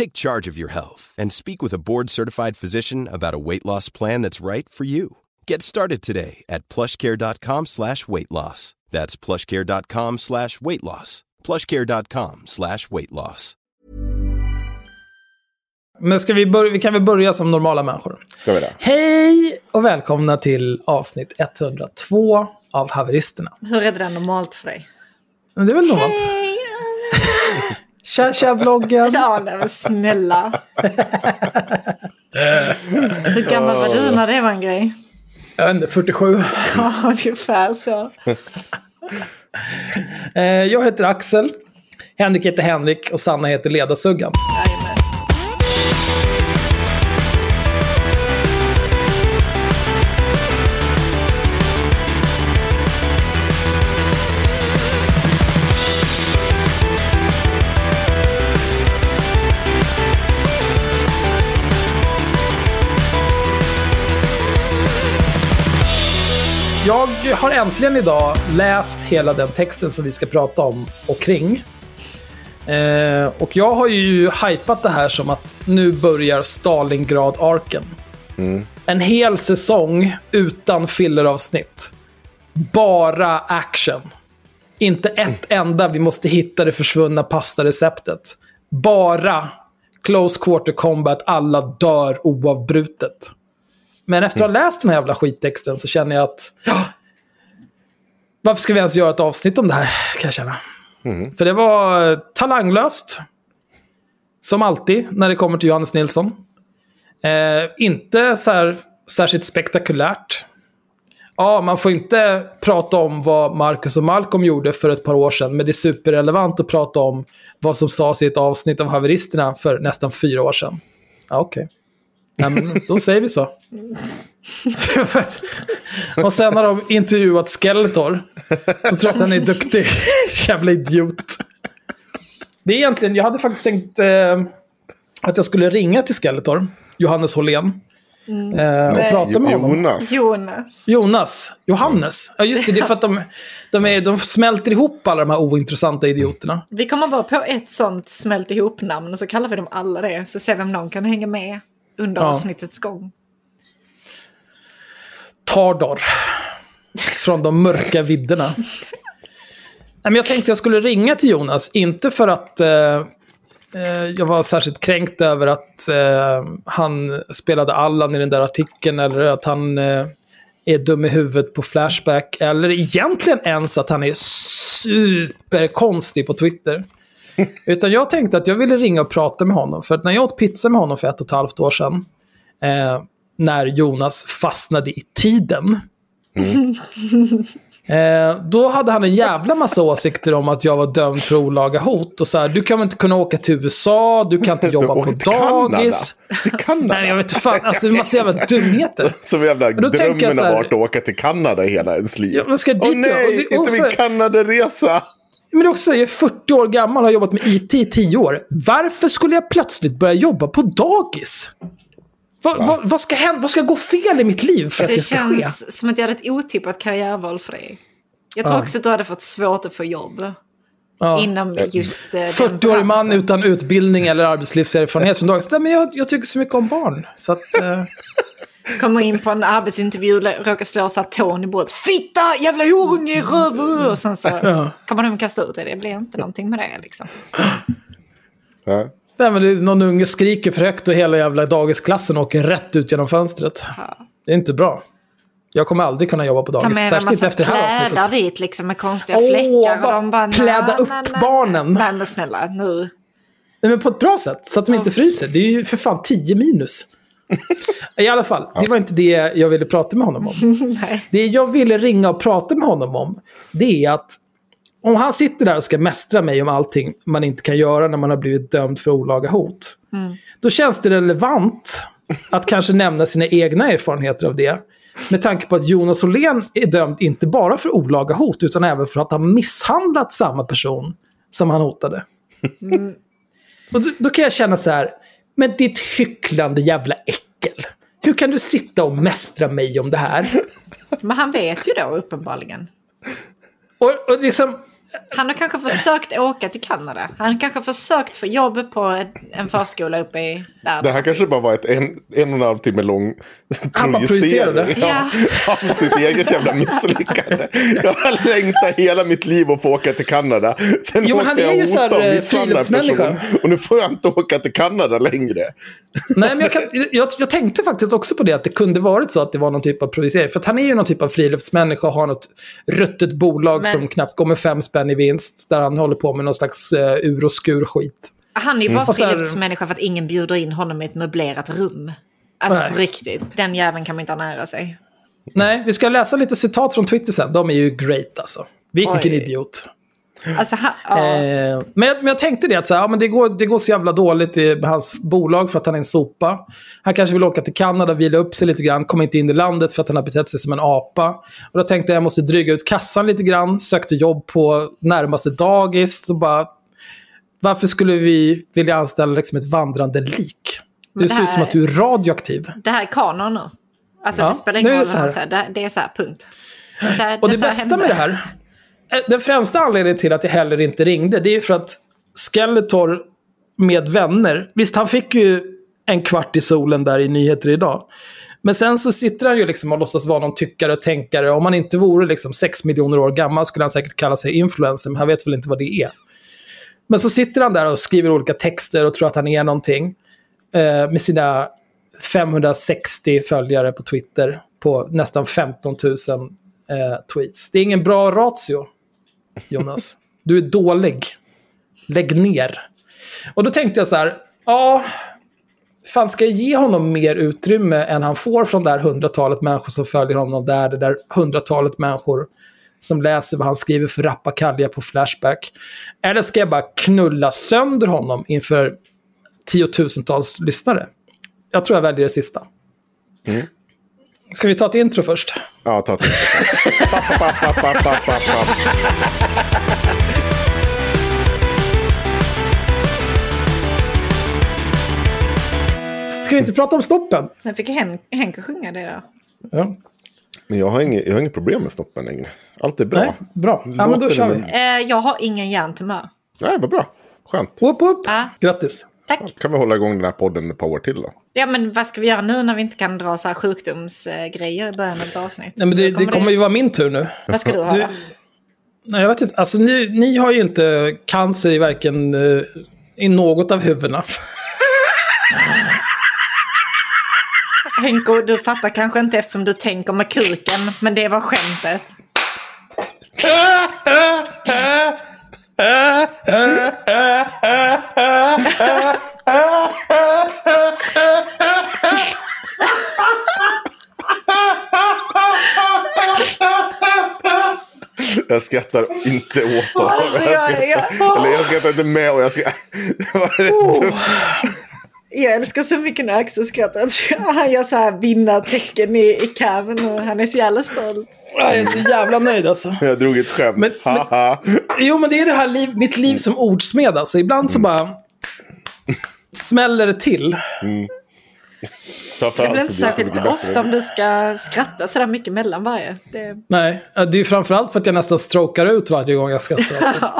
Take charge of your health and speak with a board-certified physician about a weight loss plan that's right for you. Get started today at plushcare.com slash weight loss. That's plushcare.com slash weight loss. plushcare.com slash weight loss. Men ska vi, börja, vi kan väl börja som normala människor. Ska vi det? Hej och välkomna till avsnitt 102 av Haveristerna. Hur är det där normalt för dig? Det är väl normalt? Tja, tja vloggen! Ja, nej men snälla. Hur gammal var du när det var en grej? Jag vet inte, 47. Ja, ungefär så. Eh, Jag heter Axel. Henrik heter Henrik och Sanna heter Ledarsuggan. Jag har äntligen idag läst hela den texten som vi ska prata om och kring. Eh, och jag har ju hypat det här som att nu börjar Stalingrad-arken. En hel säsong utan filleravsnitt. Bara action. Inte ett enda vi måste hitta det försvunna pastareceptet. Bara close quarter combat, alla dör oavbrutet. Men efter att ha läst den här jävla skittexten så känner jag att... Ja, varför ska vi ens göra ett avsnitt om det här, kan jag känna. För det var talanglöst. Som alltid när det kommer till Johannes Nilsson. Eh, inte så här, särskilt spektakulärt. Ja, man får inte prata om vad Marcus och Malcolm gjorde för ett par år sedan, men det är superrelevant att prata om vad som sades i ett avsnitt av Haveristerna för nästan fyra år sedan. Ja, okej. Nej, men då säger vi så. och sen har de intervjuat Skeletor. Så tror jag att han är duktig. Jävla idiot. Det är egentligen, jag hade faktiskt tänkt eh, att jag skulle ringa till Skeletor, Johannes Hållén. Eh, och Nej. prata med honom. Jonas. Jonas. Jonas. Johannes. Ja, just det. Det är för att de, de, är, de smälter ihop alla de här ointressanta idioterna. Vi kommer bara på ett sånt smält ihop-namn och så kallar vi dem alla det. Så ser vi om någon kan hänga med under Ja. avsnittets gång. Tardor. Från de mörka vidderna. Nej, men jag tänkte jag skulle ringa till Jonas, inte för att eh, eh, jag var särskilt kränkt över att eh, han spelade Allan i den där artikeln eller att han eh, är dum i huvudet på Flashback. Eller egentligen ens att han är superkonstig på Twitter. Utan jag tänkte att jag ville ringa och prata med honom. För att när jag åt pizza med honom för ett och ett halvt år sedan, eh, när Jonas fastnade i tiden, Eh, då hade han en jävla massa åsikter om att jag var dömd för olaga hot. Och så här, du kan väl inte kunna åka till USA, du kan inte jobba på dagis. Till Kanada? Nej, jag vet inte fan. Alltså, en massa jävla dumheter. Som jävla då drömmen har varit att åka till Kanada hela ens liv. Ja, men ska jag Åh dit nej, och det- och inte min Kanadaresa! Men det också, jag är 40 år gammal och har jobbat med IT i 10 år. Varför skulle jag plötsligt börja jobba på dagis? Vad, vad, vad, ska hända? vad ska gå fel i mitt liv för att det, Det ska ske? känns som att jag hade ett otippat karriärval för dig. Jag tror Ja. också att du hade fått svårt att få jobb. Ja. Inom just eh, den 40-årig man branschen. utan utbildning eller arbetslivserfarenhet från dagens. Nej, men jag, jag tycker så mycket om barn. Så att, eh, Kommer in på en arbetsintervju, råkar slå här tån i bordet. Fitta, jävla horunge, röv! Och sen så kommer de kasta ut det. Det blir inte någonting med det liksom. Ja. nej, men det är någon unge skriker för högt och hela jävla dagisklassen åker rätt ut genom fönstret. Det är inte bra. Jag kommer aldrig kunna jobba på dagis. Särskilt massa efter det här avsnittet. dit liksom med konstiga Åh, fläckar. och de bara, pläda "Nej, upp nej, nej." barnen. Nej men snälla, nu. Nej, men på ett bra sätt, så att de inte fryser. Det är ju för fan 10 minus. I alla fall, det var inte det jag ville prata med honom om. Det jag ville ringa och prata med honom om, det är att om han sitter där och ska mästra mig om allting man inte kan göra när man har blivit dömd för olaga hot. Då känns det relevant att kanske nämna sina egna erfarenheter av det. Med tanke på att Jonas Åhlén är dömd inte bara för olaga hot, utan även för att ha misshandlat samma person som han hotade. Och då, då kan jag känna så här, men ditt hycklande jävla äckel. Hur kan du sitta och mästra mig om det här? Men han vet ju då uppenbarligen. Och, och liksom, Han har kanske försökt åka till Kanada. Han har kanske försökt få jobb på en förskola uppe i där. Det här kanske bara var ett en, en och en halv timme lång Han bara projicerade. ja, av sitt eget jävla misslyckande. Jag har längtat hela mitt liv att få åka till Kanada. Sen Jo, åkte han är jag ju och så här, hotade och eh, friluftsmänniska. Och nu får jag inte åka till Kanada längre. nej, men jag, kan, jag, jag tänkte faktiskt också på det, att det kunde varit så att det var någon typ av projicering. För att han är ju någon typ av friluftsmänniska och har något ruttet bolag Men- som knappt går med fem spänn i vinst. Där han håller på med någon slags uh, ur och skur-skit. Han är ju bara Och så här- friluftsmänniska för att ingen bjuder in honom i ett möblerat rum. Alltså Nej. på riktigt, den jäveln kan man inte ha nära sig. Nej, vi ska läsa lite citat från Twitter sen. De är ju great alltså. Vilken Oj. idiot. Alltså, ha, ja. Eh, men, jag, men jag tänkte det att så här, ja, men det, går, det går så jävla dåligt i hans bolag för att han är en sopa. Han kanske vill åka till Kanada, vila upp sig lite grann, komma inte in i landet för att han har betett sig som en apa. Och då tänkte jag jag måste dryga ut kassan lite grann, sökte jobb på närmaste dagis. Och bara, varför skulle vi vilja anställa liksom ett vandrande lik? Det ser ut här- som att du är radioaktiv. Det här är kanon nu. Alltså Ja, det spelar ingen roll det här. Det, det är så här, punkt. Det, Och det bästa hände. med det här, Eh, den främsta anledningen till att jag heller inte ringde, det är för att Skeletor med vänner, visst han fick ju en kvart i solen där i nyheter idag. Men sen så sitter han ju liksom och låtsas vara någon tyckare och tänkare. Om han inte vore liksom 6 miljoner år gammal skulle han säkert kalla sig influencer, men han vet väl inte vad det är. Men så sitter han där och skriver olika texter och tror att han är någonting. Eh, med sina 560 följare på Twitter på nästan 15 000 eh, tweets. Det är ingen bra ratio, Jonas. Du är dålig. Lägg ner. Och då tänkte jag så här, ja, fan ska jag ge honom mer utrymme än han får från det här hundratalet människor som följer honom där, det där hundratalet människor som läser vad han skriver för rappakalja på Flashback. Eller ska jag bara knulla sönder honom inför tiotusentals lyssnare? Jag tror jag väljer det sista. Mm. Ska vi ta ett intro först? Ja, ta papp, papp. Ska vi inte prata om stoppen? Men fick Hen Henke sjunga det då? Ja. Men jag har, inget, jag har inget problem med snoppen längre. Allt är bra. Nej, bra. Ja, men då kör vi. väl- Eh, jag har ingen hjärntumör. Nej, vad bra. Skönt. Whoop, whoop. Ja. Grattis. Tack. Kan vi hålla igång den här podden ett par år till då? Ja men vad ska vi göra nu när vi inte kan dra så här sjukdomsgrejer i början av ett avsnitt? Nej, men det, Då det kommer ju vara min tur nu. Vad ska du ha Du-? Nej, jag vet inte. Alltså, ni, ni har ju inte cancer i varken eh, i något av huvudena. Henko, du fattar kanske inte eftersom du tänker med kuken, men det var skämtet. Skrattar inte åt dem. Alltså, jag- skrattar, jag- Eller jag skrattar inte med och jag rätt Oh. Jag älskar så mycket när Axel skrattar. Han gör så här vinnartecken i, i caven och han är så jävla stolt. Jag är så jävla nöjd alltså. Jag drog ett skämt. Men- men-. Jo, men det är det här liv, mitt liv som ordsmed. Alltså. Ibland så bara smäller det till. Framför Det blir inte så så särskilt ofta om du ska skratta sådär mycket mellan varje. Det... Nej, det är framförallt för att jag nästan strokar ut varje gång jag skrattar. Alltså.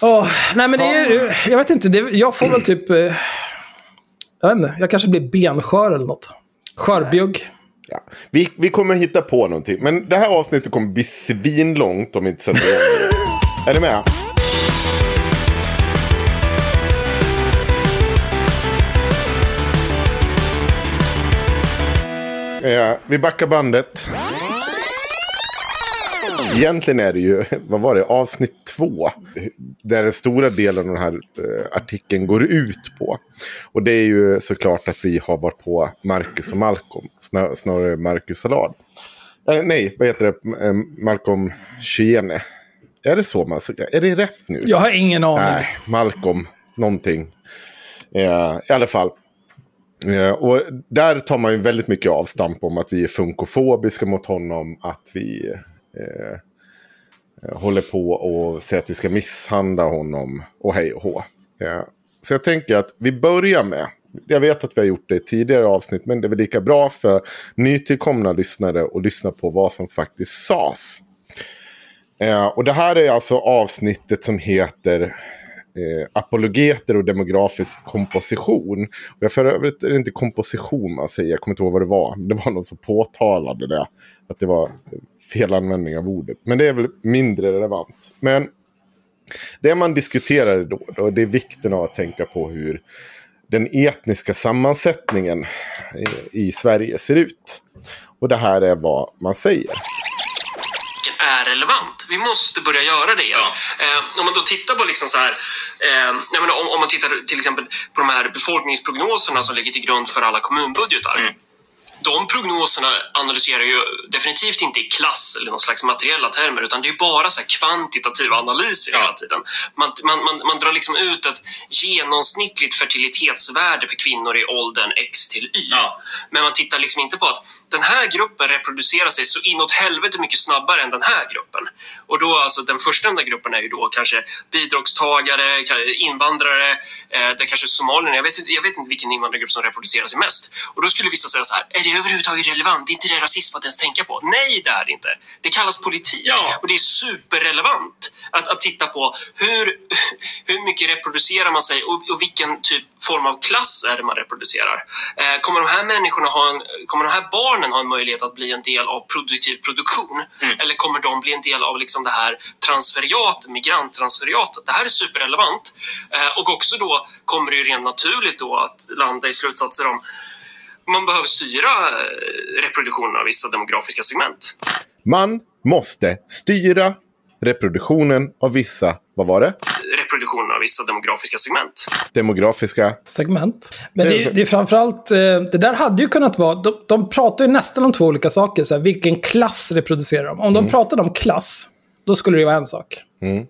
Åh, nej, men det är ju- Jag vet inte, det, jag får väl typ... eh, Jag vet inte, jag kanske blir benskör eller något. Skörbjugg. Ja. Vi, vi kommer hitta på någonting. Men det här avsnittet kommer bli svinlångt om vi inte sätter igång. Är ni med? Eh, vi backar bandet. Egentligen är det ju, vad var det, avsnitt två. Där den stora delen av den här eh, artikeln går ut på. Och det är ju såklart att vi har varit på Marcus och Malcolm. Snar, snarare Marcus Salad. Eh, nej, vad heter det? Eh, Malcolm Shiene. Är det så man säger? Är det rätt nu? Jag har ingen aning. Nej, Malcolm någonting. Eh, I alla fall. Eh, och där tar man ju väldigt mycket avstamp om att vi är funkofobiska mot honom. Att vi eh, eh, håller på och säger att vi ska misshandla honom och hej och hå. Eh, så jag tänker att vi börjar med. Jag vet att vi har gjort det i tidigare avsnitt. Men det är väl lika bra för nytillkomna lyssnare att lyssna på vad som faktiskt sades. Eh, och det här är alltså avsnittet som heter eh, Apologeter och demografisk komposition. Och jag för övrigt är det inte komposition man säger, jag kommer inte ihåg vad det var. Det var någon som påtalade det, att det var fel användning av ordet. Men det är väl mindre relevant. Men det man diskuterade då, då det är vikten av att tänka på hur den etniska sammansättningen i, i Sverige ser ut. Och det här är vad man säger är relevant. Vi måste börja göra det. Eh, om man då tittar på liksom så här, eh, menar, om, om man tittar till exempel på de här befolkningsprognoserna som ligger till grund för alla kommunbudgetar. De prognoserna analyserar ju definitivt inte i klass eller någon slags materiella termer utan det är bara så här kvantitativa analyser hela tiden. Man, man, man, man drar liksom ut ett genomsnittligt fertilitetsvärde för kvinnor i åldern X till Y. Men man tittar liksom inte på att den här gruppen reproducerar sig så inåt helvete mycket snabbare än den här gruppen. Och då alltså den förstnämnda gruppen är ju då kanske bidragstagare, invandrare, eh, det kanske somalierna. Jag vet, inte, jag vet inte vilken invandrargrupp som reproducerar sig mest. Och då skulle vissa säga så här, är det överhuvudtaget relevant? Det är inte det rasism att ens tänka på? Nej, det är det inte. Det kallas politik. Och det är superrelevant att, att titta på hur, hur mycket reproducerar man sig och, och vilken typ form av klass är det man reproducerar. Eh, kommer de här människorna ha en, kommer de här barnen ha en möjlighet att bli en del av produktiv produktion? Eller kommer de bli en del av liksom det här transferiat, migranttransferiatet? Det här är superrelevant. Eh, och också då kommer det ju rent naturligt då att landa i slutsatser om man behöver styra eh, reproduktionen av vissa demografiska segment. Man måste styra reproduktionen av vissa, vad var det? Reproduktionen av vissa demografiska segment. Demografiska. segment. Men Det är det, är framförallt, eh, det där hade ju kunnat vara, de, de pratar ju nästan om två olika saker. Så här, vilken klass reproducerar de? Om de pratade om klass, då skulle det vara en sak. Mm.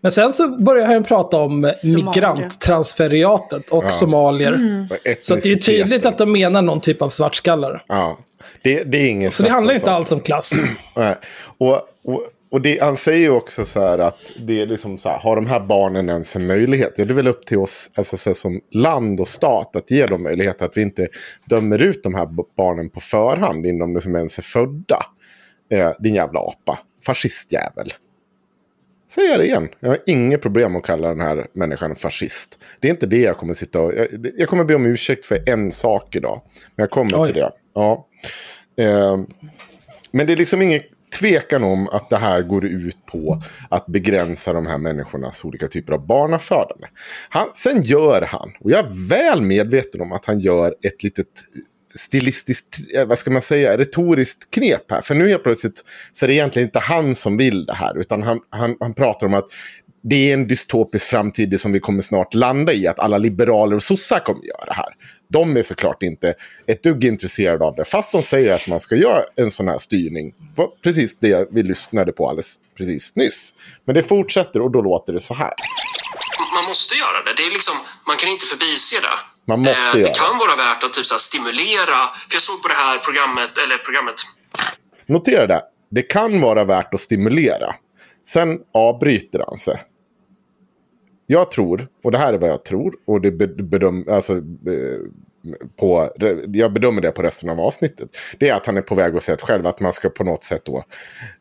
Men sen så börjar han prata om Somalier. migranttransferiatet och somalier. och Så att det är tydligt att de menar någon typ av svartskallar. Ja. Det, det är ingen Så det handlar inte om alls om klass. Nej. Och, och, och det, han säger ju också så här att det är liksom så här, har de här barnen ens en möjlighet? Ja, det är väl upp till oss alltså så här, som land och stat att ge dem möjlighet att vi inte dömer ut de här barnen på förhand innan de som ens är födda. Eh, din jävla apa. Fascistjävel. Säger jag det igen. Jag har inget problem att kalla den här människan fascist. Det är inte det jag kommer sitta och... Jag, jag kommer be om ursäkt för en sak idag. Men jag kommer Oj. till det. Ja. Eh, men det är liksom ingen tvekan om att det här går ut på att begränsa de här människornas olika typer av barnafödande. Han, sen gör han, och jag är väl medveten om att han gör ett litet stilistiskt, eh, vad ska man säga, retoriskt knep här. För nu helt plötsligt så är det egentligen inte han som vill det här, utan han, han, han pratar om att det är en dystopisk framtid som vi kommer snart landa i, att alla liberaler och sossar kommer göra det här. De är såklart inte ett dugg intresserade av det, fast de säger att man ska göra en sån här styrning. Precis det vi lyssnade på alldeles precis nyss. Men det fortsätter och då låter det så här. Man måste göra det. det är liksom, man kan inte förbise det. Man måste Eh, göra det kan vara värt att typ så stimulera. För jag såg på det här programmet, eller programmet, Notera det. Det kan vara värt att stimulera. Sen avbryter han sig. Jag tror, och det här är vad jag tror, och det be- bedöm, alltså, eh, på, jag bedömer det på resten av avsnittet. Det är att han är på väg att säga själv att man ska på något sätt då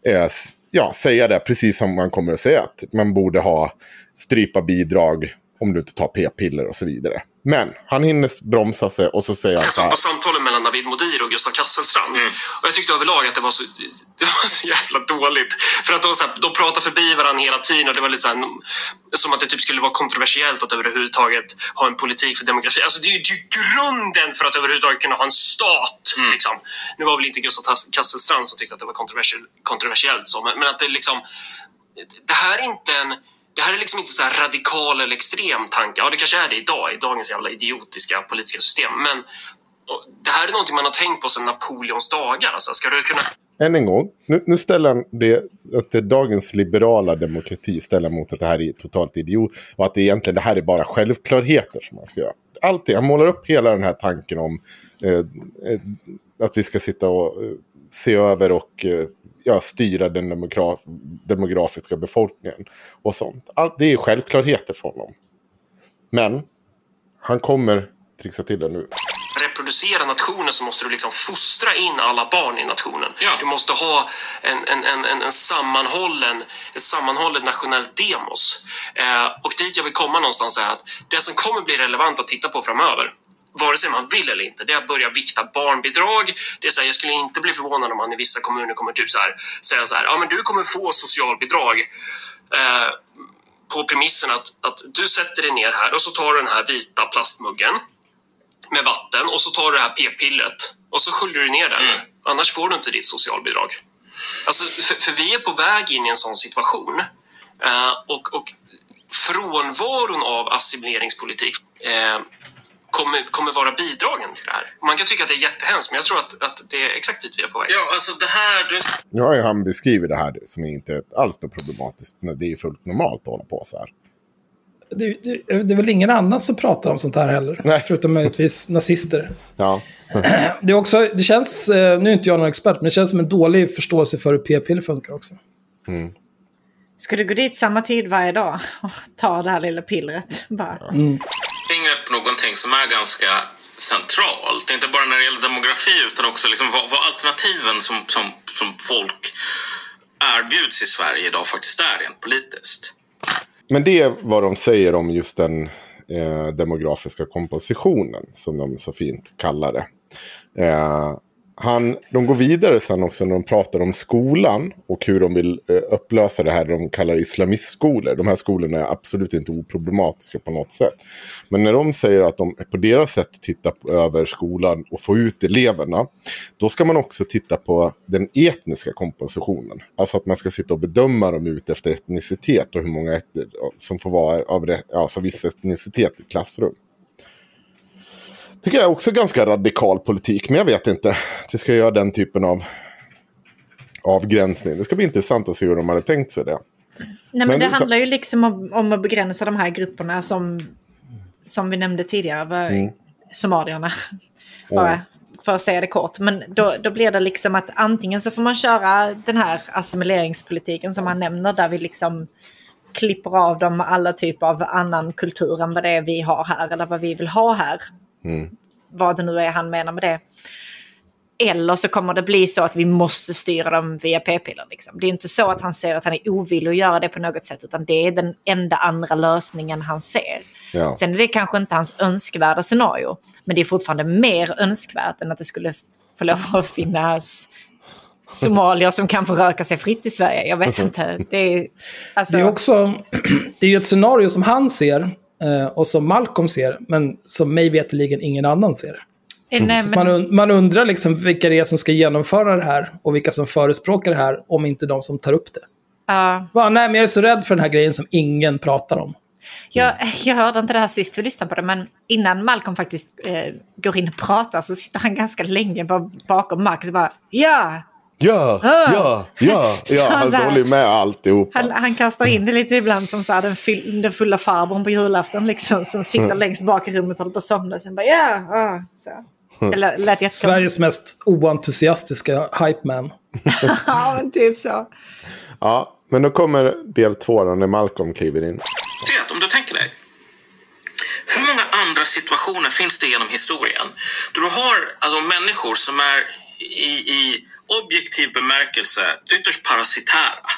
eh, ja, säga det precis som man kommer att säga att man borde ha strypa bidrag om du inte tar p-piller och så vidare. Men han hinner bromsa sig och så säger han Jag såg på samtalen mellan David Modir och Gustav Kasselstrand. Mm. Och jag tyckte överlag att det var så, det var så jävla dåligt. För att de, så här, de pratar förbi varandra hela tiden och det var lite så här, som att det typ skulle vara kontroversiellt att överhuvudtaget ha en politik för demografi. Alltså det är ju grunden för att överhuvudtaget kunna ha en stat. Mm. Liksom. Nu var väl inte Gustav Kasselstrand som tyckte att det var kontroversiellt så, men, men att det liksom det här är inte en det här är liksom inte så radikal eller extrem tanke. Ja, det kanske är det idag, i dagens jävla idiotiska politiska system. Men det här är någonting man har tänkt på sedan Napoleons dagar. Alltså, ska du kunna... Än en gång, nu, nu ställer han det, att det dagens liberala demokrati ställer mot att det här är totalt idiot. Och att det egentligen det här är bara självklarheter som man ska göra. Allting, han målar upp hela den här tanken om eh, eh att vi ska sitta och eh, se över och eh, ja, styra den demograf demografiska befolkningen. Och sånt. Allt, det är självklarheter för honom. Men han kommer trixa till det nu reproducera nationen så måste du liksom fostra in alla barn i nationen. Ja. Du måste ha en, en, en, en sammanhållen, ett sammanhållet nationellt demos. Eh, och dit jag vill komma någonstans är att det som kommer bli relevant att titta på framöver vare sig man vill eller inte, det är att börja vikta barnbidrag. Det är så här, jag skulle inte bli förvånad om man i vissa kommuner kommer typ så här, säga så här, ja men du kommer få socialbidrag eh, på premissen att, att du sätter dig ner här och så tar du den här vita plastmuggen med vatten och så tar du det här p-pillret och så sköljer du ner den. Mm. Annars får du inte ditt socialbidrag. Alltså, för, för, vi är på väg in i en sån situation. Eh, och, och frånvaron av assimileringspolitik eh, kommer, kommer vara bidragen till det här. Man kan tycka att det är jättehemskt, men jag tror att, att det är exakt dit vi är på väg. Ja, alltså det här... Du... Nu har ju han beskrivit det här som inte alls är problematiskt. Det är fullt normalt att hålla på så här. Det, det, det, är väl ingen annan som pratar om sånt här heller. Nej. Förutom möjligtvis nazister. Ja. det, är också, det känns, eh, nu är inte jag någon expert, men det känns som en dålig förståelse för hur p-piller funkar också. Mm. Ska du gå dit samma tid varje dag och ta det här lilla pillret? Bara. Mm fingret på någonting som är ganska centralt. Inte bara när det gäller demografi utan också liksom vad, vad alternativen som, som, som folk erbjuds i Sverige idag faktiskt är rent politiskt. Men det är vad de säger om just den eh, demografiska kompositionen som de så fint kallar det. Eh, han, de går vidare sen också när de pratar om skolan och hur de vill eh, upplösa det här de kallar islamistskolor. De här skolorna är absolut inte oproblematiska på något sätt. Men när de säger att de på deras sätt tittar över skolan och få ut eleverna, då ska man också titta på den etniska kompensationen. Alltså att man ska sitta och bedöma dem ut efter etnicitet och hur många som får vara av alltså viss etnicitet i klassrum tycker jag också ganska radikal politik. Men jag vet inte. Det ska göra den typen av avgränsning. Det ska bli intressant att se hur de hade tänkt sig det. Nej, men, men det handlar ju liksom om, om, att begränsa de här grupperna som, som vi nämnde tidigare. Mm. Somalierna. Bara mm. för att säga det kort. Men då, då blir det liksom att antingen så får man köra den här assimileringspolitiken som han nämner. Där vi liksom klipper av dem alla typer av annan kultur än vad det är vi har här. Eller vad vi vill ha här. Mm. Vad det nu är han menar med det. Eller så kommer det bli så att vi måste styra dem via p-piller. Liksom. Det är inte så att han ser att han är ovillig att göra det på något sätt, utan det är den enda andra lösningen han ser. Ja. Sen är det kanske inte hans önskvärda scenario, men det är fortfarande mer önskvärt än att det skulle få lov att finnas somalier som kan få röka sig fritt i Sverige. Jag vet inte. Det är, alltså... det är också det är ju ett scenario som han ser och som Malcolm ser, men som mig veterligen ingen annan ser. Mm. Man, man, undrar liksom vilka det är som ska genomföra det här och vilka som förespråkar det här, om inte de som tar upp det. Uh. Bara, nej, men jag är så rädd för den här grejen som ingen pratar om. Jag, jag hörde inte det här sist vi lyssnade på det, men innan Malcolm faktiskt eh, går in och pratar så sitter han ganska länge bakom Marcus och bara ja, Ja, ja, ja, ja, han håller med alltihop. Han, han kastar in det lite ibland som så här, den, den fulla farbrorn på julafton liksom, som sitter mm. längst bak i rummet och håller på att somna. Sen bara ja, ja. Så. Det lät Sveriges mest oentusiastiska hype man. ja, men typ så. Ja, men då kommer del två då, när Malcolm kliver in. Det, om du tänker dig. Hur många andra situationer finns det genom historien. Du har alltså, människor som är i, i objektiv bemärkelse ytterst parasitära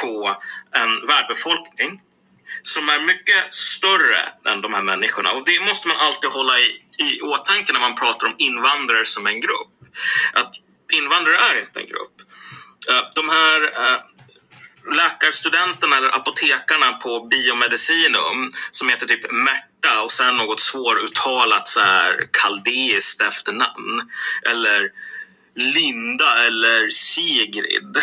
på en världsbefolkning som är mycket större än de här människorna. Och det måste man alltid hålla i, i åtanke när man pratar om invandrare som en grupp. Att invandrare är inte en grupp. Eh, de här eh, läkarstudenterna eller apotekarna på biomedicinum som heter typ Märta och sen något svåruttalat så här kaldeiskt efternamn. Eller Linda eller Sigrid.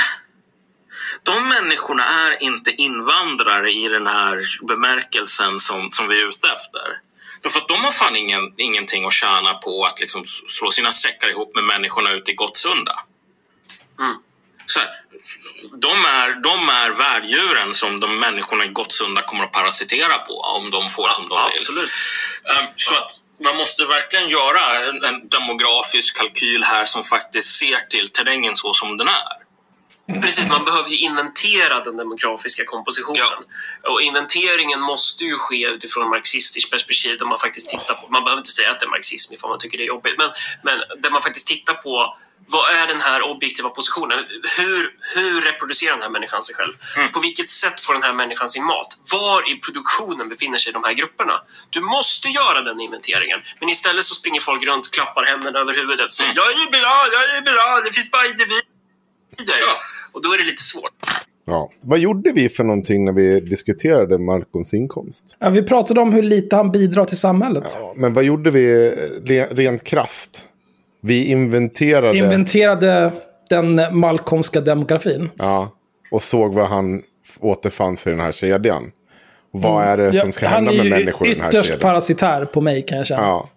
De människorna är inte invandrare i den här bemärkelsen som, som vi är ute efter. Därför att de har fan ingen, ingenting att tjäna på att liksom slå sina säckar ihop med människorna ute i Gottsunda. Mm. Så här, de, är, de är värddjuren som de människorna i Gottsunda kommer att parasitera på om de får som de vill. Absolut. Um, så att man måste verkligen göra en, demografisk kalkyl här som faktiskt ser till terrängen så som den är. Precis, man behöver ju inventera den demografiska kompositionen. Och inventeringen måste ju ske utifrån marxistiskt perspektiv där man faktiskt tittar på, man behöver inte säga att det är marxism ifall man tycker det är jobbigt, men, men där man faktiskt tittar på vad är den här objektiva positionen? Hur, hur reproducerar den här människan sig själv? På vilket sätt får den här människan sin mat? Var i produktionen befinner sig de här grupperna? Du måste göra den inventeringen. Men istället så springer folk runt, klappar händerna över huvudet och säger jag är bra, jag är bra, det finns bara individer. Och då är det lite svårt. Ja. Vad gjorde vi för någonting när vi diskuterade Malcolms inkomst? Ja, vi pratade om hur lite han bidrar till samhället. Ja, men vad gjorde vi re- rent krasst? Vi inventerade inventerade den Malcolmska demografin. ja, och såg var han återfanns i den här kedjan. Vad är det Mm. Ja, som ska han hända är med människor i den här ytterst kedjan? parasitär på mig kan jag känna. Ja.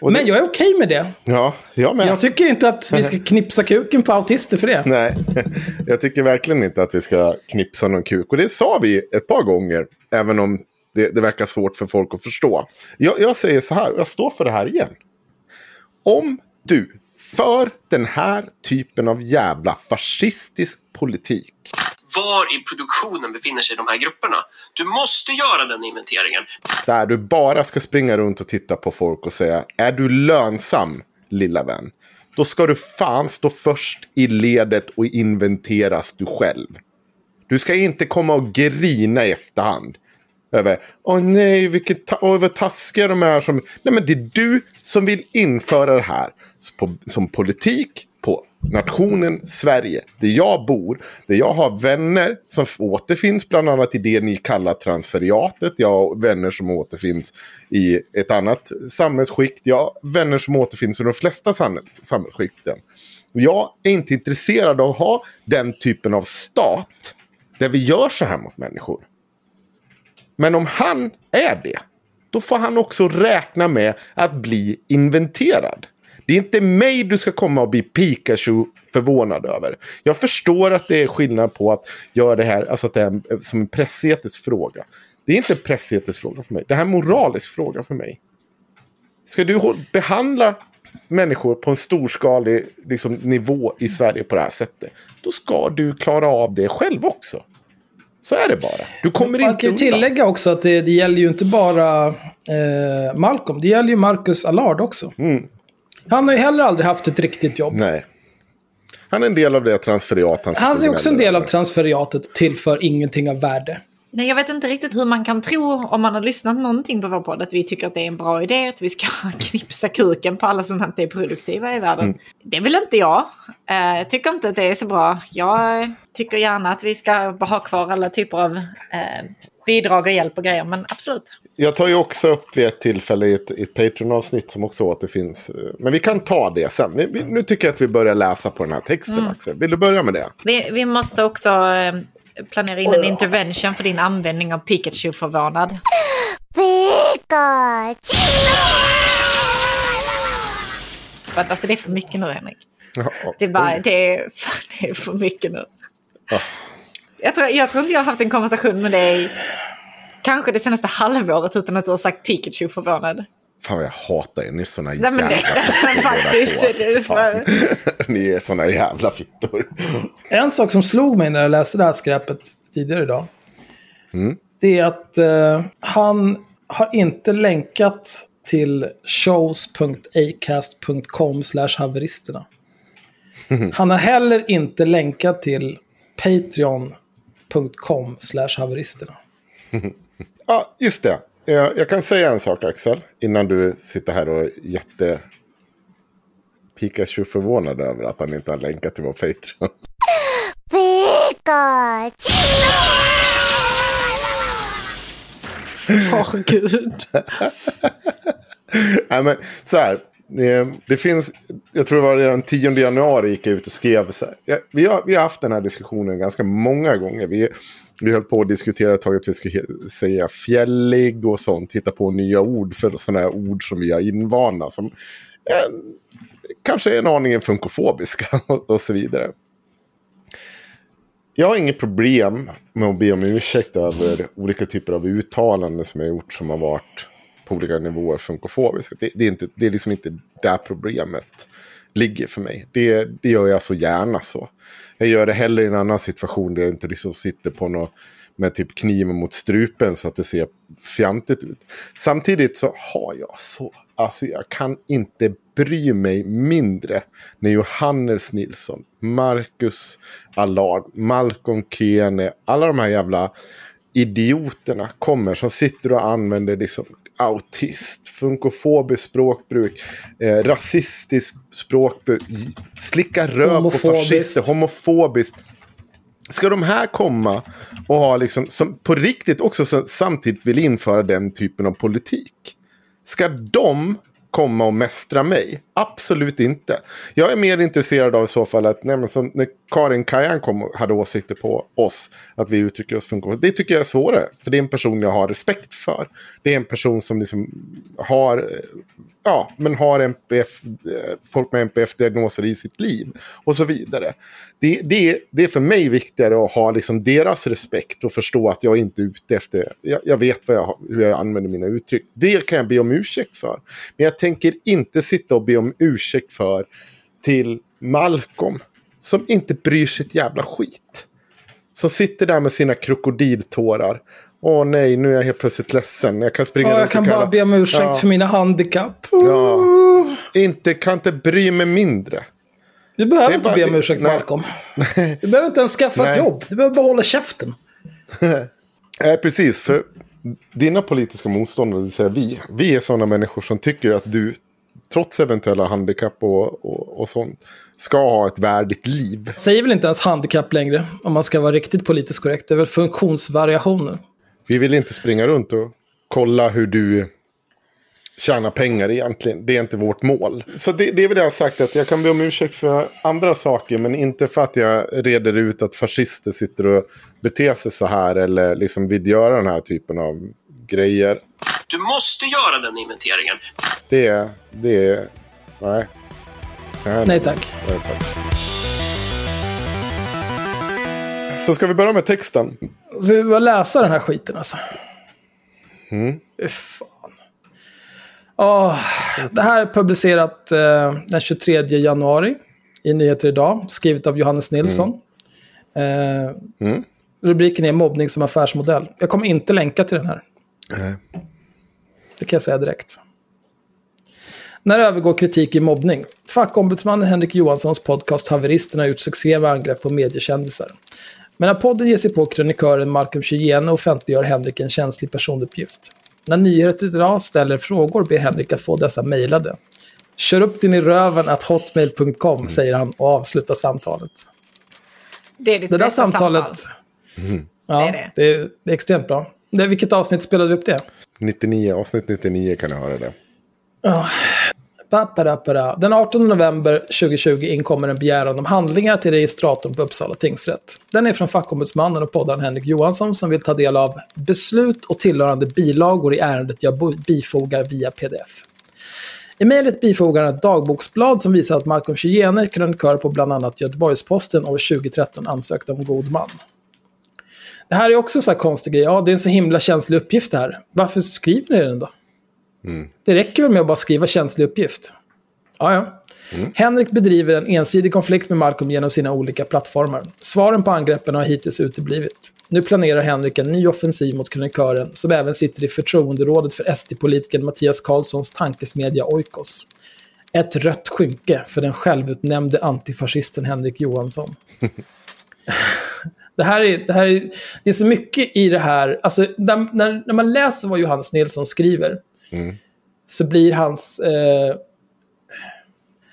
Och Men det, jag är okej med det. ja, jag med. Jag tycker inte att vi ska knipsa kuken på autister för det. Nej, jag tycker verkligen inte att vi ska knipsa någon kuk. Och det sa vi ett par gånger, även om det, det verkar svårt för folk att förstå. Jag, jag säger så här, och jag står för det här igen. Om du för den här typen av jävla fascistisk politik. Var i produktionen befinner sig de här grupperna? Du måste göra den inventeringen. Där du bara ska springa runt och titta på folk och säga, är du lönsam lilla vän? Då ska du fan stå först i ledet och inventeras du själv. Du ska inte komma och grina i efterhand. Över, åh nej, vilket ta- åh, vad taskiga de är. Som... Nej, men det är du som vill införa det här på, som politik på nationen Sverige. Där jag bor, där jag har vänner som återfinns bland annat i det ni kallar transferiatet. Jag har vänner som återfinns i ett annat samhällsskikt. Jag har vänner som återfinns i de flesta samhällsskikten. Jag är inte intresserad av att ha den typen av stat där vi gör så här mot människor. Men om han är det, då får han också räkna med att bli inventerad. Det är inte mig du ska komma och bli Pikachu förvånad över. Jag förstår att det är skillnad på att göra det här alltså att det är en, eh, som en pressetisk fråga. Det är inte en pressetisk fråga för mig. Det här är en moralisk fråga för mig. Ska du behandla människor på en storskalig liksom, nivå i Sverige på det här sättet, då ska du klara av det själv också. Så är det bara. Du kommer Man inte kan ju tillägga också att det, det gäller ju inte bara eh, Malcolm. Det gäller ju Marcus Allard också. Han har ju heller aldrig haft ett riktigt jobb. Mm. Nej. Han är en del av det transferiat han Han är också en del av transferiatet tillför ingenting av värde. Nej, jag vet inte riktigt hur man kan tro, om man har lyssnat någonting på vår podd, att vi tycker att det är en bra idé att vi ska knipsa kuken på alla som inte är produktiva i världen. Mm. Det vill inte jag. Eh, Jag tycker inte att det är så bra. Jag tycker gärna att vi ska ha kvar alla typer av eh, bidrag och hjälp och grejer, men absolut. Jag tar ju också upp vid ett tillfälle i ett, ett Patreon-avsnitt som också återfinns. eh, Men vi kan ta det sen. Vi, vi, nu tycker jag att vi börjar läsa på den här texten, Mm. Axel. Vill du börja med det? Vi, vi måste också eh, planera in en intervention för din användning av Pikachu-förvånad. För att alltså det är för mycket nu, Henrik. Det är, bara, det är, fan, det är för mycket nu. Jag tror, jag tror inte jag har haft en konversation med dig kanske det senaste halvåret utan att du har sagt Pikachu förvånad. Fan vad jag hatar er. Ni är såna Nej, jävla det- fittor båda faktiskt, två, alltså. Fan. Ni är såna jävla fittor. En sak som slog mig när jag läste det här skräpet tidigare idag. Mm. Det är att eh, han har inte länkat till shows.acast.com haveristerna. Han har heller inte länkat till patreon.com haveristerna. Ja, just det. Jag, jag kan säga en sak Axel. Innan du sitter här och är jätte Pikachu förvånad över att han inte har länkat till vår Patreon. Pikachu! Åh oh, gud. Nej men så här. Det finns, jag tror det var redan 10 januari gick jag ut och skrev så här. Vi har, vi har haft den här diskussionen ganska många gånger. Vi, vi höll på att diskutera ett tag att vi skulle säga fjällig och sånt. Hitta på nya ord för sådana här ord som vi har invana. Som eh, kanske är en aning funkofobiska och, och så vidare. Jag har inget problem med att be om ursäkt över olika typer av uttalanden som jag gjort som har varit på olika nivåer funkofobiska. Det, det, är, inte, det är liksom inte där problemet ligger för mig. Det, det gör jag så gärna så. Jag gör det heller i en annan situation där jag inte liksom sitter på något med typ kniven mot strupen så att det ser fjantigt ut. Samtidigt så har jag så, alltså jag kan inte bry mig mindre när Johannes Nilsson, Marcus Allard, Malcolm Kene, alla de här jävla idioterna kommer som sitter och använder liksom autist, funkofobiskt språkbruk, eh, rasistiskt språkbruk, slicka röv på fascister, homofobiskt. Ska de här komma och ha liksom, som på riktigt också samtidigt vill införa den typen av politik? Ska de komma och mästra mig. Absolut inte. Jag är mer intresserad av i så fall att nej, men som när Karin Kajan kom och hade åsikter på oss, att vi uttrycker oss funktionellt. Det tycker jag är svårare, för det är en person jag har respekt för. Det är en person som liksom har eh, ja, men har MPF, eh, folk med MPF-diagnoser i sitt liv och så vidare. Det, det, det är för mig viktigare att ha liksom deras respekt och förstå att jag inte är ute efter, jag, jag vet vad jag, hur jag använder mina uttryck. Det kan jag be om ursäkt för. Men jag tänker inte sitta och be om ursäkt för till Malcolm som inte bryr sig ett jävla skit. Som sitter där med sina krokodiltårar Åh nej, nu är jag helt plötsligt ledsen. Jag kan springa ja, Jag kan bara be om ursäkt ja. för mina handikapp. Ja. Inte, kan inte bry mig mindre. Du behöver inte bara, be om ursäkt, nej. Malcolm. Du behöver inte ens skaffa nej. ett jobb. Du behöver bara hålla käften. nej, precis. För dina politiska motståndare, det vill säga vi, vi är sådana människor som tycker att du, trots eventuella handikapp och, och, och sånt, ska ha ett värdigt liv. Säger väl inte ens handikapp längre, om man ska vara riktigt politiskt korrekt. Det är väl funktionsvariationer. Vi vill inte springa runt och kolla hur du tjänar pengar egentligen. Det är inte vårt mål. Så det, det är väl det jag har sagt, att jag kan be om ursäkt för andra saker, men inte för att jag reder ut att fascister sitter och beter sig så här eller liksom vill göra den här typen av grejer. Du måste göra den inventeringen. Det, det, nej. Nej, nej tack. Nej, tack. Så ska vi börja med texten? Ska vi bara läsa den här skiten alltså? Mm. Fan. Oh, det här är publicerat eh, den 23 januari i Nyheter Idag. Skrivet av Johannes Nilsson. Mm. Eh, mm. Rubriken är mobbning som affärsmodell. Jag kommer inte länka till den här. Mm. Det kan jag säga direkt. När övergår kritik i mobbning? Fackombudsmannen Henrik Johanssons podcast Haveristerna har gjort succé med angrepp på mediekändisar. Men när podden ger sig på krönikören Malcolm Cheyenne offentliggör Henrik en känslig personuppgift. När Nyheter idag ställer frågor ber Henrik att få dessa mejlade. Kör upp din i röven att hotmail.com, mm. säger han och avslutar samtalet. Det är ditt det där samtalet. Samtal. Mm. Ja, det är, det. Det, är, det är extremt bra. Det, vilket avsnitt spelade vi upp det? 99, avsnitt 99 kan jag höra det. Ja, den 18 november 2020 inkommer en begäran om handlingar till registratorn på Uppsala tingsrätt. Den är från fackombudsmannen och poddaren Henrik Johansson som vill ta del av beslut och tillhörande bilagor i ärendet jag bifogar via pdf. I mejlet bifogar han ett dagboksblad som visar att Malcolm Chiyene, krönikör på bland annat Göteborgs-Posten år 2013, ansökte om god man. Det här är också en sån här konstig grej. Ja, det är en så himla känslig uppgift det här. Varför skriver ni den då? Mm. Det räcker väl med att bara skriva känslig uppgift? Ja, ja. Henrik bedriver en ensidig konflikt med Malcolm genom sina olika plattformar. Svaren på angreppen har hittills uteblivit. Nu planerar Henrik en ny offensiv mot krönikören, som även sitter i förtroenderådet för SD-politikern Mattias Karlssons tankesmedja Oikos. Ett rött skynke för den självutnämnde antifascisten Henrik Johansson. Det här är, det här är, det är så mycket i det här, alltså när, när, när man läser vad Johannes Nilsson skriver, så blir hans... Eh,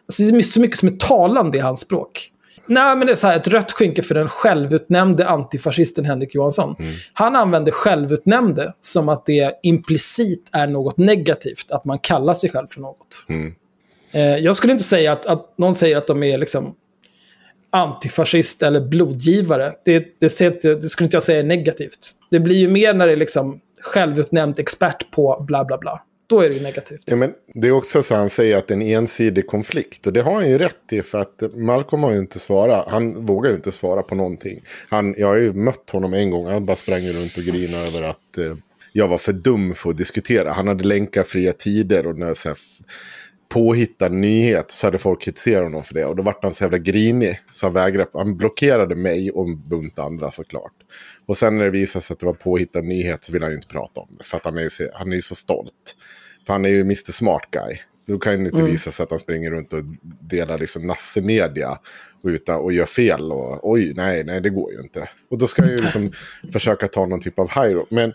alltså det är så mycket som är talande i hans språk. Nej, men det är så här, ett rött skynke för den självutnämnde antifascisten Henrik Johansson. Han använder självutnämnde som att det implicit är något negativt, att man kallar sig själv för något. Eh, jag skulle inte säga att, att någon säger att de är liksom antifascist eller blodgivare. Det, det, det skulle inte jag säga är negativt. Det blir ju mer när det är liksom självutnämnd expert på bla bla bla. Då är det ju negativt. Ja, men det är också så att han säger att det är en ensidig konflikt. Och det har han ju rätt i för att Malcolm har ju inte svarat. Han vågar ju inte svara på någonting. Han, jag har ju mött honom en gång. Han bara sprang runt och grinade över att eh, jag var för dum för att diskutera. Han hade länkat fria tider och när så här, påhittad nyhet så hade folk kritiserat honom för det. Och då vart han så jävla grinig. Så han vägrade. Han blockerade mig och en bunt andra såklart. Och sen när det visade sig att det var påhittad nyhet så vill han ju inte prata om det. För att han är ju så, han är ju så stolt. För han är ju Mr Smart Guy. Då kan det inte visa sig att han springer runt och delar liksom nassemedia och, utan, och gör fel. Och oj, nej, nej, det går ju inte. Och då ska han ju liksom försöka ta någon typ av high road. Men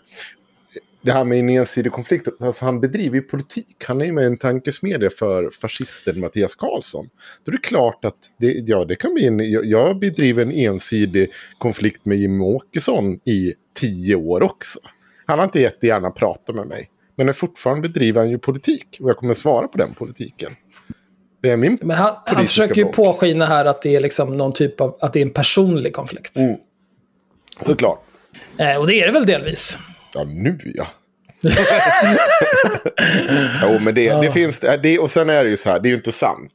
det här med en ensidig konflikt, alltså han bedriver ju politik. Han är ju med en tankesmedja för fascisten Mattias Karlsson. Då är det klart att det, ja, det kan bli en, jag, bedriver en ensidig konflikt med Jimmie Åkesson i tio år också. Han har inte jättegärna pratat med mig. Men fortfarande bedriver han ju politik. Och jag kommer svara på den politiken. Det är min Men han, han försöker ju roll. påskina här att det är liksom någon typ av, att det är en personlig konflikt. Såklart. Eh, och det är det väl delvis. Ja, nu ja. jo, men det, det finns det. Och sen är det ju så här, det är ju inte sant.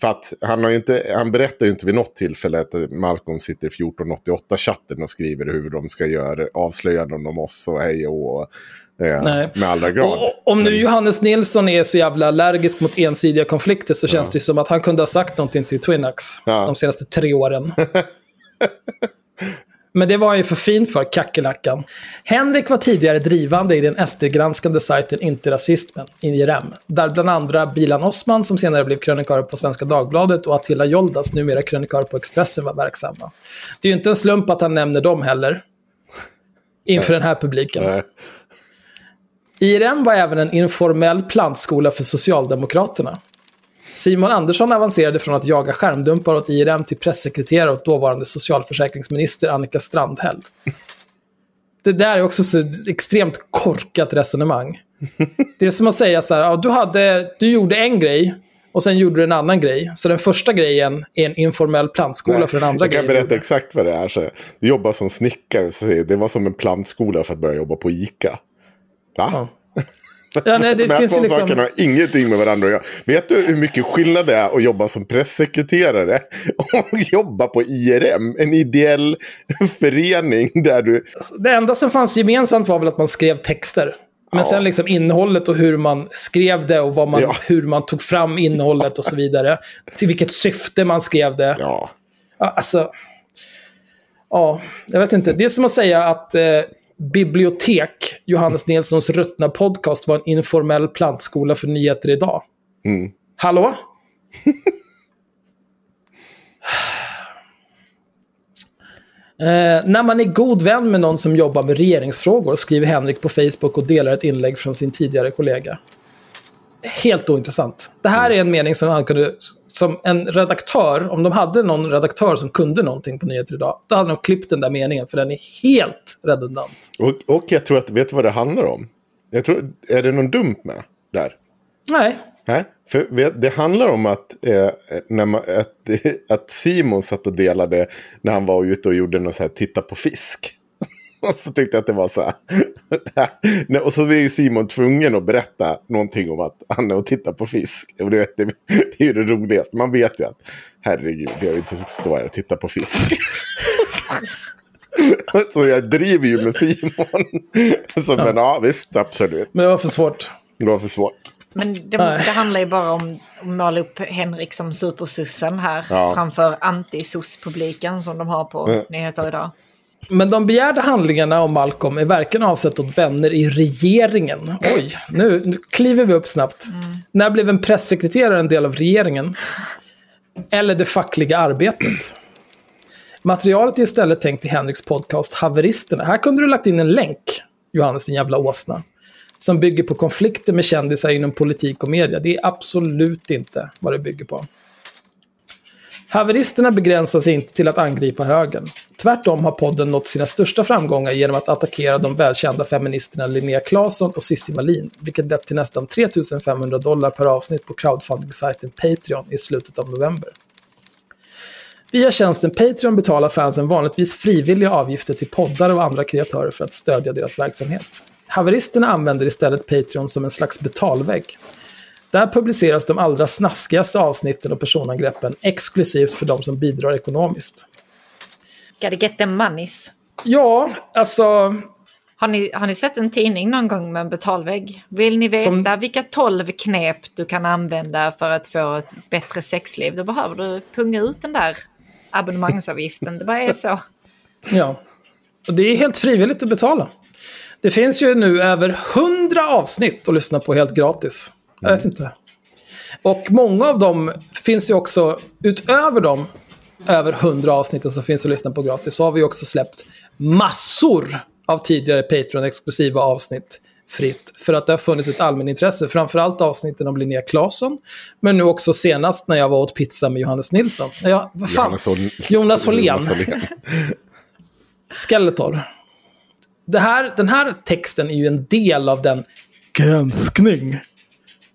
För att han, har inte, han berättar ju inte vid något tillfälle att Malcolm sitter i 1488-chatten och skriver hur de ska göra avslöjanden om oss och hej och eh, Nej. med allra grad. Och, och om nu Johannes Nilsson är så jävla allergisk mot ensidiga konflikter så känns det ju som att han kunde ha sagt någonting till Twinax Ja. de senaste tre åren. Men det var han ju för fin för, kackerlackan. Henrik var tidigare drivande i den SD-granskande sajten Inte Rasismen, IRM. Där bland andra Bilan Osman, som senare blev krönikör på Svenska Dagbladet, och Attila Joldas, numera krönikör på Expressen, var verksamma. Det är ju inte en slump att han nämner dem heller. Inför den här publiken. Nej. IRM var även en informell plantskola för Socialdemokraterna. Simon Andersson avancerade från att jaga skärmdumpar åt IRM till pressekreterare åt dåvarande socialförsäkringsminister Annika Strandhäll. Det där är också så extremt korkat resonemang. Det är som att säga så här, ja, du, hade, du gjorde en grej och sen gjorde du en annan grej. Så den första grejen är en informell plantskola Nej, för den andra jag kan grejen. berätta exakt vad det är. Så jag jobbar som snickare, så det var som en plantskola för att börja jobba på ICA. Va? Ja. Ja, nej, det De här finns två liksom... sakerna har ingenting med varandra att göra. Vet du hur mycket skillnad det är att jobba som pressekreterare och jobba på IRM? En ideell förening där du... Det enda som fanns gemensamt var väl att man skrev texter. Men Ja. sen liksom innehållet och hur man skrev det och vad man, Ja. hur man tog fram innehållet och så vidare. Till vilket syfte man skrev det. Ja, Alltså, ja, jag vet inte. Det är som att säga att eh, Bibliotek, Johannes Nilssons ruttna podcast, var en informell plantskola för nyheter idag. Mm. Hallå? Eh, när man är god vän med någon som jobbar med regeringsfrågor skriver Henrik på Facebook och delar ett inlägg från sin tidigare kollega. Helt ointressant. Det här är en mening som han kunde, som en redaktör, om de hade någon redaktör som kunde någonting på nyheter idag, då hade de klippt den där meningen, för den är helt redundant. och, och jag tror att, vet du vad det handlar om? Jag tror, är det någon dumt med där? Nej, Nej, för vet- det handlar om att, eh, när man, att, att Simon satt och delade när han var ute och gjorde något så här titta på fisk. Och så tyckte jag att det var så här. Och så är ju Simon tvungen att berätta någonting om att han är och tittar på fisk. Och det, vet, det, det är ju det roligaste. Man vet ju att herregud, jag vill inte stå här och titta på fisk. så jag driver ju med Simon. Så, men ja, visst, absolut. men det var för svårt. Det var för svårt. Men det, det, handlar ju bara om att måla upp Henrik som supersussen här Ja. framför anti-sus-publiken som de har på Mm. nyheter idag. Men de begärda handlingarna om Malcolm är varken avsett åt vänner i regeringen. Oj, nu, nu kliver vi upp snabbt. När blev en pressekreterare en del av regeringen? Eller det fackliga arbetet? Materialet är istället tänkt till Henriks podcast Haveristerna. Här kunde du lagt in en länk, Johannes din jävla åsna. Som bygger på konflikter med kändisar inom politik och media. Det är absolut inte vad det bygger på. Haveristerna begränsar sig inte till att angripa högern. Tvärtom har podden nått sina största framgångar genom att attackera de välkända feministerna Linnea Claesson och Cissi Wallin, vilket lett till nästan 3 500 dollar per avsnitt på crowdfunding-sajten Patreon i slutet av november. Via tjänsten Patreon betalar fansen vanligtvis frivilliga avgifter till poddar och andra kreatörer för att stödja deras verksamhet. Haveristerna använder istället Patreon som en slags betalvägg. Där publiceras de allra snaskigaste avsnitten och personangreppen exklusivt för de som bidrar ekonomiskt. Gotta get them moneys. Ja, alltså... Har ni, har ni sett en tidning någon gång med en betalvägg? Vill ni veta Som- vilka tolv knep du kan använda för att få ett bättre sexliv? Då behöver du punga ut den där abonnemangsavgiften. Det bara är så. Ja. Och det är helt frivilligt att betala. Det finns ju nu över 100 avsnitt att lyssna på helt gratis. Jag vet inte. Och många av dem finns ju också, utöver de över 100 avsnitten som finns att lyssna på gratis, så har vi också släppt massor av tidigare Patreon-exklusiva avsnitt fritt. För att det har funnits ett allmänintresse. Framförallt avsnitten om Linnea Claesson. Men nu också senast när jag var åt pizza med Johannes Nilsson. Ja, vad fan? Johannes Hol- Jonas Hållén. Jonas Hållén. Skeletor. Det här, den här texten är ju en del av den granskning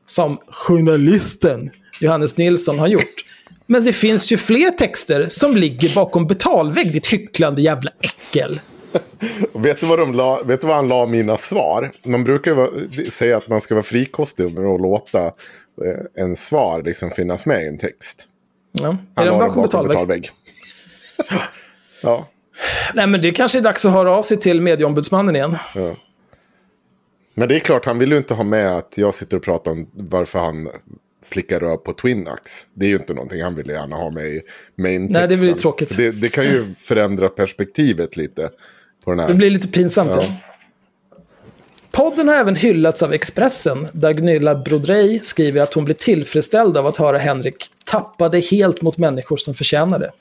som journalisten Johannes Nilsson har gjort. Men det finns ju fler texter som ligger bakom betalvägg, ditt hycklande jävla äckel. Vet, du vad de la, vet du vad han la mina svar? Man brukar säga att man ska vara frikostig med att låta eh, en svar liksom finnas med i en text. Ja. Är Han de la bakom betalvägg? betalvägg. ja. Nej, men det kanske är dags att höra av sig till medieombudsmannen igen. Men det är klart, han vill ju inte ha med att jag sitter och pratar om varför han slickar röv på Twinax. Det är ju inte någonting han vill gärna ha med i main Nej, det blir tråkigt. Det, det kan ju förändra perspektivet lite på den här. Det blir lite pinsamt. Ja. Ja. Podden har även hyllats av Expressen, där Gunilla Brodrej skriver att hon blir tillfredsställd av att höra Henrik tappade helt mot människor som förtjänar det.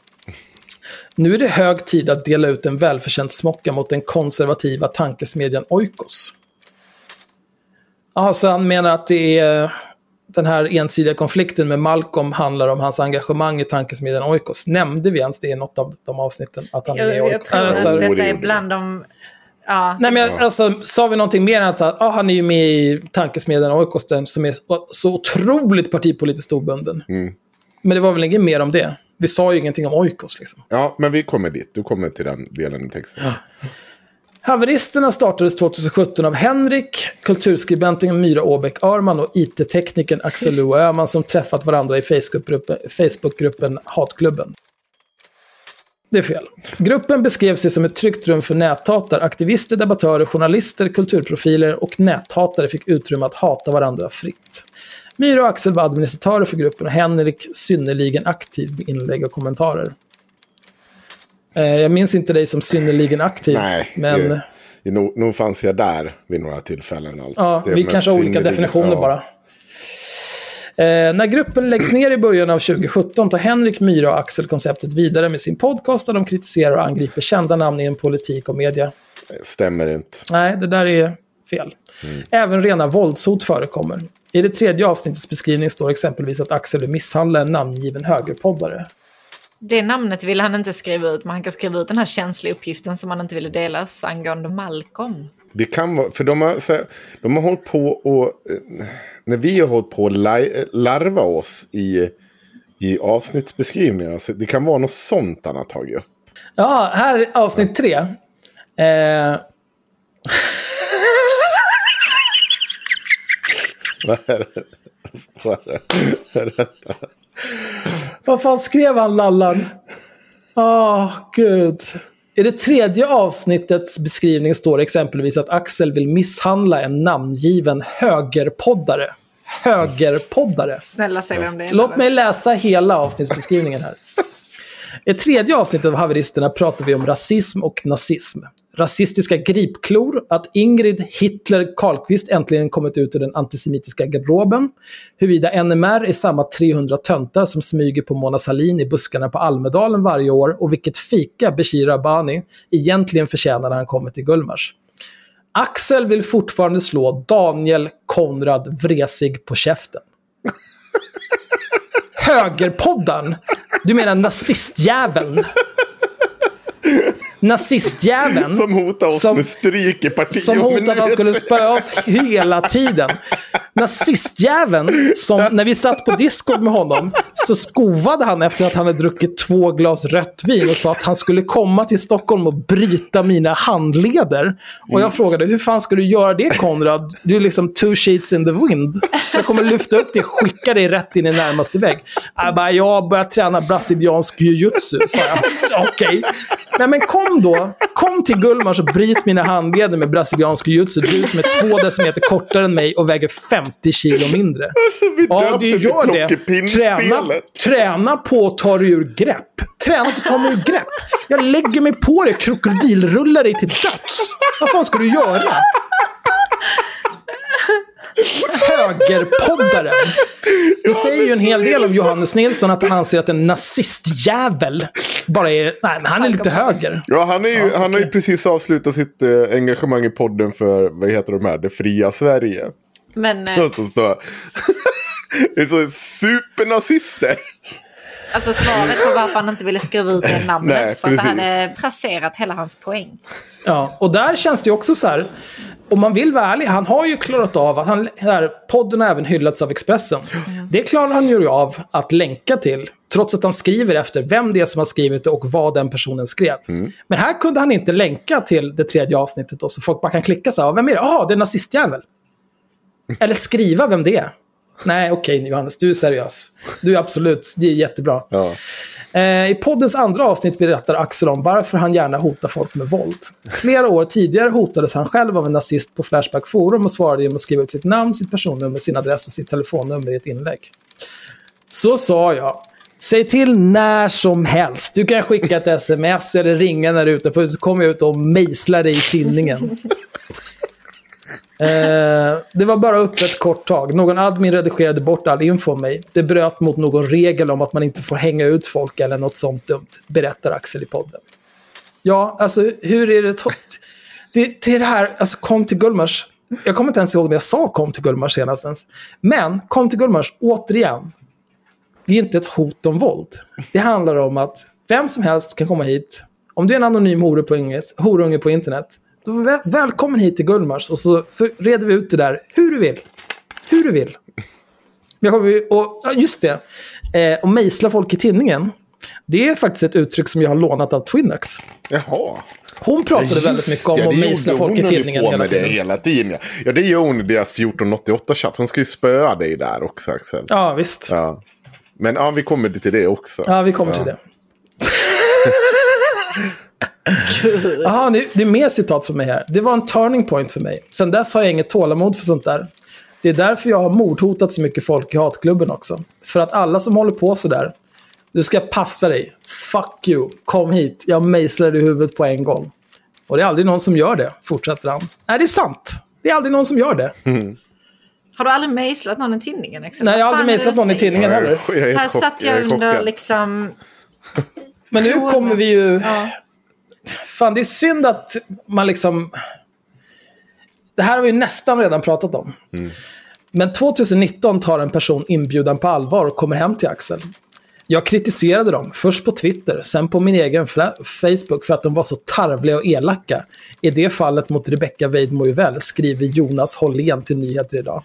Nu är det hög tid att dela ut en välförtjänt smocka mot den konservativa tankesmedjan Oikos. Ja, så han menar att det är den här ensidiga konflikten med Malcolm handlar om hans engagemang i tankesmedjan Oikos. Nämnde vi ens det i något av de avsnitten? Att han är med i Jag, jag Oikos? tror Alltså- detta är bland de... Ja, Nej, men jag, alltså, sa vi någonting mer än att ah, han är ju med i tankesmedjan Oikos, den som är så, otroligt partipolitiskt obunden. Mm. Men det var väl inget mer om det. Vi sa ju ingenting om Oikos. Liksom. Ja, men vi kommer dit. Du kommer till den delen i texten. Haveristerna startades 2017 av Henrik, kulturskribenten Myra Åbäck Arman och IT-teknikern Axel Lo Öhman som träffat varandra i Facebookgruppen, Facebookgruppen Hatklubben. Det är fel. Gruppen beskrev sig som ett tryggt rum för näthatare, Aktivister, debattörer, journalister, kulturprofiler och näthatare fick utrymme att hata varandra fritt. Myra och Axel var administratörer för gruppen och Henrik synnerligen aktiv med inlägg och kommentarer. Eh, Jag minns inte dig som synnerligen aktiv. Nej, men... det, det, nog, nog fanns jag där vid några tillfällen. Allt. Ja, vi kanske har olika definitioner ja. bara. Eh, när gruppen läggs ner i början av 2017 tar Henrik, Myra och Axel konceptet vidare med sin podcast där de kritiserar och angriper kända namn inom politik och media. Stämmer inte. Nej, det där är fel. Även rena våldshot förekommer. I det tredje avsnittets beskrivning står exempelvis att Axel vill misshandla en namngiven högerpoddare. Det namnet vill han inte skriva ut, men han kan skriva ut den här känsliga uppgiften som han inte ville delas angående Malcolm. Det kan vara, för de har, så här, de har hållit på och... eh, När vi har hållit på att larva oss i, i avsnittsbeskrivningar. Så det kan vara något sånt han har tagit upp. Ja, här är avsnitt tre. Eh, Vad är det? Vad är detta? Vad fan skrev han, Lallan? Åh, gud. I det tredje avsnittets beskrivning står exempelvis att Axel vill misshandla en namngiven högerpoddare. högerpoddare. Snälla säg vem det är. Låt mig läsa hela avsnittsbeskrivningen här. I tredje avsnittet av Haveristerna pratar vi om rasism och nazism. Rasistiska gripklor, att Ingrid Hitler Karlqvist äntligen kommit ut ur den antisemitiska garderoben, huruvida NMR är samma 300 töntar som smyger på Mona Sahlin i buskarna på Almedalen varje år och vilket fika Bashir Abani egentligen förtjänar när han kommer till Gullmars. Axel vill fortfarande slå Daniel Konrad Vresig på käften. Högerpoddarn? Du menar nazistjäveln? Nazistjäveln. Som hotade oss Som- med stryk i partiet. Som hotade att han skulle spöa oss hela tiden. Nazistjäveln, som när vi satt på Discord med honom, så skovade han efter att han hade druckit två glas rött vin och sa att han skulle komma till Stockholm och bryta mina handleder. Och jag frågade, hur fan ska du göra det Konrad? Du är liksom two sheets in the wind. Jag kommer lyfta upp dig och skicka dig rätt in i närmaste vägg. Jag bara, jag har börjat träna brasiliansk jujutsu, sa jag. Okej. Nej men kom då. Kom till Gullmars och bryt mina handleder med brasiliansk jujutsu. Du som är två decimeter kortare än mig och väger 50 kilo mindre. Alltså, vi Ja, du gör det. Träna, träna på att ta dig ur grepp. Träna på att ta mig ur grepp. Jag lägger mig på dig, krokodilrullar dig till döds. Vad fan ska du göra? Högerpoddaren. Det säger ju en hel del om Johannes Nilsson att han anser att en nazistjävel bara är... Nej, men han är lite höger. Ja, han, är ju, Ja, han har ju precis avslutat sitt eh, engagemang i podden för, vad heter de här, Det fria Sverige. Men eh, det är så supernazister. Alltså svaret på varför han inte ville skriva ut det namnet. Nej, för att det hade trasserat hela hans poäng. Ja, och där känns det ju också så här. Om man vill vara ärlig, han har ju klarat av att han, här, podden har även hyllats av Expressen. Det klarar han ju av att länka till, trots att han skriver efter vem det är som har skrivit det och vad den personen skrev. Men här kunde han inte länka till det tredje avsnittet då, så folk bara kan klicka så här, "Ah, vem är det? Jaha, det är nazistjävel. Eller skriva vem det är. Nej, okej Johannes, du är seriös. Du är absolut, det är jättebra. Ja. Eh, I poddens andra avsnitt berättar Axel om varför han gärna hotar folk med våld. Flera år tidigare hotades han själv av en nazist på Flashback Forum och svarade genom att skriva ut sitt namn, sitt personnummer, sin adress och sitt telefonnummer i ett inlägg. Så sa jag. Säg till när som helst. Du kan skicka ett sms eller ringa när du är utanför så kommer jag ut och mejslar dig i tinningen. Eh, det var bara uppe ett kort tag. Någon admin redigerade bort all info om mig. Det bröt mot någon regel om att man inte får hänga ut folk eller något sånt dumt, berättar Axel i podden. Ja, alltså hur är det... Det, det är det här, alltså kom till Gullmars. Jag kommer inte ens ihåg när jag sa kom till Gullmars senast ens. Men kom till Gullmars, återigen. Det är inte ett hot om våld. Det handlar om att vem som helst kan komma hit. Om du är en anonym horunge på horunge på internet, då väl, välkommen hit till Gullmars och så reder vi ut det där hur du vill. Hur du vill. Jag kommer, och, ja, just det. Eh, och mejsla folk i tinningen. Det är faktiskt ett uttryck som jag har lånat av Twinax. Jaha. Hon pratade Just väldigt mycket om det, att mejsla folk i tidningen hela tiden. Det hela tiden ja. ja, det gör hon i deras 1488-chatt. Hon ska ju spöa dig där också, Axel. Ja, visst. Ja. Men ja, vi kommer till det också. Ja, vi kommer till det. Jaha, det, det är mer citat för mig här. Det var en turning point för mig. Sen dess har jag inget tålamod för sånt där. Det är därför jag har mordhotat så mycket folk i hatklubben också. För att alla som håller på sådär, du ska passa dig. Fuck you, kom hit. Jag mejslar dig i huvudet på en gång. Och det är aldrig någon som gör det, fortsätter han. Nej, det är sant. Det är aldrig någon som gör det. Har du aldrig mejslat någon i tidningen? Axel? Nej, jag har aldrig mejslat någon i tidningen heller. Jag Här satt jag är under liksom... Men nu kommer vi ju... Ja. Fan, det är synd att man liksom... Det här har vi nästan redan pratat om. Men 2019 tar en person inbjudan på allvar och kommer hem till Axel. Jag kritiserade dem, först på Twitter, sen på min egen Facebook för att de var så tarvliga och elaka. I det fallet mot Rebecca Weidmo väl, skriver Jonas Hållén till Nyheter idag.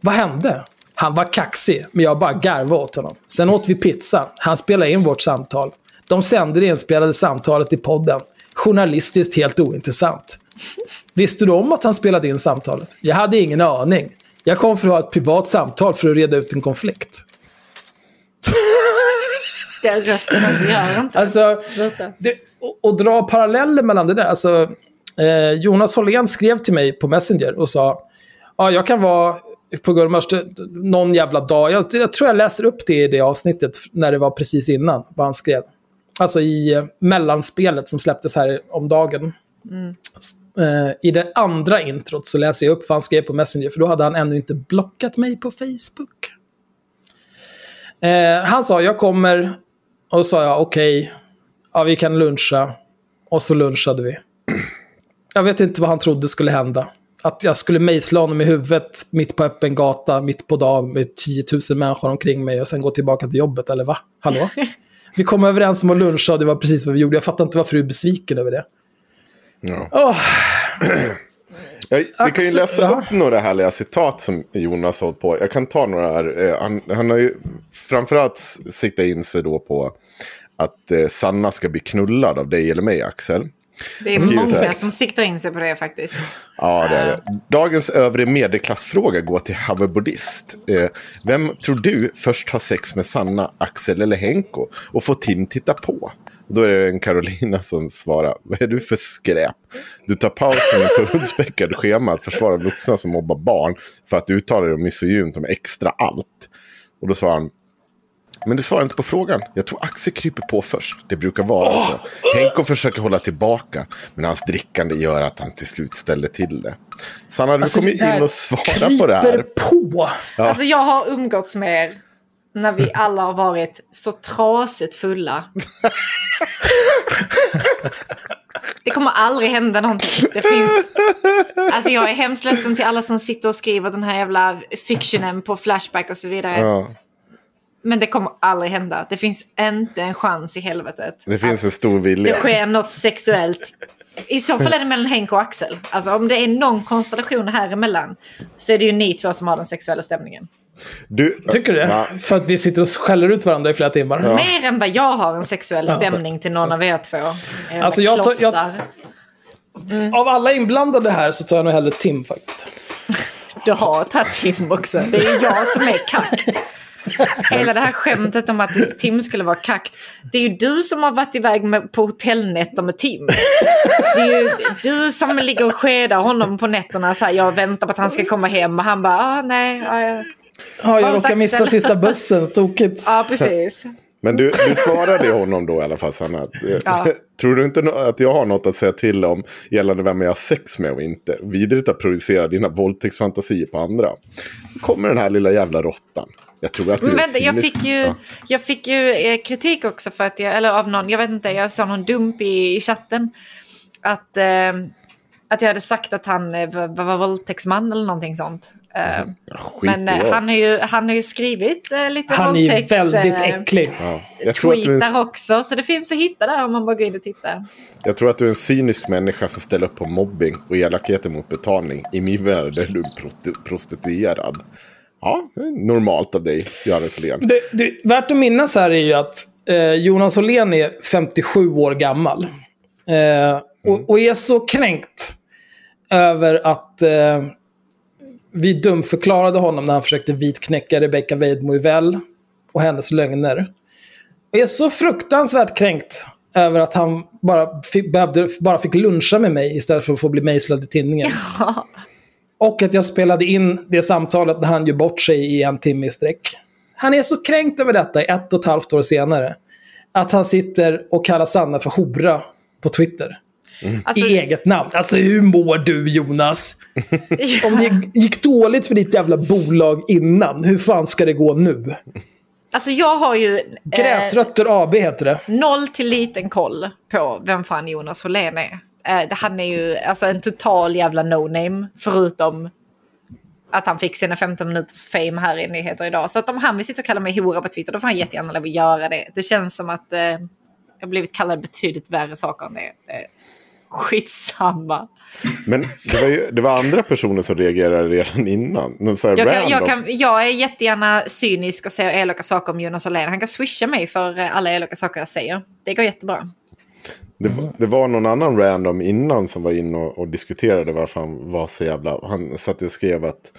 Vad hände? Han var kaxig, men jag bara garvade åt honom. Sen åt vi pizza. Han spelade in vårt samtal. De sände det inspelade samtalet i podden. Journalistiskt helt ointressant. Visste du om att han spelade in samtalet? Jag hade ingen aning. Jag kom för att ha ett privat samtal för att reda ut en konflikt. Den rösten alltså, gör inte. Alltså, Sluta. det, och, och dra paralleller mellan det där. Alltså, eh, Jonas Hållén skrev till mig på Messenger och sa ja, jag kan vara på Gullmars någon jävla dag. Jag, jag tror jag läser upp det i det avsnittet när det var precis innan vad han skrev. Alltså i eh, mellanspelet som släpptes här om dagen. Eh, I det andra introt så läser jag upp vad han skrev på Messenger, för då hade han ännu inte blockat mig på Facebook. Eh, han sa, jag kommer, och då sa jag okej, ja vi kan luncha. Och så lunchade vi. Jag vet inte vad han trodde skulle hända. Att jag skulle mejsla honom i huvudet mitt på öppen gata, mitt på dagen med 10 000 människor omkring mig och sen gå tillbaka till jobbet, eller va? Hallå? Vi kom överens om att luncha och det var precis vad vi gjorde. Jag fattar inte varför du är besviken över det. Ja. Åh, Jag, vi kan ju läsa ja. upp några härliga citat som Jonas har på. Jag kan ta några här. Eh, Han, han har ju framförallt siktat in sig då på att eh, Sanna ska bli knullad av dig eller mig, Axel. Det är skriver så här. många som siktar in sig på det faktiskt. Ja, det är det. Dagens övre medelklassfråga går till Have Buddhist. Eh, vem tror du först har sex med Sanna, Axel eller Henko? Och får Tim titta på? Då är det en Carolina som svarar. Vad är du för skräp? Du tar paus från det pundspäckade schemat att försvara vuxna som mobbar barn för att uttala dig misogynt om extra allt. Och då svarar han. Men du svarar inte på frågan. Jag tror Axel kryper på först. Det brukar vara så. Henko försöker hålla tillbaka. Men hans drickande gör att han till slut ställer till det. Sanna, du alltså, kommer ju in och svara på det här. på. Alltså jag har umgåtts med er när vi alla har varit så trasigt fulla. Det kommer aldrig hända någonting. Det finns... Alltså jag är hemskt ledsen till alla som sitter och skriver den här jävla fictionen på Flashback och så vidare. Ja, Men det kommer aldrig hända. Det finns inte en chans i helvetet. det finns en stor det vilja. sker något sexuellt. I så fall är det mellan Henk och Axel. Alltså om det är någon konstellation här emellan så är det ju ni två som har den sexuella stämningen. Du, Tycker du det? Ja. För att vi sitter och skäller ut varandra i flera timmar. Mer än vad jag har en sexuell stämning till någon av er två. Era Alltså, jag tar- jag- klossar. Av alla inblandade här så tar jag nog hellre Tim faktiskt. Du har tagit Tim också. Det är jag som är kakt. Hela det här skämtet om att Tim skulle vara kakt. Det är ju du som har varit iväg med, på hotellnätter med Tim. Det är ju du som ligger och skedar honom på nätterna. Så här, jag väntar på att han ska komma hem och han bara, ah, nej. Ja, ja. Ja, jag råkade missa sista bussen. Tokigt. ja precis. Men du, du svarade ju honom då i alla fall, Sanna. Eh, Ja. Tror du inte att jag har något att säga till om gällande vem jag har sex med och inte? Vidrigt att projicera dina våldtäktsfantasier på andra. Kommer den här lilla jävla råttan. Jag tror att du Men är vänta, jag cynisk. fick ju, Ja. jag fick ju eh, kritik också för att jag, eller av någon, jag vet inte, jag sa någon dump i, i chatten. Att, eh, att jag hade sagt att han eh, var, var våldtäktsman eller någonting sånt. Eh, Ja, skit men eh, han har ju, han har ju skrivit eh, lite Han är ju våldtäkts... väldigt eh, äcklig. Ja. Jag, tror att du är Tweetar en, också, så det finns att hitta där om man bara går in och tittar. jag tror att du är en cynisk människa som ställer upp på mobbing och elakheter mot betalning. I min värld är du prosti- prostituerad. Ja, det är normalt av dig, Johannes Åhlén. Det, det, värt att minnas här är ju att eh, Jonas Åhlén är 57 år gammal. Eh, och, och är så kränkt över att eh, vi dumförklarade honom när han försökte vitknäcka Rebecca Weidmo Uvell och hennes lögner. Och är så fruktansvärt kränkt över att han bara fick, behövde, bara fick luncha med mig istället för att få bli mejslad i tidningen. Och att jag spelade in det samtalet när han gör bort sig i en timme i sträck. Han är så kränkt över detta ett och ett halvt år senare. Att han sitter och kallar Sanna för hora på Twitter. Alltså, I eget namn. Alltså hur mår du Jonas? Om det gick dåligt för ditt jävla bolag innan, hur fan ska det gå nu? alltså jag har ju... eh, Gräsrötter AB heter det. noll till liten koll på vem fan Jonas Hållén är. Eh, han är ju alltså en total jävla no-name, förutom att han fick sina 15 minuters fame här i Nyheter idag. Så att om han vill sitta och kalla mig hora på Twitter, då får han jättegärna lov att göra det. Det känns som att eh, jag blivit kallad betydligt värre saker än det. Eh, skitsamma. Men det var, ju, det var andra personer som reagerade redan innan. Jag, kan, jag, kan, jag är jättegärna cynisk och säger elaka saker om Jonas Hållén. Han kan swisha mig för eh, alla elaka saker jag säger. Det går jättebra. Det, var- det var någon annan random innan som var inne och, och diskuterade varför han var så jävla... Han satt och skrev att...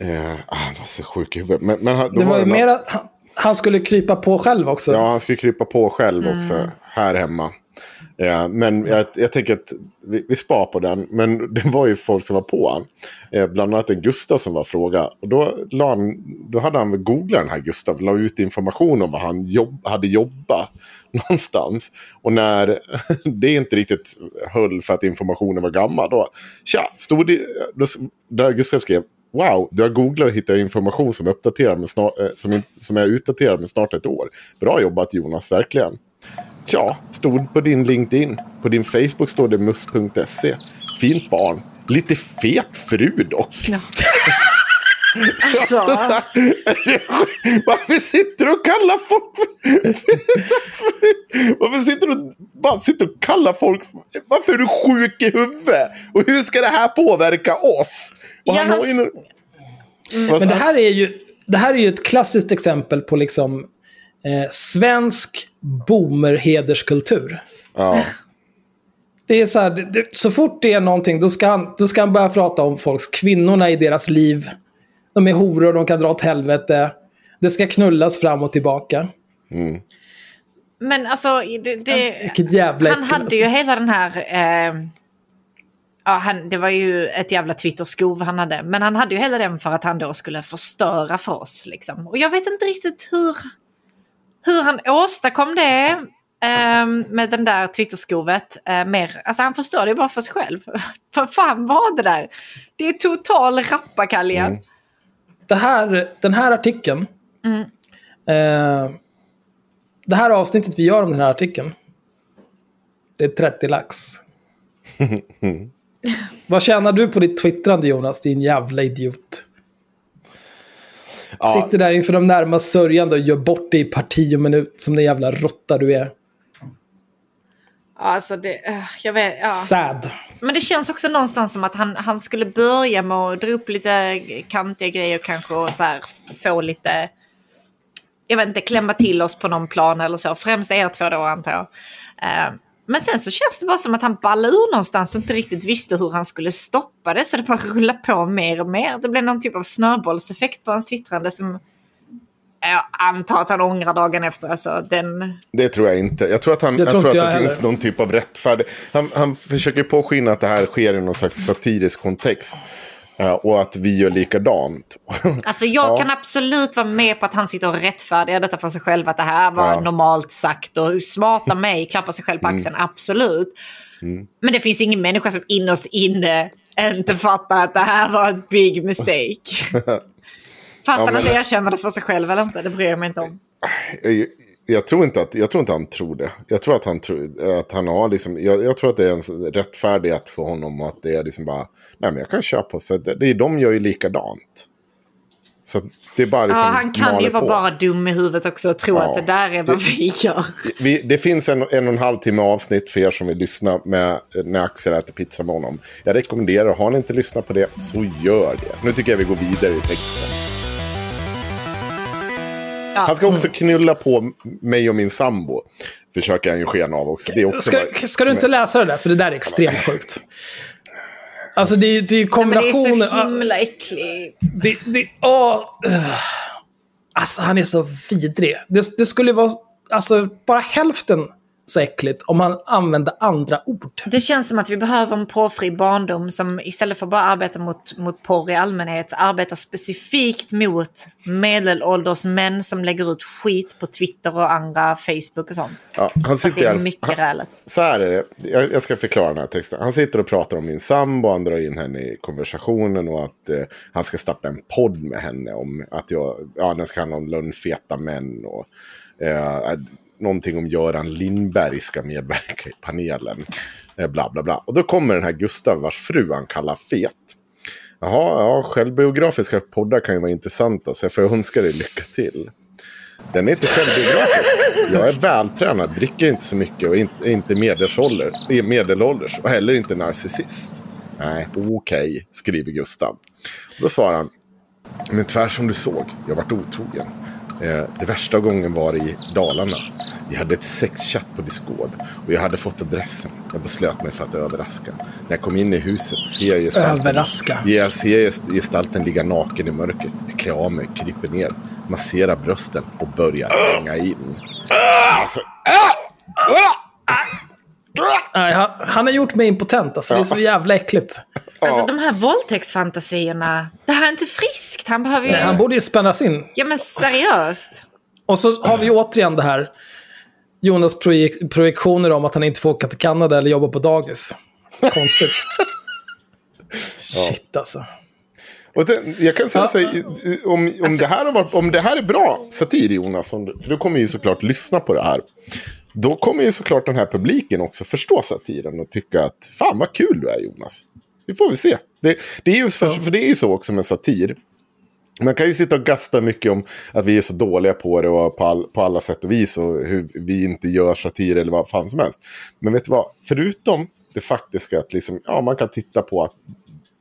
Eh, ah, han var så sjuk i huvudet. Men, men han, Det var ju någon- mer att han- han skulle krypa på själv också. Ja, han skulle krypa på själv Mm. också. Här hemma. Eh, men jag, jag tänker att vi, vi spar på den. Men det var ju folk som var på han. Eh, bland annat en Gustav som var fråga. Och då, la han, då hade han väl googlat den här Gustav. La ut information om vad han jobb, hade jobbat någonstans. Och när det inte riktigt höll för att informationen var gammal. Då, tja, stod det, då, där Gustav skrev. Wow, du har googlat och hittat information som uppdaterad med snart, eh, som, som är utdaterad med snart ett år. Bra jobbat Jonas, verkligen. Ja, stod på din LinkedIn. På din Facebook står det mus.se. Fint barn. Lite fet fru dock. Alltså, Varför sitter du och kallar folk Varför sitter du och bara sitter och kallar folk Varför är du sjuk i huvudet? Och hur ska det här påverka oss? Och Ja, han har ju han- nu... Vad Men det här är ju, det här är ju ett klassiskt exempel på liksom eh, svensk boomer-hederskultur. Ja. Det är så här, det, det, så fort det är någonting, då ska, han, då ska han börja prata om folks, kvinnorna i deras liv. De är horor, de kan dra åt helvete. Det ska knullas fram och tillbaka. men alltså, det, det, Vilket jävla han äckel, hade alltså. ju hela den här... Eh, ja, han, det var ju ett jävla Twitter-skov han hade. Men han hade ju hela den för att han då skulle förstöra för oss. Liksom. Och jag vet inte riktigt hur, hur han åstadkom det. eh, med den där Twitterskovet. Eh, mer, alltså han förstörde ju bara för sig själv. Vad fan var det där? Det är total rappakalja. Mm. Det här, den här artikeln. Mm. Eh, det här avsnittet vi gör om den här artikeln. Det är 30 lax. Vad tjänar du på ditt twittrande Jonas, din jävla idiot? Ja. Sitter där inför de närmast sörjande och gör bort dig i parti och minut som den jävla råtta du är. Alltså det, eh, jag vet, ja. Sad. Men det känns också någonstans som att han, han skulle börja med att dra upp lite kantiga grejer kanske och så här få lite, jag vet inte, klämma till oss på någon plan eller så. Främst er två då antar jag. Eh, men sen så känns det bara som att han ballade ur någonstans och inte riktigt visste hur han skulle stoppa det. Så det bara rullade på mer och mer. Det blev någon typ av snöbollseffekt på hans twittrande som jag antar att han ångrar dagen efter. Alltså, den... Det tror jag inte. Jag tror att, han, jag tror tror att det jag finns heller. någon typ av rättfärdig... Han, han försöker påskina att det här sker i någon slags satirisk kontext. Eh, och att vi gör likadant. Alltså jag Ja. kan absolut vara med på att han sitter och rättfärdigar detta för sig själv. Att det här var Ja. Mm. normalt sagt och smarta mig klappar sig själv på axeln. Absolut. Men det finns ingen människa som innerst inne inte fattar att det här var ett big mistake. Fast han men- inte erkänner det för sig själv eller inte, det bryr jag mig inte om. jag, jag, tror inte att, jag tror inte han tror det. Jag tror att han, tror, att han har liksom... Jag, jag tror att det är en rättfärdighet för honom. Och att det är liksom bara... Nej men jag kan köpa på. Så det, det, de gör ju likadant. Så det är bara liksom... Ja, han kan ju vara på. bara dum i huvudet också och tro Ja. att det där är vad vi gör. Vi, det finns en, en och en halv timme avsnitt för er som vill lyssna med, när Axel äter pizza med honom. Jag rekommenderar, har ni inte lyssnat på det, så gör det. Nu tycker jag vi går vidare i texten. Ja. Han ska också knulla på mig och min sambo. Försöker han ju skena av också. Det är också Ska, bara- ska du inte läsa det där? För det där är extremt sjukt. Alltså det är det är ju Men det är kombinationen... så himla äckligt. Det, det, åh, alltså han är så vidrig. Det, det skulle vara alltså, bara hälften så äckligt om han använde andra ord. Det känns som att vi behöver en porrfri barndom som istället för att bara arbeta mot, mot porr i allmänhet arbetar specifikt mot medelålders män som lägger ut skit på Twitter och andra Facebook och sånt. Ja, han sitter det är mycket han- rälet. Så här är det. Jag, jag ska förklara den här texten. Han sitter och pratar om min sambo. Han drar in henne i konversationen. Och att eh, han ska starta en podd med henne. Om att jag, ja, den ska handla om lönnfeta män. Och eh, någonting om Göran Lindberg ska medverka i panelen. Eh, bla bla bla. Och då kommer den här Gustav vars fru han kallar fet. Jaha, ja, självbiografiska poddar kan ju vara intressanta. Så jag får önska dig lycka till. Den är inte självbiografisk. Jag är vältränad, dricker inte så mycket och är inte- medelålders, är eh, medelålders och heller inte narcissist. Nej, okej, skriver Gustav. Då svarar han. Men tvär som du såg, jag vart otrogen. Eh, det värsta gången var i Dalarna. Vi hade ett sexchatt på Discord och jag hade fått adressen. Jag beslöt mig för att överraska. När jag kom in i huset ser jag gestalten, Överraska. jag ser gest- gestalten ligga naken i mörkret. Jag klär av mig, kryper ner, masserar brösten och börjar hänga in. Alltså, Nej, han, han har gjort mig impotent. Alltså, Det är så jävla äckligt. Alltså de här våldtäktsfantasierna. Det här är inte friskt. Han behöver ju... Nej, han borde ju spännas in. Ja men seriöst. Och så har vi återigen det här. Jonas projek projektioner om att han inte får åka till Kanada eller jobba på dagis. Konstigt. Shit alltså. Och det, jag kan säga Ja. så här, om, om, det här har varit, om det här är bra satir Jonas, för du kommer ju såklart lyssna på det här. Då kommer ju såklart den här publiken också förstå satiren och tycka att fan vad kul du är Jonas. Vi får väl se. Det, det är ju för, för det är ju så också med satir. Man kan ju sitta och gasta mycket om att vi är så dåliga på det och på, all, på alla sätt och vis och hur vi inte gör satir eller vad fan som helst. Men vet du vad? Förutom det faktiska att liksom, ja, man kan titta på att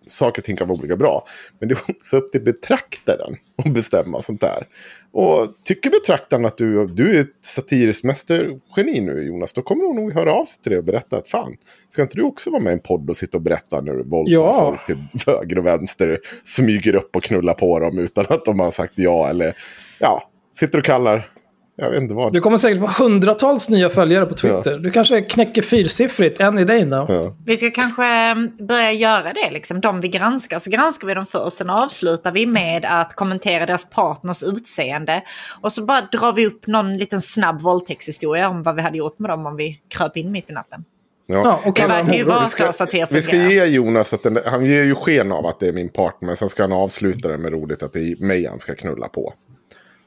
saker och ting kan vara olika bra. Men det är också upp till betraktaren att bestämma sånt där. Och tycker betraktaren att du, du är ett satiriskt mästergeni nu Jonas, då kommer hon nog höra av sig till dig och berätta att fan, ska inte du också vara med i en podd och sitta och berätta när du våldtar Ja. folk till höger och vänster, smyger upp och knullar på dem utan att de har sagt ja eller ja, sitter och kallar, jag vet inte vad. Du kommer säkert få hundratals nya följare på Twitter. Du kanske knäcker fyrsiffrigt, en i dig nu. Ja. Vi ska kanske eh, börja göra det, liksom. de vi granskar. Så granskar vi dem först, sen avslutar vi med att kommentera deras partners utseende. Och så bara drar vi upp någon liten snabb våldtäktshistoria om vad vi hade gjort med dem om vi kröp in mitt i natten. Ja, och Det verkar ju vara Vi ska, så satir vi ska ge Jonas att den, han ger ju sken av att det är min partner, men sen ska han avsluta det med roligt att det är mig han ska knulla på.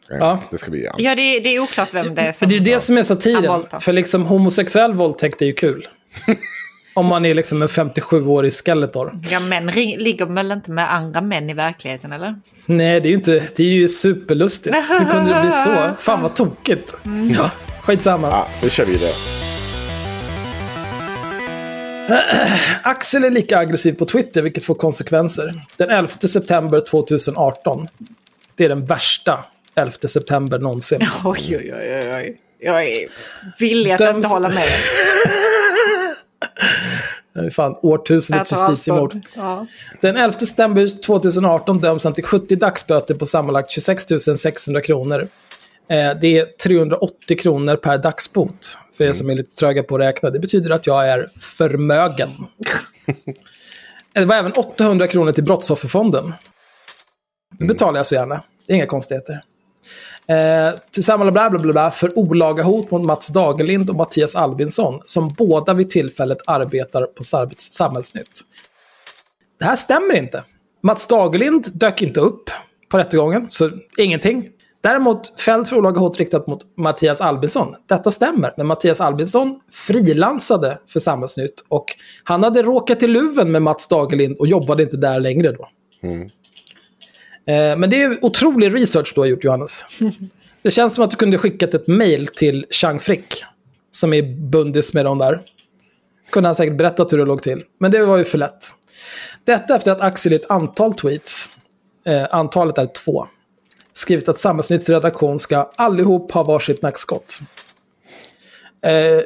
Ja. Det ska vi ge han. Ja, det, det är oklart vem det är som... Men det är det som är satiren. För liksom homosexuell våldtäkt är ju kul. Om man är liksom en 57-årig Skeletor. Ja, män ligger väl inte med andra män i verkligheten, eller? Nej, det är ju inte... Det är ju superlustigt. Hur kunde det bli så? Fan vad tokigt. Ja, skitsamma. Ja, nu kör vi det. Axel är lika aggressiv på Twitter, vilket får konsekvenser. Den 11 september 2018. Det är den värsta 11 september någonsin. Oj, oj, oj, oj, oj. Jag är villig att Döms- inte hålla med. Det är fan årtusendets justitiemord. Ja. Den 11 september 2018 döms han till 70 dagsböter på sammanlagt 26 600 kronor. Eh, Det är 380 kronor per dagsbot. För er som är lite tröga på att räkna. Det betyder att jag är förmögen. Det var även 800 kronor till Brottsofferfonden. Det betalar jag så gärna. Det är inga konstigheter. Eh, tillsammans bla bla bla bla för olaga hot mot Mats Dagerlind och Mattias Albinsson som båda vid tillfället arbetar på Samhällsnytt. Det här stämmer inte. Mats Dagerlind dök inte upp på rättegången, så ingenting. Däremot fälld för olaga hot riktat mot Mattias Albinsson. Detta stämmer, men Mattias Albinsson frilansade för Samhällsnytt och han hade råkat i luven med Mats Dagerlind och jobbade inte där längre då. Mm. Men det är otrolig research du har gjort, Johannes. Det känns som att du kunde skickat ett mail till Chang Frick, som är bundis med dem där. Kunde han säkert berättat hur det låg till. Men det var ju för lätt. Detta efter att Axel i ett antal tweets, eh, antalet är två, skrivit att Samhällsnytts redaktion ska allihop ha varsitt nackskott. Eh,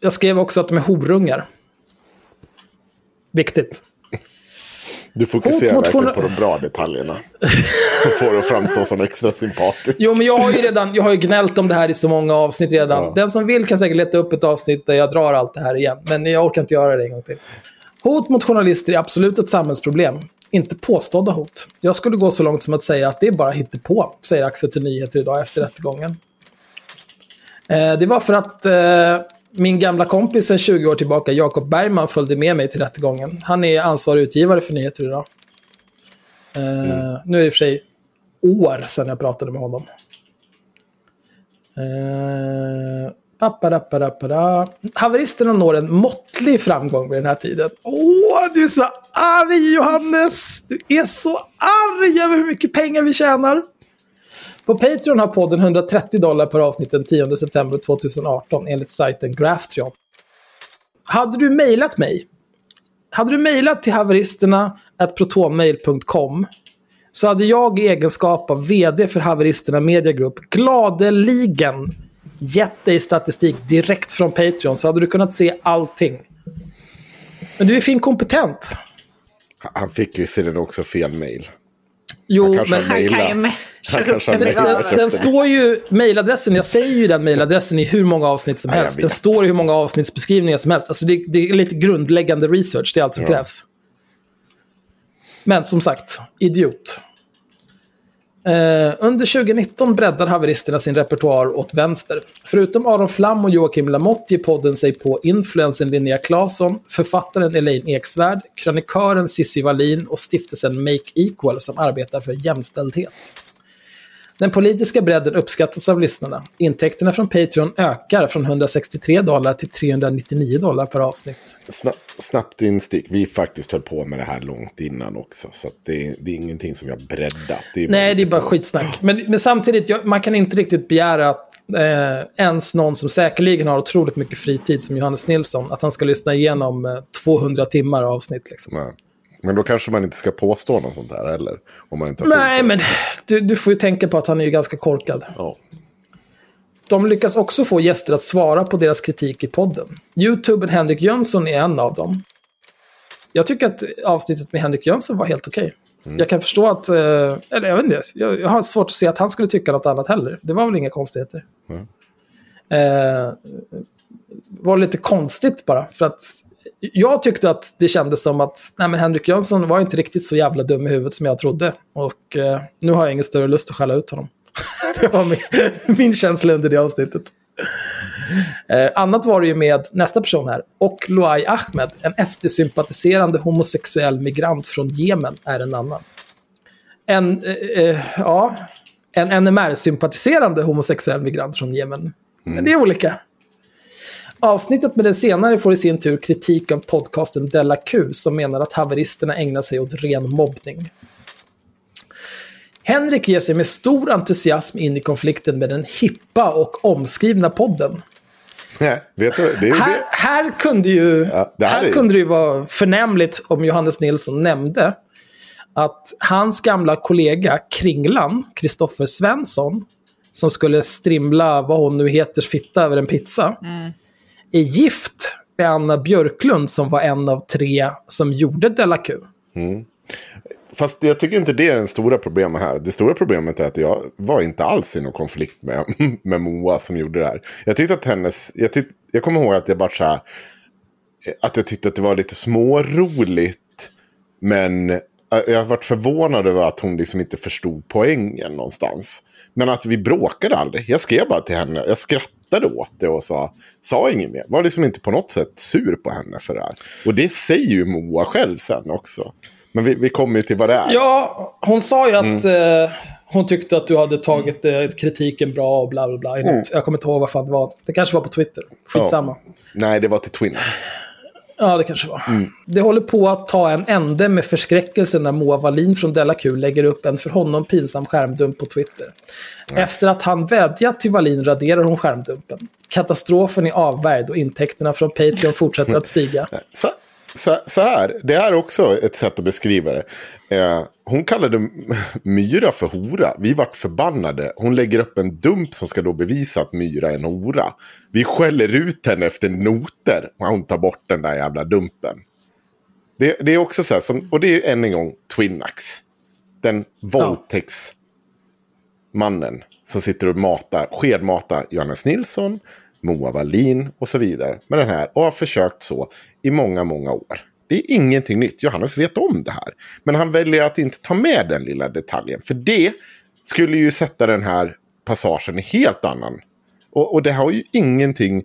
jag skrev också att de är horungar. Viktigt. Du fokuserar Hot verkligen på de bra detaljerna. Och får det att framstå som extra sympatiskt. Jo, men jag har ju redan jag har ju gnällt om det här i så många avsnitt redan. Ja. Den som vill kan säkert leta upp ett avsnitt där jag drar allt det här igen. Men jag orkar inte göra det en gång till. Hot mot journalister är absolut ett samhällsproblem. Inte påstådda hot. Jag skulle gå så långt som att säga att det är bara hittepå, säger Axel till Nyheter idag efter rättegången. Eh, det var för att eh, min gamla kompis sen 20 år tillbaka, Jakob Bergman, följde med mig till rättegången. Han är ansvarig utgivare för Nyheter idag. Eh, Nu är det i och för sig år sedan jag pratade med honom. Eh, papparapparappara. Haveristerna når en måttlig framgång vid den här tiden. Åh, du är så arg Johannes! Du är så arg över hur mycket pengar vi tjänar. På Patreon har podden 130 dollar per avsnitt den 10 september 2018 enligt sajten Graftreon. Hade du mejlat mig? Hade du mejlat till haveristerna protonmail.com så hade jag i egenskap av vd för Haveristerna Media Group gladeligen gett dig statistik direkt från Patreon så hade du kunnat se allting. Men du är fin kompetent. Han fick ju visserligen också fel mail. Jo, kanske men har Han kan ju Den- står ju, mailadressen, jag säger ju den mailadressen i hur många avsnitt som helst. Den står i hur många avsnittsbeskrivningar som helst. Alltså det, det är lite grundläggande research, det är allt som Ja. krävs. Men som sagt, idiot. Eh, under 2019 breddar haveristerna sin repertoar åt vänster. Förutom Aron Flam och Joakim Lamotte ger podden sig på influensen Linnea Claesson, författaren Elaine Eksvärd, krönikören Cissi Wallin och stiftelsen Make Equal som arbetar för jämställdhet. Den politiska bredden uppskattas av lyssnarna. Intäkterna från Patreon ökar från 163 dollar till 399 dollar per avsnitt. Snabbt, snabbt instick. Vi faktiskt höll på med det här långt innan också. Så det, är, det är ingenting som vi har breddat. Det Nej, det är bara skitsnack. Men, men samtidigt, jag, man kan inte riktigt begära att eh, ens någon som säkerligen har otroligt mycket fritid som Johannes Nilsson, att han ska lyssna igenom eh, 200 timmar avsnitt. Liksom. Nej. Men då kanske man inte ska påstå något sånt här heller. Om man inte Nej, men du, du får ju tänka på att han är ju ganska korkad. Ja. De lyckas också få gäster att svara på deras kritik i podden. Youtubern Henrik Jönsson är en av dem. Jag tycker att avsnittet med Henrik Jönsson var helt okej. Jag kan förstå att, eh, eller jag vet inte, jag, jag har svårt att se att han skulle tycka något annat heller. Det var väl inga konstigheter. Eh, var lite konstigt bara, för att jag tyckte att det kändes som att nej, men Henrik Jönsson var inte riktigt så jävla dum i huvudet som jag trodde. Och eh, nu har jag ingen större lust att skälla ut honom. det var min, min känsla under det avsnittet. Eh, annat var det ju med nästa person här. Och Luai Ahmed, en SD-sympatiserande homosexuell migrant från Jemen, är en annan. En, eh, eh, ja, en NMR-sympatiserande homosexuell migrant från Jemen. Men det är olika. Avsnittet med den senare får i sin tur kritik av podcasten Della Q som menar att haveristerna ägnar sig åt ren mobbning. Henrik ger sig med stor entusiasm in i konflikten med den hippa och omskrivna podden. Nej, vet du, det är Här, det. här kunde ju, Ja, det här här är- kunde det ju vara förnämligt om Johannes Nilsson nämnde att hans gamla kollega Kringlan, Kristoffer Svensson, som skulle strimla vad hon nu heter fitta över en pizza, är gift med Anna Björklund som var en av tre som gjorde Della Q. Mm. Fast jag tycker inte det är det stora problemet här. Det stora problemet är att jag var inte alls i någon konflikt med, med Moa som gjorde det här. Jag tyckte att hennes... Jag, tyck, jag kommer ihåg att jag bara så här... Att jag tyckte att det var lite småroligt. Men äh, jag har varit förvånad över att hon liksom inte förstod poängen någonstans. Men att vi bråkade aldrig. Jag skrev bara till henne. Jag skrattade åt det och sa, sa inget mer. Var liksom inte på något sätt sur på henne för det här. Och det säger ju Moa själv sen också. Men vi, vi kommer ju till vad det är. Ja, hon sa ju att Mm. eh, hon tyckte att du hade tagit eh, kritiken bra och bla bla bla. Mm. Jag kommer inte ihåg vad fan det var. Det kanske var på Twitter. Skitsamma. Nej, det var till Twins. Ja, det kanske var. Mm. Det håller på att ta en ände med förskräckelse när Moa Wallin från Della Q lägger upp en för honom pinsam skärmdump på Twitter. Efter att han vädjat till Wallin raderar hon skärmdumpen. Katastrofen är avvärjd och intäkterna från Patreon fortsätter att stiga. Så, så, så här, det är också ett sätt att beskriva det. Eh, hon kallade Myra för hora. Vi vart förbannade. Hon lägger upp en dump som ska då bevisa att Myra är en hora. Vi skäller ut henne efter noter och hon tar bort den där jävla dumpen. Det, det är också så här, som, och det är än en gång Twinax. Den våldtäktsmannen som sitter och matar, skedmatar Johannes Nilsson, Moa Wallin och så vidare med den här. Och har försökt så i många, många år. Det är ingenting nytt. Johannes vet om det här. Men han väljer att inte ta med den lilla detaljen. För det skulle ju sätta den här passagen i helt annan. Och, och det har ju ingenting...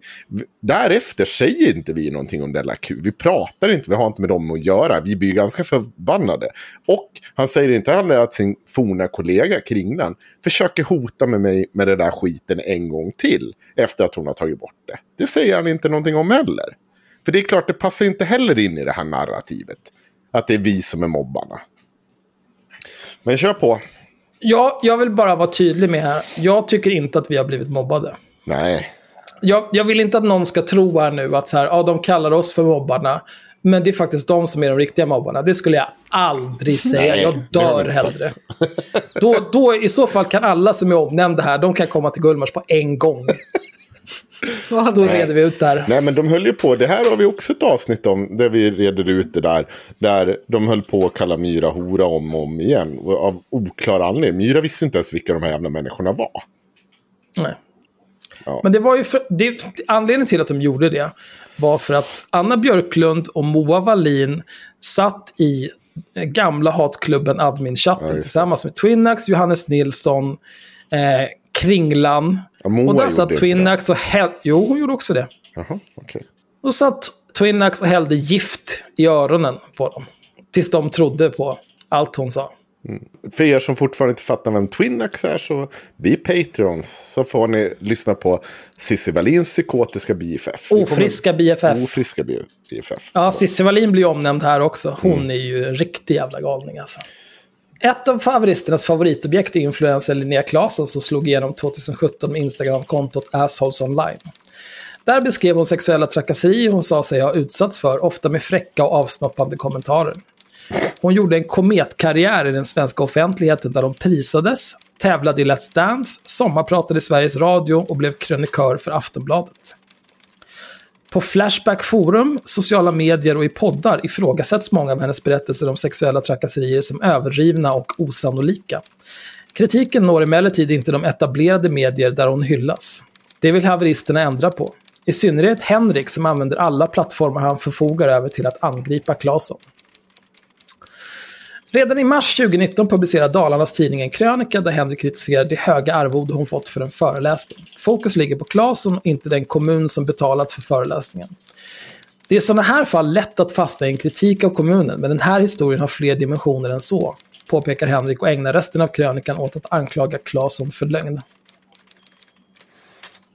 Därefter säger inte vi någonting om Della Q. Vi pratar inte, vi har inte med dem att göra. Vi blir ganska förbannade. Och han säger inte heller att sin forna kollega Kringlan försöker hota med mig med den där skiten en gång till. Efter att hon har tagit bort det. Det säger han inte någonting om heller. För det är klart, det passar inte heller in i det här narrativet. Att det är vi som är mobbarna. Men kör på. Ja, jag vill bara vara tydlig med här. Jag tycker inte att vi har blivit mobbade. Nej. Jag, jag vill inte att någon ska tro här nu att så här, ja, de kallar oss för mobbarna. Men det är faktiskt de som är de riktiga mobbarna. Det skulle jag aldrig säga. Nej, jag dör hellre. Då, då i så fall kan alla som är omnämnda här, de kan komma till Gullmars på en gång. Då reder vi ut det här. Nej, men de höll ju på. Det här har vi också ett avsnitt om. Där vi reder ut det där. Där de höll på att kalla Myra hora om och om igen. Av oklar anledning. Myra visste inte ens vilka de här jävla människorna var. Nej. Ja. Men det var ju för, det, anledningen till att de gjorde det var för att Anna Björklund och Moa Wallin satt i eh, gamla hatklubben Admin-chatten Ja, tillsammans med Twinax, Johannes Nilsson, eh, Kringlan. Ja, Moa och där satt Twinax och hällde... Jo, hon gjorde också det. Jaha, okej. Och satt Twinax och hällde gift i öronen på dem. Tills de trodde på allt hon sa. För er som fortfarande inte fattar vem Twinax är så bli Patreons. Så får ni lyssna på Cissi Wallins psykotiska BFF. Ofriska BFF. Ofriska BFF. Ja, Cissi Wallin blir omnämnd här också. Hon är ju en riktig jävla galning alltså. Ett av favoristernas favoritobjekt är influencer Linnea Claesson som slog igenom 2017 med Instagram-kontot Assholes Online. Där beskrev hon sexuella trakasserier hon sa sig ha utsatts för, ofta med fräcka och avsnoppande kommentarer. Hon gjorde en kometkarriär i den svenska offentligheten där hon prisades, tävlade i Let's Dance, sommarpratade i Sveriges Radio och blev krönikör för Aftonbladet. På Flashback Forum, sociala medier och i poddar ifrågasätts många av hennes berättelser om sexuella trakasserier som överdrivna och osannolika. Kritiken når emellertid inte de etablerade medier där hon hyllas. Det vill haveristerna ändra på. I synnerhet Henrik som använder alla plattformar han förfogar över till att angripa Claesson. Redan i mars 2019 publicerade Dalarnas tidning en krönika där Henrik kritiserar det höga arvode hon fått för en föreläsning. Fokus ligger på Claesson och inte den kommun som betalat för föreläsningen. Det är i sådana här fall lätt att fastna i en kritik av kommunen, men den här historien har fler dimensioner än så, påpekar Henrik och ägnar resten av krönikan åt att anklaga Claesson för lögn.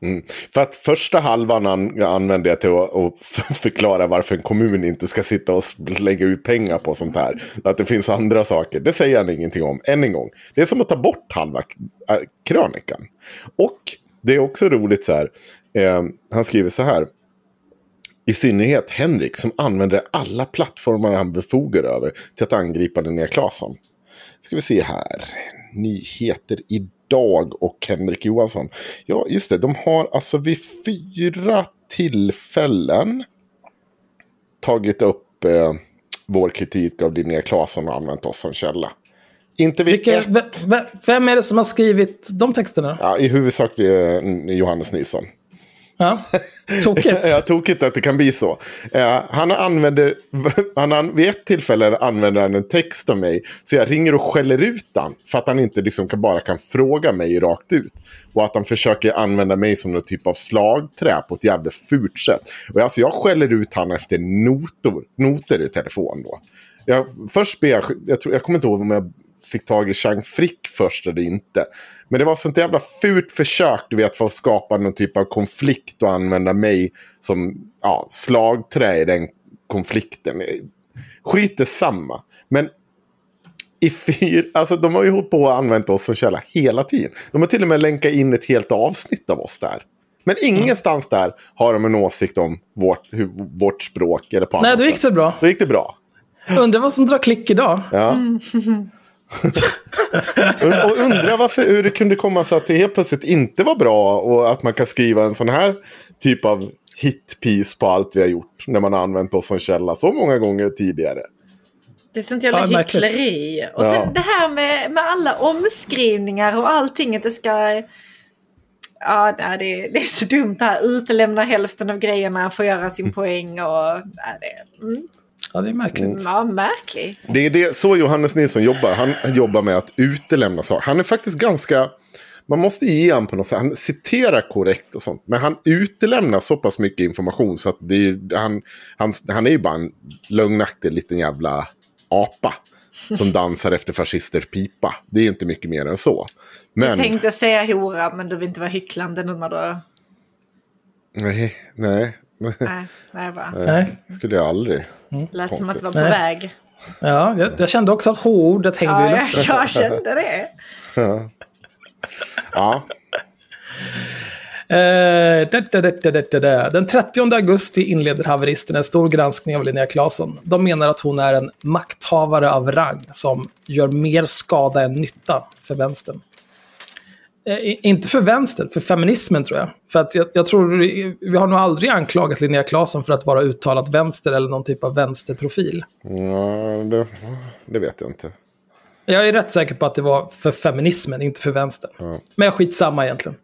Mm. För att första halvan an, använde jag till att, att förklara varför en kommun inte ska sitta och lägga ut pengar på sånt här. Att det finns andra saker. Det säger han ingenting om. Än en gång. Det är som att ta bort halva äh, krönikan. Och det är också roligt så här. Eh, han skriver så här. I synnerhet Henrik som använder alla plattformar han befogar över till att angripa Linnea Claesson. Ska vi se här. Nyheter idag och Henrik Johansson. Ja, just det. De har alltså vid fyra tillfällen tagit upp eh, vår kritik av Linnea Claesson och använt oss som källa. Inte Vilka, ett, ve, ve, vem är det som har skrivit de texterna? ja, i huvudsak eh, Johannes Nilsson. Ja. Tokigt. Ja, tokigt att det kan bli så. Eh, han använder, han an, vid ett tillfälle använder han en text av mig. Så jag ringer och skäller ut han. För att han inte liksom kan, bara kan fråga mig rakt ut. Och att han försöker använda mig som någon typ av slagträ på ett jävligt fult sätt. Och alltså jag skäller ut han efter notor, noter i telefon då. Jag, först ber jag, jag, tror, jag kommer inte ihåg om jag fick tag i Chang Frick först eller inte. Men det var sånt jävla fult försök du vet, för att skapa någon typ av konflikt och använda mig som ja, slagträ i den konflikten. Skit är samma. Men i fyr, alltså de har ju hållit på och använt oss som källa hela tiden. De har till och med länkat in ett helt avsnitt av oss där. Men ingenstans där har de en åsikt om vårt, hur, vårt språk. Eller på Nej, då gick det bra. Då gick det bra. Undrar vad som drar klick idag. Ja. och och undrar varför, hur det kunde komma sig att det helt plötsligt inte var bra och att man kan skriva en sån här typ av hitpiece på allt vi har gjort när man har använt oss som källa så många gånger tidigare. Det är sånt jävla Ja, hyckleri. Och sen Ja. det här med, med alla omskrivningar och allting. Att det ska... Ja, det, det är så dumt det här. Utelämna hälften av grejerna, få göra sin poäng och... Nej, det, mm, Ja, det är märkligt. ja, märkligt. Det är det, så Johannes Nilsson jobbar. Han jobbar med att utelämna saker. Han är faktiskt ganska... Man måste ge honom på något sätt. Han citerar korrekt och sånt. Men han utelämnar så pass mycket information så att det är, han, han, han är ju bara en lögnaktig liten jävla apa. Som dansar efter fascisters pipa. Det är inte mycket mer än så. Men... Jag tänkte säga hora, men du vill inte vara hycklande nu när du... Nej, nej. Nej, nej, va. Nej. skulle jag aldrig. Lät som att det var på Nej. väg. Ja, jag, jag kände också att H-ordet hängde Ja, i luften. jag kände det. Ja, Eh, da, da, da, da, da, da, da. Den 30 augusti inleder haveristerna en stor granskning av Linnea Claesson. De menar att hon är en makthavare av rang som gör mer skada än nytta för vänstern. Eh, inte för vänster, för feminismen tror jag. För att jag, jag, tror, vi har nog aldrig anklagat Linnea Claesson för att vara uttalat vänster eller någon typ av vänsterprofil. Ja, det, det vet jag inte. Jag är rätt säker på att det var för feminismen, inte för vänstern. Ja. Men jag skitsamma egentligen.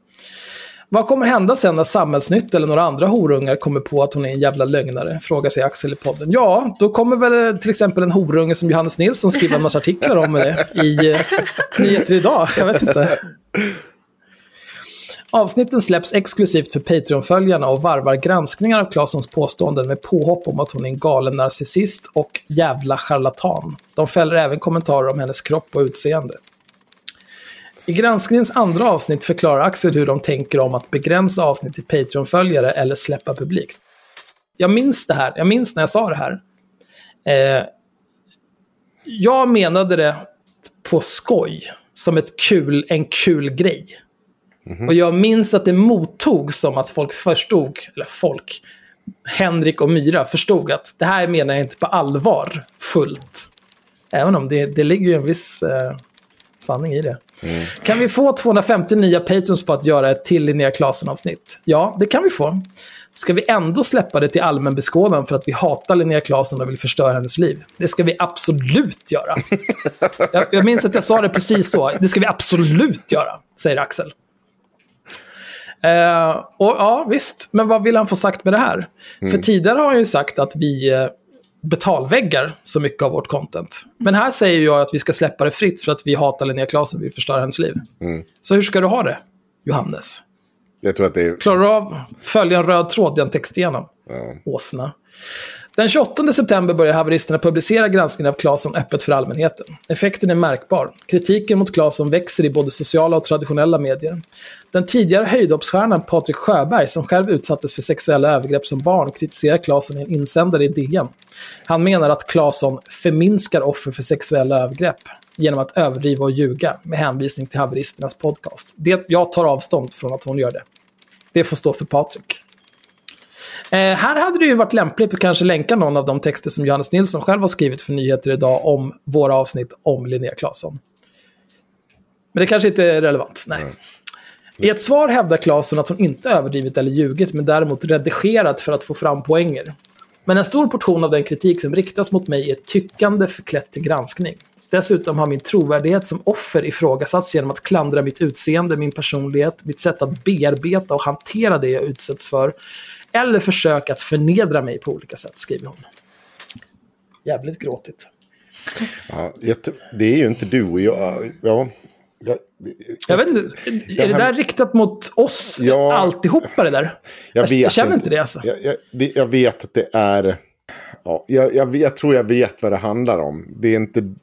Vad kommer hända sen när Samhällsnytt eller några andra horungar kommer på att hon är en jävla lögnare? Frågar sig Axel i podden. Ja, då kommer väl till exempel en horunge som Johannes Nilsson skriva en massa artiklar om det i eh, Nyheter Idag. Jag vet inte. Avsnitten släpps exklusivt för Patreon-följarna och varvar granskningar av Claessons påståenden med påhopp om att hon är en galen narcissist och jävla charlatan. De fäller även kommentarer om hennes kropp och utseende. I granskningens andra avsnitt förklarar Axel hur de tänker om att begränsa avsnitt till Patreon-följare eller släppa publikt. Jag minns det här, jag minns när jag sa det här. Eh, jag menade det på skoj, som ett kul, en kul grej. Mm -hmm. Och jag minns att det mottog som att folk förstod, eller folk, Henrik och Myra förstod att det här menar jag inte på allvar fullt. Även om det, det ligger ju en viss eh, sanning i det. Mm. Kan vi få 250 nya patrons på att göra ett till Linnea Klasen-avsnitt? Ja, det kan vi få. Ska vi ändå släppa det till allmän beskådan för att vi hatar Linnea Klasen och vill förstöra hennes liv? Det ska vi absolut göra. jag, jag minns att jag sa det precis så. Det ska vi absolut göra, säger Axel. Uh, och ja, visst. Men vad vill han få sagt med det här? Mm. För tidigare har han ju sagt att vi uh, betalväggar så mycket av vårt content. Men här säger jag att vi ska släppa det fritt för att vi hatar Linnea Klasen, vi förstöra hennes liv. Mm. Så hur ska du ha det, Johannes? Jag tror att det är... Klarar du av följa en röd tråd den text igenom? Ja. Åsna. Den 28 september börjar haveristerna publicera granskningen av Claesson öppet för allmänheten. Effekten är märkbar. Kritiken mot Claesson växer i både sociala och traditionella medier. Den tidigare höjdhoppsstjärnan Patrik Sjöberg, som själv utsattes för sexuella övergrepp som barn, kritiserar Claesson i en insändare i DN. Han menar att Claesson förminskar offer för sexuella övergrepp genom att överdriva och ljuga med hänvisning till haveristernas podcast. Det, jag tar avstånd från att hon gör det. Det får stå för Patrik. Eh, här hade det ju varit lämpligt att kanske länka någon av de texter som Johannes Nilsson själv har skrivit för Nyheter idag om våra avsnitt om Linnea Claesson. Men det kanske inte är relevant. Nej. Mm. I ett svar hävdar Claesson att hon inte överdrivit eller ljugit, men däremot redigerat för att få fram poänger. Men en stor portion av den kritik som riktas mot mig är tyckande förklätt till granskning. Dessutom har min trovärdighet som offer ifrågasatts genom att klandra mitt utseende, min personlighet, mitt sätt att bearbeta och hantera det jag utsätts för eller försök att förnedra mig på olika sätt, skriver hon. Jävligt gråtigt. Ja, det är ju inte du och jag. Ja, jag, jag vet inte, är det där riktat mot oss ja, alltihopa det där? Jag, jag, jag känner inte det alltså. Jag, jag, jag, vet att det är... Ja, jag tror jag vet vad det handlar om. Det är inte...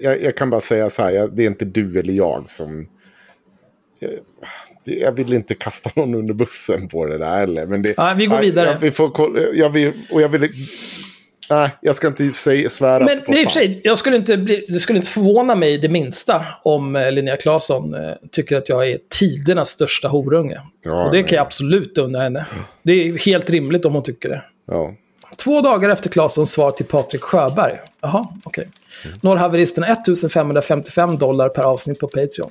Jag, kan bara säga så här, det är inte du eller jag som jag vill inte kasta någon under bussen på det där heller. Men det, ja, vi går vidare. Jag, vi får, jag vill, och jag vill... Nej, jag ska inte säga, svära men, på Men i och för sig, jag skulle inte bli, det skulle inte förvåna mig det minsta om eh, Linnea Claesson eh, tycker att jag är tidernas största horunge. Ja, och det nej. kan jag absolut unna henne. Det är helt rimligt om hon tycker det. Ja. Två dagar efter Claessons svar till Patrik Sjöberg. Jaha, okej. Okay. Mm. Når haveristerna 1555 dollar per avsnitt på Patreon.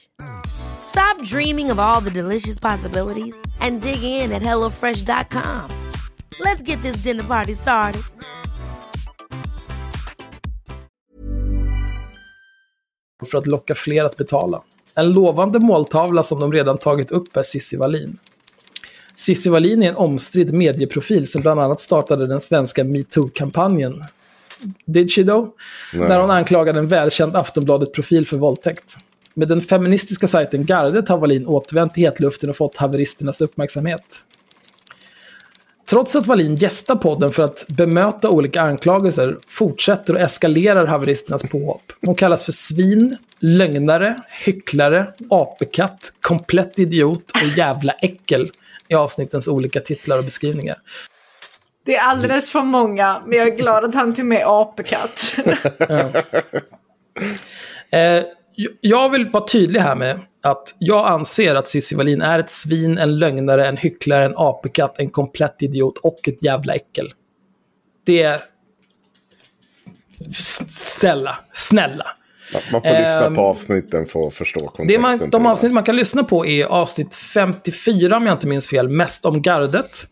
Stop dreaming of all the delicious possibilities and dig in at hellofresh.com. Let's get this dinner party started. För att locka fler att betala. En lovande måltavla som de redan tagit upp är Cissi Wallin. Cissi Wallin är en omstridd medieprofil som bland annat startade den svenska metoo-kampanjen. Did she though? Nej. När hon anklagade en välkänd Aftonbladet-profil för våldtäkt. Med den feministiska sajten Gardet har Wallin återvänt till hetluften och fått haveristernas uppmärksamhet. Trots att Wallin gästar podden för att bemöta olika anklagelser fortsätter och eskalerar haveristernas påhopp. Hon kallas för svin, lögnare, hycklare, apekatt, komplett idiot och jävla äckel i avsnittens olika titlar och beskrivningar. Det är alldeles för många, men jag är glad att han till med apekatt. Eh, jag vill vara tydlig här med att jag anser att Cissi Wallin är ett svin, en lögnare, en hycklare, en apekatt, en komplett idiot och ett jävla äckel. Det är... Snälla, snälla. Man får lyssna Ehm, på avsnitten för att förstå kontexten. Man, de avsnitt man kan lyssna på är avsnitt 54, om jag inte minns fel, mest om gardet.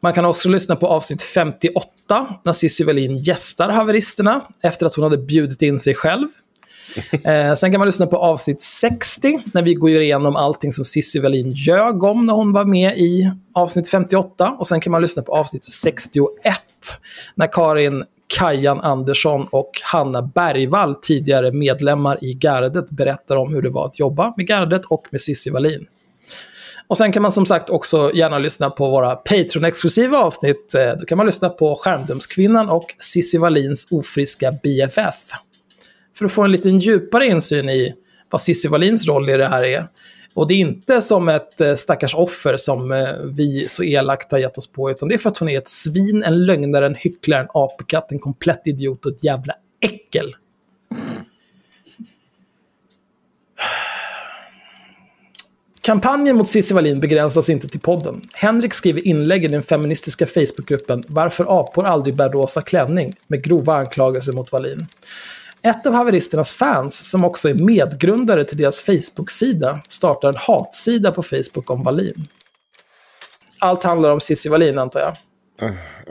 Man kan också lyssna på avsnitt 58, när Cissi Wallin gästar haveristerna, efter att hon hade bjudit in sig själv. eh, sen kan man lyssna på avsnitt 60, när vi går igenom allting som Cissi Wallin ljög om när hon var med i avsnitt 58. Och sen kan man lyssna på avsnitt 61, när Karin Kajan Andersson och Hanna Bergvall, tidigare medlemmar i Gardet, berättar om hur det var att jobba med Gardet och med Cissi Wallin. Och sen kan man som sagt också gärna lyssna på våra Patreon-exklusiva avsnitt. Eh, då kan man lyssna på Skärmdumskvinnan och Cissi Wallins ofriska BFF. För att få en lite djupare insyn i vad Cissi Wallins roll i det här är. Och det är inte som ett eh, stackars offer som eh, vi så elakt har gett oss på, utan det är för att hon är ett svin, en lögnare, en hycklare, en apekatt, en komplett idiot och ett jävla äckel. Kampanjen mot Cissi Wallin begränsas inte till podden. Henrik skriver inlägg i den feministiska Facebookgruppen “Varför apor aldrig bär rosa klänning” med grova anklagelser mot Wallin. Ett av haveristernas fans, som också är medgrundare till deras Facebook-sida, startar en hatsida på Facebook om Wallin. Allt handlar om Cissi Wallin, antar jag.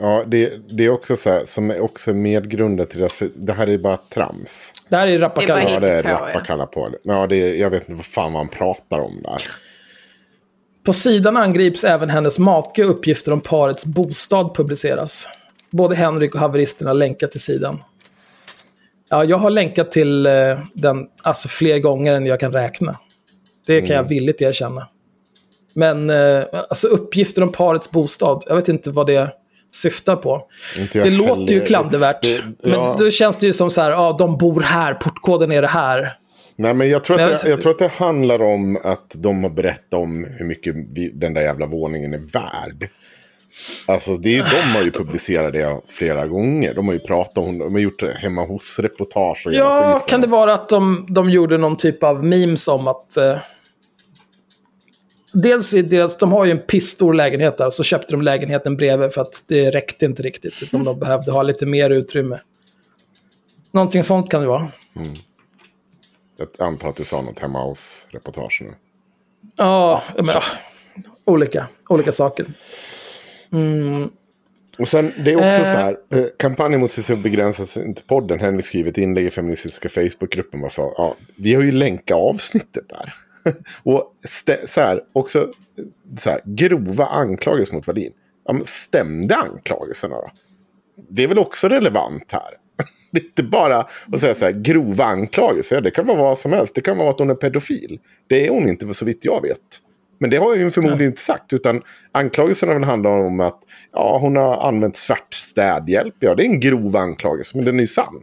Ja, det, det är också så här, som är också medgrundat till deras... Det här är bara trams. Det här är var Ja, det är Hittepå, ja. rappa på det. Ja, det är, jag vet inte vad fan man pratar om där. På sidan angrips även hennes make och uppgifter om parets bostad publiceras. Både Henrik och haveristerna länkar till sidan. Ja, jag har länkat till eh, den alltså fler gånger än jag kan räkna. Det kan jag villigt erkänna. Men eh, alltså uppgifter om parets bostad, jag vet inte vad det syftar på. Det låter ju heller. klandervärt. Det- Men ja. då känns det ju som så här, ja, de bor här, portkoden är det här. Nej, men jag tror, Men att det, jag tror att det handlar om att de har berättat om hur mycket den där jävla våningen är värd. Alltså, det är ju, de har ju publicerat det flera gånger. De har ju pratat om, de har gjort hemma hos-reportage Ja, kan det vara att de, de gjorde någon typ av memes om att... Eh, dels är deras, de har ju en pissstor lägenhet där, så köpte de lägenheten bredvid för att det räckte inte riktigt. Utan de behövde ha lite mer utrymme. Någonting sånt kan det vara. Jag antar att du sa något hemma hos-reportage nu. Ja, men, ja, olika, olika saker. Och sen, det är också Eh. så här, eh, kampanjen mot CC begränsas inte podden. Henrik skriver ett inlägg i feministiska Facebookgruppen. Varför, ja, vi har ju länkat avsnittet där. och så här, också så här, grova anklagelser mot Wallin. Ja, stämde anklagelserna då? Det är väl också relevant här. Det är inte bara att säga så här, grova anklagelser. Det kan vara vad som helst. Det kan vara att hon är pedofil. Det är hon inte så vitt jag vet. Men det har jag ju förmodligen inte sagt. Utan anklagelserna väl handlar om att ja, hon har använt svart städhjälp. Ja, det är en grov anklagelse, men den är ju sann.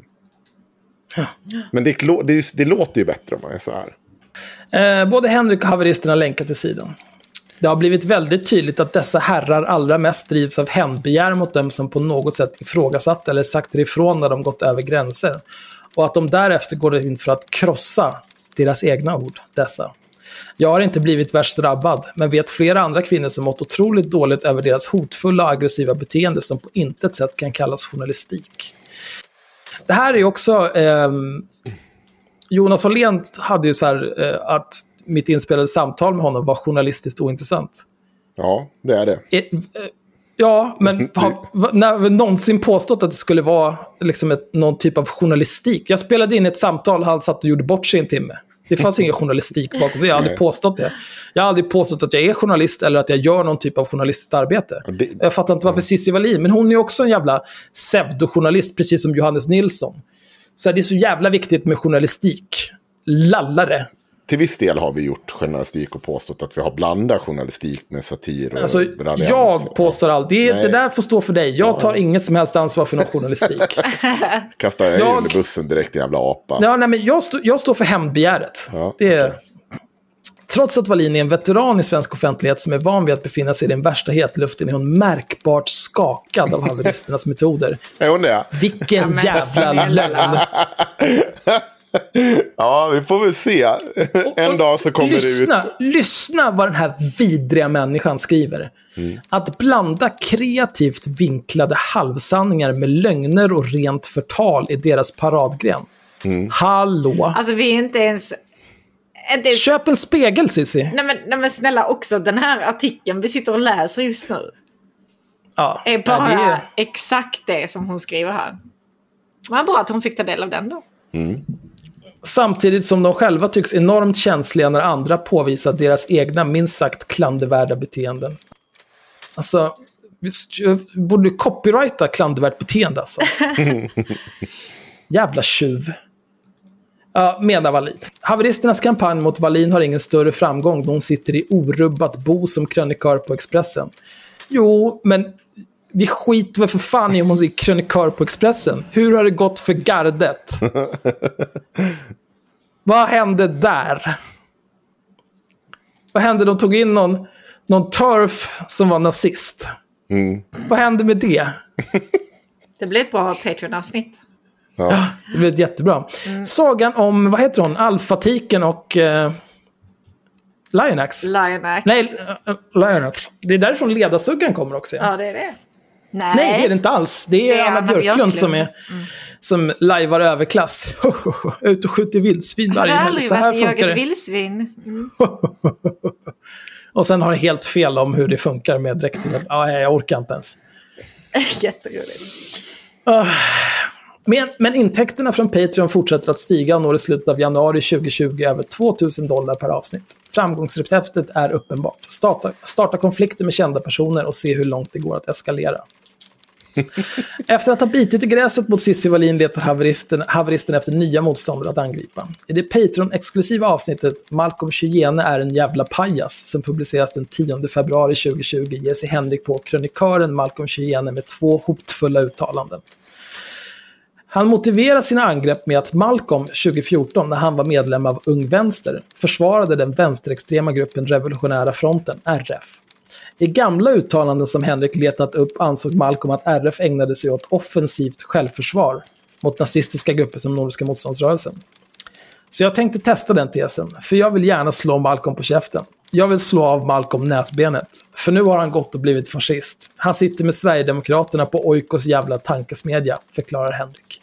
Men det, det, det låter ju bättre om man är så här. Eh, både Henrik och haveristerna länkar till sidan. Det har blivit väldigt tydligt att dessa herrar allra mest drivs av hämndbegär mot dem som på något sätt ifrågasatt eller sagt ifrån när de gått över gränser. Och att de därefter går in för att krossa deras egna ord, dessa. Jag har inte blivit värst drabbad, men vet flera andra kvinnor som mått otroligt dåligt över deras hotfulla och aggressiva beteende som på intet sätt kan kallas journalistik. Det här är också... ehm, Jonas Hållén hade ju så här eh, att mitt inspelade samtal med honom var journalistiskt ointressant. Ja, det är det. Eh, eh, Ja, men har va- när vi någonsin påstått att det skulle vara liksom ett, någon typ av journalistik? Jag spelade in ett samtal, han satt och gjorde bort sig en timme. Det fanns ingen journalistik bakom det. Jag har aldrig påstått det. Jag har aldrig påstått att jag är journalist eller att jag gör någon typ av journalistiskt arbete. Det- Jag fattar inte varför Cissi Wallin, men hon är också en jävla pseudojournalist, precis som Johannes Nilsson. Så det är så jävla viktigt med journalistik. Lallare. Till viss del har vi gjort journalistik och påstått att vi har blandat journalistik med satir och Alltså, raljans. jag påstår allt. Det, det där får stå för dig. Jag tar inget som helst ansvar för någon journalistik. Kastar jag, Jag- under bussen direkt, jävla apa. Ja, nej, men jag, stå, jag står för hämndbegäret. Ja, det är, Trots att Wallin är en veteran i svensk offentlighet som är van vid att befinna sig i den värsta hetluften är hon märkbart skakad av haveristernas metoder. Är hon det? Vilken jävla lögn! Ja, vi får väl se. En dag så kommer lyssna, det ut. Lyssna vad den här vidriga människan skriver. Mm. Att blanda kreativt vinklade halvsanningar med lögner och rent förtal är deras paradgren. Mm. Hallå! Alltså vi är inte ens... Inte ens Köp en spegel Cissi. nej, men, nej men snälla också, den här artikeln vi sitter och läser just nu. Ja, Är bara nej, det är- exakt det som hon skriver här. Vad bra att hon fick ta del av den då. Samtidigt som de själva tycks enormt känsliga när andra påvisar deras egna minst sagt klandervärda beteenden. Alltså, borde du copyrighta klandervärt beteende alltså. Jävla tjuv. Ja, menar Wallin. Haveristernas kampanj mot Wallin har ingen större framgång då hon sitter i orubbat bo som krönikör på Expressen. Jo, men vi skiter väl för fan i om hon är krönikör på Expressen. Hur har det gått för gardet? Vad hände där? Vad hände? De tog in någon, någon turf som var nazist. Vad hände med det? Det blir ett bra Patreon-avsnitt. Ja. Det blev jättebra. Sagan om, vad heter hon, Alfatiken och eh, Lionax. Lionax. Nej, uh, Lionax. Det är därifrån Ledasuggan kommer också. Ja. Ja, det är det. Nej, Nej, det är det inte alls. Det är, Det är Anna, Anna Björklund, Björklund. som är som lajvar överklass. Ut och skjuter vildsvin varje helg. Så här funkar det. vildsvin. Mm. Och sen har helt fel om hur det funkar med dräkten. Ja, jag orkar inte ens. Jätteroligt. Men, men intäkterna från Patreon fortsätter att stiga och når i slutet av januari 2020 över 2000 dollar per avsnitt. Framgångsreceptet är uppenbart. Starta, starta konflikter med kända personer och se hur långt det går att eskalera. Efter att ha bitit i gräset mot Cissi Wallin letar haveristen, haveristen efter nya motståndare att angripa. I det Patreon-exklusiva avsnittet Malcolm Chyene är en jävla pajas som publiceras den 10 februari 2020 ger sig Henrik på krönikören Malcolm Chyene med två hotfulla uttalanden. Han motiverar sina angrepp med att Malcolm 2014, när han var medlem av Ung Vänster, försvarade den vänsterextrema gruppen Revolutionära Fronten, RF. I gamla uttalanden som Henrik letat upp ansåg Malcolm att RF ägnade sig åt offensivt självförsvar mot nazistiska grupper som Nordiska motståndsrörelsen. Så jag tänkte testa den tesen, för jag vill gärna slå Malcolm på käften. Jag vill slå av Malcolm näsbenet, för nu har han gått och blivit fascist. Han sitter med Sverigedemokraterna på Oikos jävla tankesmedja, förklarar Henrik.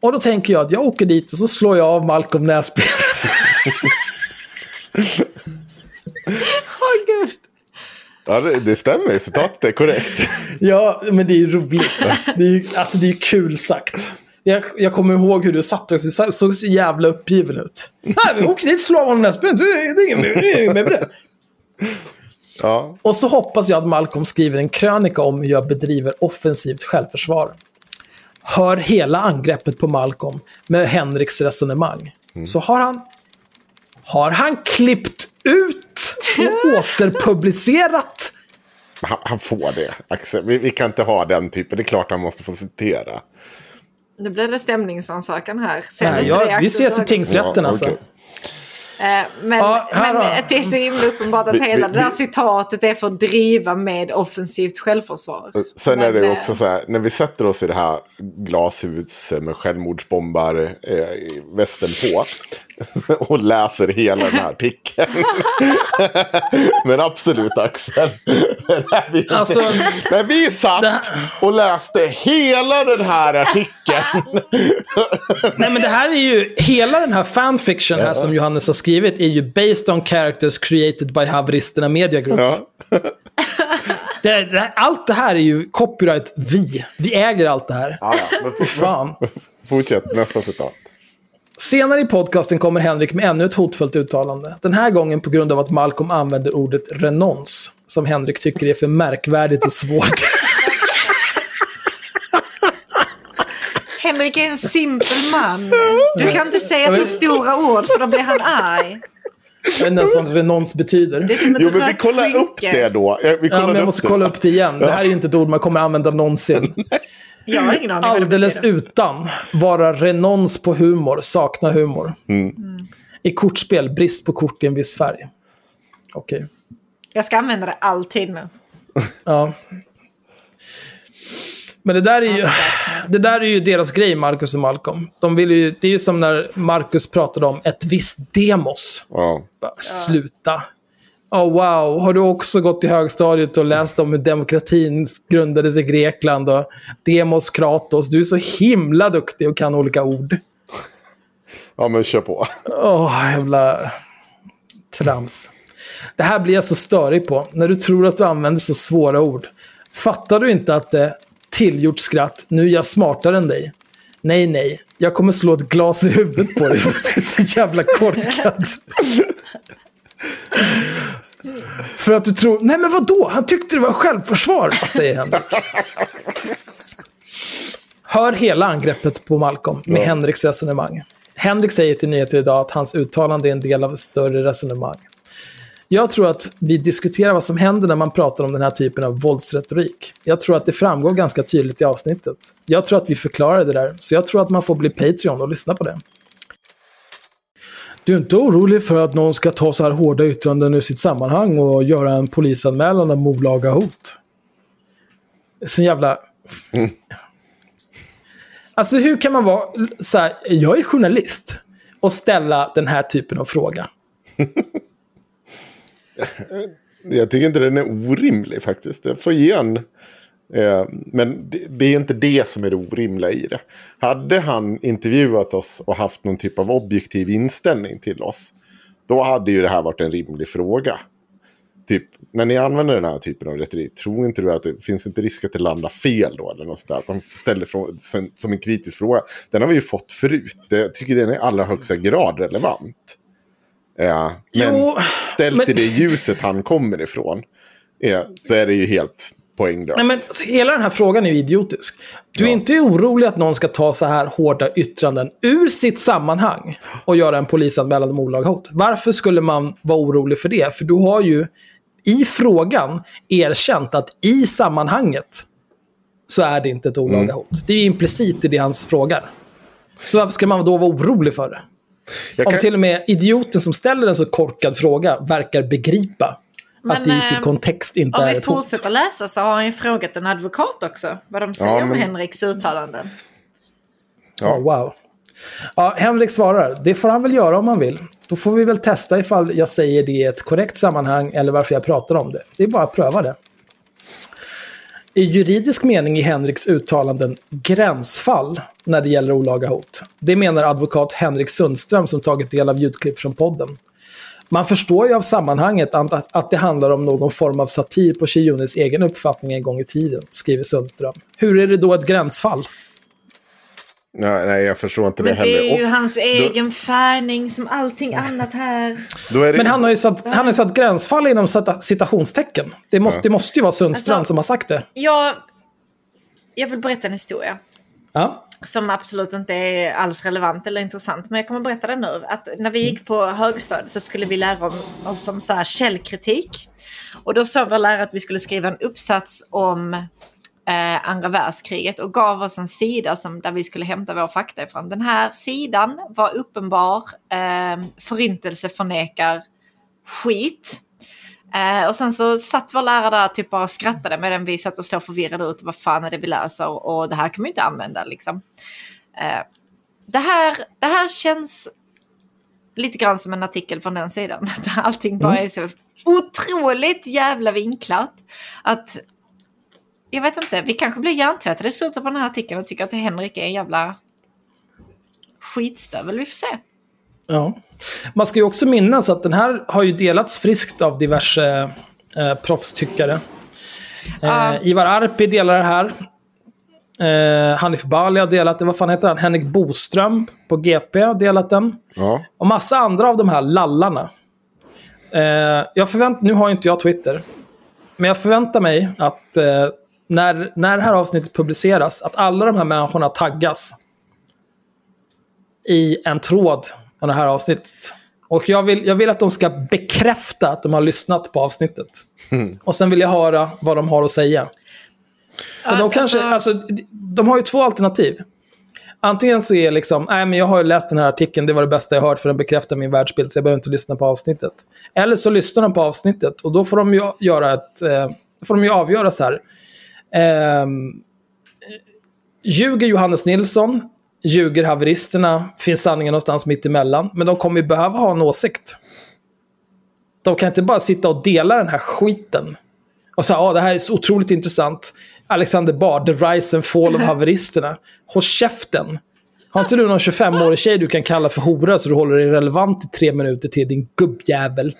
Och då tänker jag att jag åker dit och så slår jag av Malcolm näsbenet. Gud. Ja, det, det stämmer. Citatet är korrekt. Ja, men det är ju roligt. Det är ju alltså, det är kul sagt. Jag, jag kommer ihåg hur du satt också. Du såg så jävla uppgiven ut. Nej, vi åker dit och slår av honom näsbenet. Det är inget med det. Ja. Och så hoppas jag att Malcolm skriver en krönika om hur jag bedriver offensivt självförsvar. Hör hela angreppet på Malcolm med Henriks resonemang. Så har han... Har han klippt ut och återpublicerat? Han, han får det, Axel. Vi, vi kan inte ha den typen. Det är klart han måste få citera. Nu blir det stämningsansökan här. Nej, jag, vi ses i tingsrätten Ja, alltså. okej. Eh, Men, Ja, här men det är så himla uppenbart att Vi- hela vi- det här vi- citatet är för att driva med offensivt självförsvar. Sen är Men, det eh, också så här, när vi sätter oss i det här glashuset med självmordsbombar eh, i västen på och läser hela den här artikeln. Men absolut Axel. när, vi, Alltså, när vi satt och läste hela den här artikeln. Nej men det här är ju, hela den här fanfiction här som Johannes har skrivit är ju based on characters created by haveristerna Media Group. ja. Det, det, allt det här är ju copyright vi. Vi äger allt det här. Ja, ja, fan. Fortsätt, nästa citat. Senare i podcasten kommer Henrik med ännu ett hotfullt uttalande. Den här gången på grund av att Malcolm använder ordet renons, som Henrik tycker är för märkvärdigt och svårt. Henrik är en simpel man. Du kan inte säga för stora ord för då blir han arg. Jag vet inte ens vad renons betyder. Det är som ett Jo, men vi kollar upp det då. Vi Ja, men jag måste det. kolla upp det igen. Det här är ju inte ett ord man kommer använda någonsin. Jag har ingen aning Alldeles utan. Vara renons på humor. Sakna humor. Mm. I kortspel, brist på kort i en viss färg. Okej. Jag ska använda det alltid nu. Ja. Men det där är ju, det där är ju deras grej, Marcus och Malcolm. De vill ju, det är ju som när Marcus pratade om ett visst demos. Ja. Bara, Sluta. Oh, wow, har du också gått i högstadiet och läst om hur demokratin grundades i Grekland och demos, kratos. Du är så himla duktig och kan olika ord. ja, men kör på. Åh, jävla trams. Det här blir jag så störig på. När du tror att du använder så svåra ord. Fattar du inte att det tillgjort skratt, nu är jag smartare än dig. Nej, nej. Jag kommer slå ett glas i huvudet på dig för att du är så jävla korkad. För att du tror, nej men vadå? Han tyckte det var självförsvar, säger Henrik. Hör hela angreppet på Malcolm med Ja. Henriks resonemang. Henrik säger till Nyheter idag att hans uttalande är en del av ett större resonemang. Jag tror att vi diskuterar vad som händer när man pratar om den här typen av våldsretorik. Jag tror att det framgår ganska tydligt i avsnittet. Jag tror att vi förklarar det där, så jag tror att man får bli Patreon och lyssna på det. Du är inte orolig för att någon ska ta så här hårda yttranden ur sitt sammanhang och göra en polisanmälan om olaga hot? Så jävla... Alltså hur kan man vara så här, jag är journalist och ställa den här typen av fråga? Jag tycker inte den är orimlig faktiskt. Jag får ge en. Eh, men det, är inte det som är det orimliga i det. Hade han intervjuat oss och haft någon typ av objektiv inställning till oss. Då hade ju det här varit en rimlig fråga. Typ, när ni använder den här typen av retorik, tror inte du att det finns inte risk att det landar fel då? Eller något sånt där? Att de ställer från, som, en kritisk fråga. Den har vi ju fått förut. Jag tycker den är i allra högsta grad relevant. Ja, men Jo, ställt men- i det ljuset han kommer ifrån ja, så är det ju helt poänglöst. Nej, men hela den här frågan är ju idiotisk. Du är Ja. inte orolig att någon ska ta så här hårda yttranden ur sitt sammanhang och göra en polisanmälan om olaga hot. Varför skulle man vara orolig för det? För du har ju i frågan erkänt att i sammanhanget så är det inte ett olaga Mm. hot. Det är ju implicit i det han frågar. Så varför ska man då vara orolig för det? Jag Om kan- till och med idioten som ställer en så korkad fråga verkar begripa Men, att det i sin eh, kontext inte Om är vi ett hot. fortsätter läsa så har han ju frågat en advokat också. Vad de säger Ja, om men- Henriks uttalanden. Ja. Oh, wow. Ja, Henrik svarar, det får han väl göra om han vill. Då får vi väl testa ifall jag säger det i ett korrekt sammanhang eller varför jag pratar om det. Det är bara att pröva det. I juridisk mening är Henriks uttalanden gränsfall när det gäller olaga hot. Det menar advokat Henrik Sundström som tagit del av ljudklipp från podden. Man förstår ju av sammanhanget att, att det handlar om någon form av satir på Chiunis egen uppfattning en gång i tiden, skriver Sundström. Hur är det då ett gränsfall? Ja, nej, jag förstår inte Men det heller. det är ju Och hans egen färgning som allting annat här. då är det, Men han har ju satt, han har satt gränsfall inom cita- citationstecken. Det måste, det måste ju vara Sundström Alltså- som har sagt det. Jag, jag vill berätta en historia. Ja. Som absolut inte är alls relevant eller intressant. Men jag kommer berätta det nu. Att när vi gick på högstadiet så skulle vi lära om, oss om så här källkritik. Och då sa vår lärare att vi skulle skriva en uppsats om eh, andra världskriget och gav oss en sida som, där vi skulle hämta vår fakta ifrån. Den här sidan var uppenbar eh, förintelseförnekar skit. Eh, och sen så satt vår lärare där typ bara och skrattade medan vi satt och så förvirrade ut. Vad fan är det vi läser? Och det här kan man ju inte använda liksom. Eh, det, här, det här känns lite grann som en artikel från den sidan. Där allting bara är så otroligt jävla vinklat. Att jag vet inte, vi kanske blir hjärntvättade i slutet på den här artikeln och tycker att Henrik är en jävla skitstövel. Vi får se. Ja. Man ska ju också minnas att den här har ju delats friskt av diverse eh, proffstyckare. Eh, Ja. Ivar Arpi delar det här. Eh, Hanif Bali har delat det. Vad fan heter han? Henrik Boström på GP har delat den. Ja. Och massa andra av de här lallarna. Eh, jag förvänt, nu har inte jag Twitter. Men jag förväntar mig att eh, när, när det här avsnittet publiceras, att alla de här människorna taggas i en tråd av det här avsnittet. Och jag vill, jag vill att de ska bekräfta att de har lyssnat på avsnittet. Och sen vill jag höra vad de har att säga. Och de, kanske, alltså, de har ju två alternativ. Antingen så är liksom, nej men jag har ju läst den här artikeln, det var det bästa jag hört för den bekräftar min världsbild, så jag behöver inte lyssna på avsnittet. Eller så lyssnar de på avsnittet och då får de ju, göra ett, eh, får de ju avgöra så här. Eh, ljuger Johannes Nilsson? Ljuger haveristerna? Finns sanningen någonstans mitt emellan? Men de kommer ju behöva ha en åsikt. De kan inte bara sitta och dela den här skiten. Och säga, ah, det här är så otroligt intressant. Alexander Bard, The Rise and Fall of haveristerna. Håll käften. Har inte du någon 25-årig tjej du kan kalla för hora så du håller dig relevant i tre minuter till, din gubbjävel?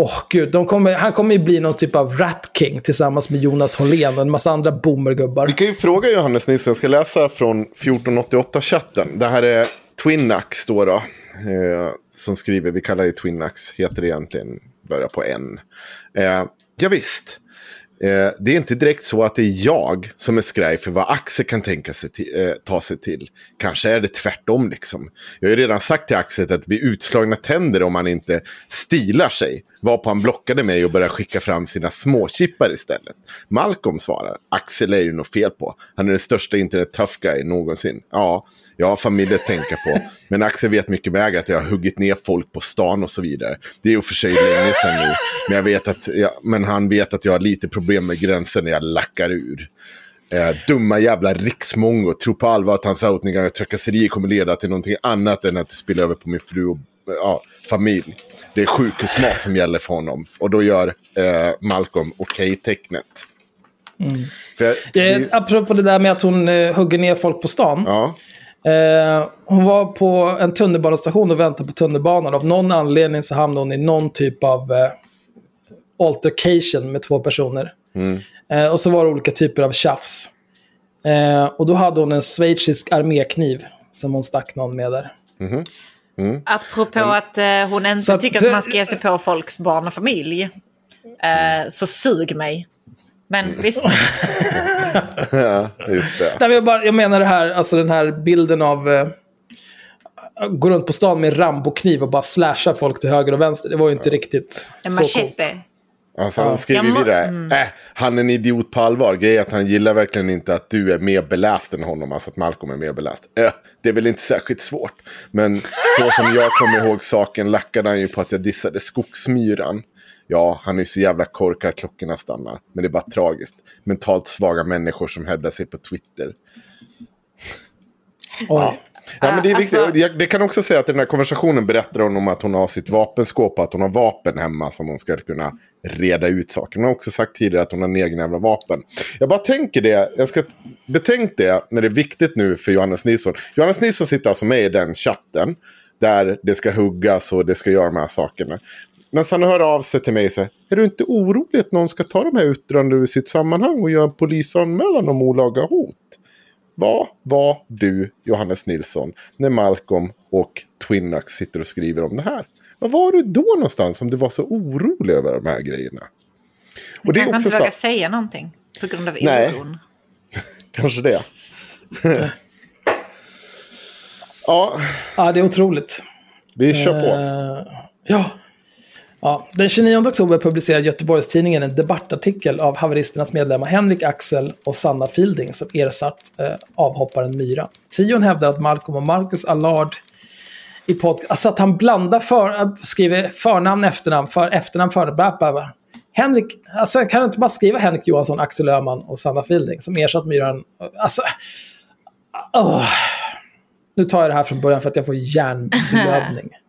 Åh oh, gud, de kommer, han kommer ju bli någon typ av Rat King tillsammans med Jonas Hållén och en massa andra boomergubbar. Vi kan ju fråga Johannes Nilsson, jag ska läsa från 1488-chatten. Det här är Twinax då, då eh, som skriver, vi kallar det Twinax, heter det egentligen, börjar på N. Eh, ja, visst. Eh, det är inte direkt så att det är jag som är skraj för vad Axel kan tänka sig till, eh, ta sig till. Kanske är det tvärtom liksom. Jag har ju redan sagt till Axel att det blir utslagna tänder om han inte stilar sig. Varpå han blockade mig och började skicka fram sina småchippar istället. Malcolm svarar, Axel är ju något fel på. Han är den största internet tough guy någonsin. Ja, jag har familj att tänka på. Men Axel vet mycket väl att jag har huggit ner folk på stan och så vidare. Det är ju för sig länge sedan nu. Men, jag vet att jag, men han vet att jag har lite problem med gränsen när jag lackar ur. Eh, dumma jävla riksmongo. Tror på allvar att hans outningar och trakasserier kommer leda till någonting annat än att det spiller över på min fru och ja, familj. Det är sjukhusmat som gäller för honom. Och då gör eh, Malcolm okej-tecknet. Mm. eh, apropå det där med att hon eh, hugger ner folk på stan. Ja. Eh, hon var på en tunnelbanestation och väntade på tunnelbanan. Av någon anledning så hamnade hon i någon typ av eh, altercation med två personer. Mm. Eh, och så var det olika typer av tjafs. Eh, och då hade hon en schweizisk armékniv som hon stack någon med där. Mm. Mm. Apropå att eh, hon inte Så tycker att- att man ska ge sig på folks barn och familj. Eh, så sug mig. Men visst, ja, just det. Nej, men jag, bara, jag menar det här, alltså den här bilden av... Eh, gå runt på stan med Rambo-kniv och bara slasha folk till höger och vänster. Det var ju inte riktigt en så coolt. machete. Alltså, han skriver må- vidare. Äh, han är en idiot på allvar. Grejen är att han gillar verkligen inte att du är mer beläst än honom. Alltså att Malcolm är mer beläst. Äh, det är väl inte särskilt svårt. Men så som jag kommer ihåg saken lackade han ju på att jag dissade skogsmyran. Ja, han är så jävla korkad att klockorna stannar. Men det är bara tragiskt. Mentalt svaga människor som hävdar sig på Twitter. Oj. Ja, men det, är viktigt. alltså- Jag, det kan också säga att den här konversationen berättar hon om att hon har sitt vapenskåp och att hon har vapen hemma som hon ska kunna reda ut saker. Hon har också sagt tidigare att hon har en egen jävla vapen. Jag bara tänker det, jag ska betänk det när det är viktigt nu för Johannes Nilsson. Johannes Nilsson sitter alltså med i den chatten där det ska huggas och det ska göra de här sakerna. Men sen hör av sig till mig och säger, är du inte orolig att någon ska ta de här yttrandena ur sitt sammanhang och göra en polisanmälan om olaga hot? Vad var du, Johannes Nilsson, när Malcolm och Twinax sitter och skriver om det här? Vad var du då någonstans om du var så orolig över de här grejerna? Och det är också inte så, vågar säga någonting på grund av Nej. oron. kanske det. ja, Ja, det är otroligt. vi kör på. Eh, ja ja. Den 29 oktober publicerade Göteborgstidningen en debattartikel av haveristernas medlemmar Henrik Axel och Sanna Fielding som ersatt eh, avhopparen Myra. Trion hävdar att Malcolm och Marcus Allard i podcast, alltså att han blandar för, äh, skriver förnamn, efternamn, för efternamn, förnamn... Henrik, alltså kan du inte bara skriva Henrik Johansson, Axel Öhman och Sanna Fielding som ersatt Myran? Alltså, oh. Nu tar jag det här från början för att jag får hjärnblödning.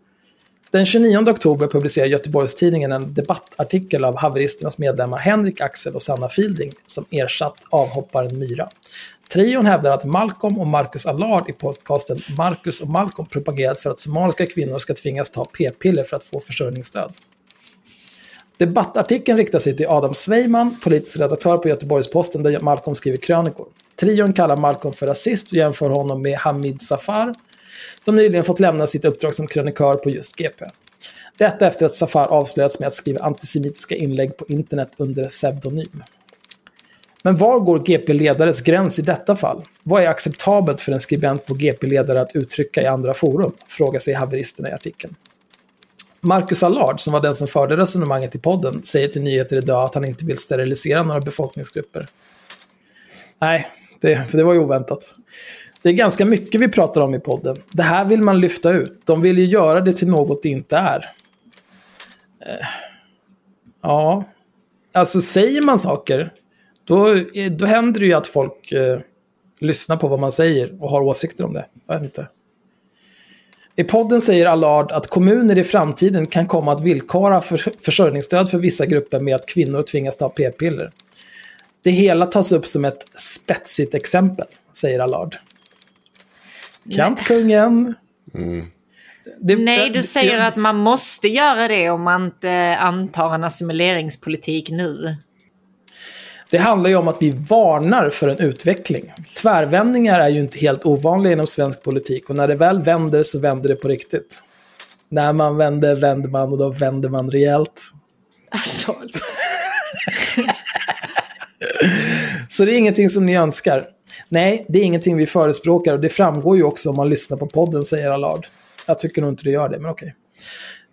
Den 29 oktober publicerar Göteborgstidningen en debattartikel av haveristernas medlemmar Henrik Axel och Sanna Fielding som ersatt avhopparen Myra. Trion hävdar att Malcolm och Marcus Allard i podcasten Marcus och Malcolm propagerat för att somaliska kvinnor ska tvingas ta p-piller för att få försörjningsstöd. Debattartikeln riktar sig till Adam Sveiman, politisk redaktör på Göteborgs-Posten där Malcolm skriver krönikor. Trion kallar Malcolm för rasist och jämför honom med Hamid Safar, som nyligen fått lämna sitt uppdrag som krönikör på just GP. Detta efter att Safar avslöjats med att skriva antisemitiska inlägg på internet under pseudonym. Men var går GP-ledares gräns i detta fall? Vad är acceptabelt för en skribent på GP-ledare att uttrycka i andra forum? Frågar sig haveristerna i artikeln. Marcus Allard, som var den som förde resonemanget i podden, säger till Nyheter idag att han inte vill sterilisera några befolkningsgrupper. Nej, det, för det var ju oväntat. Det är ganska mycket vi pratar om i podden. Det här vill man lyfta ut. De vill ju göra det till något det inte är. Eh, ja, alltså säger man saker, då, då händer det ju att folk eh, lyssnar på vad man säger och har åsikter om det. Jag vet inte. I podden säger Allard att kommuner i framtiden kan komma att villkora för försörjningsstöd för vissa grupper med att kvinnor tvingas ta p-piller. Det hela tas upp som ett spetsigt exempel, säger Allard. Kantkungen. Mm. Det, Nej, du säger jag, att man måste göra det om man inte antar en assimileringspolitik nu. Det handlar ju om att vi varnar för en utveckling. Tvärvändningar är ju inte helt ovanliga inom svensk politik och när det väl vänder så vänder det på riktigt. När man vänder vänder man och då vänder man rejält. Alltså. så det är ingenting som ni önskar. Nej, det är ingenting vi förespråkar och det framgår ju också om man lyssnar på podden, säger Allard. Jag tycker nog inte det gör det, men okej.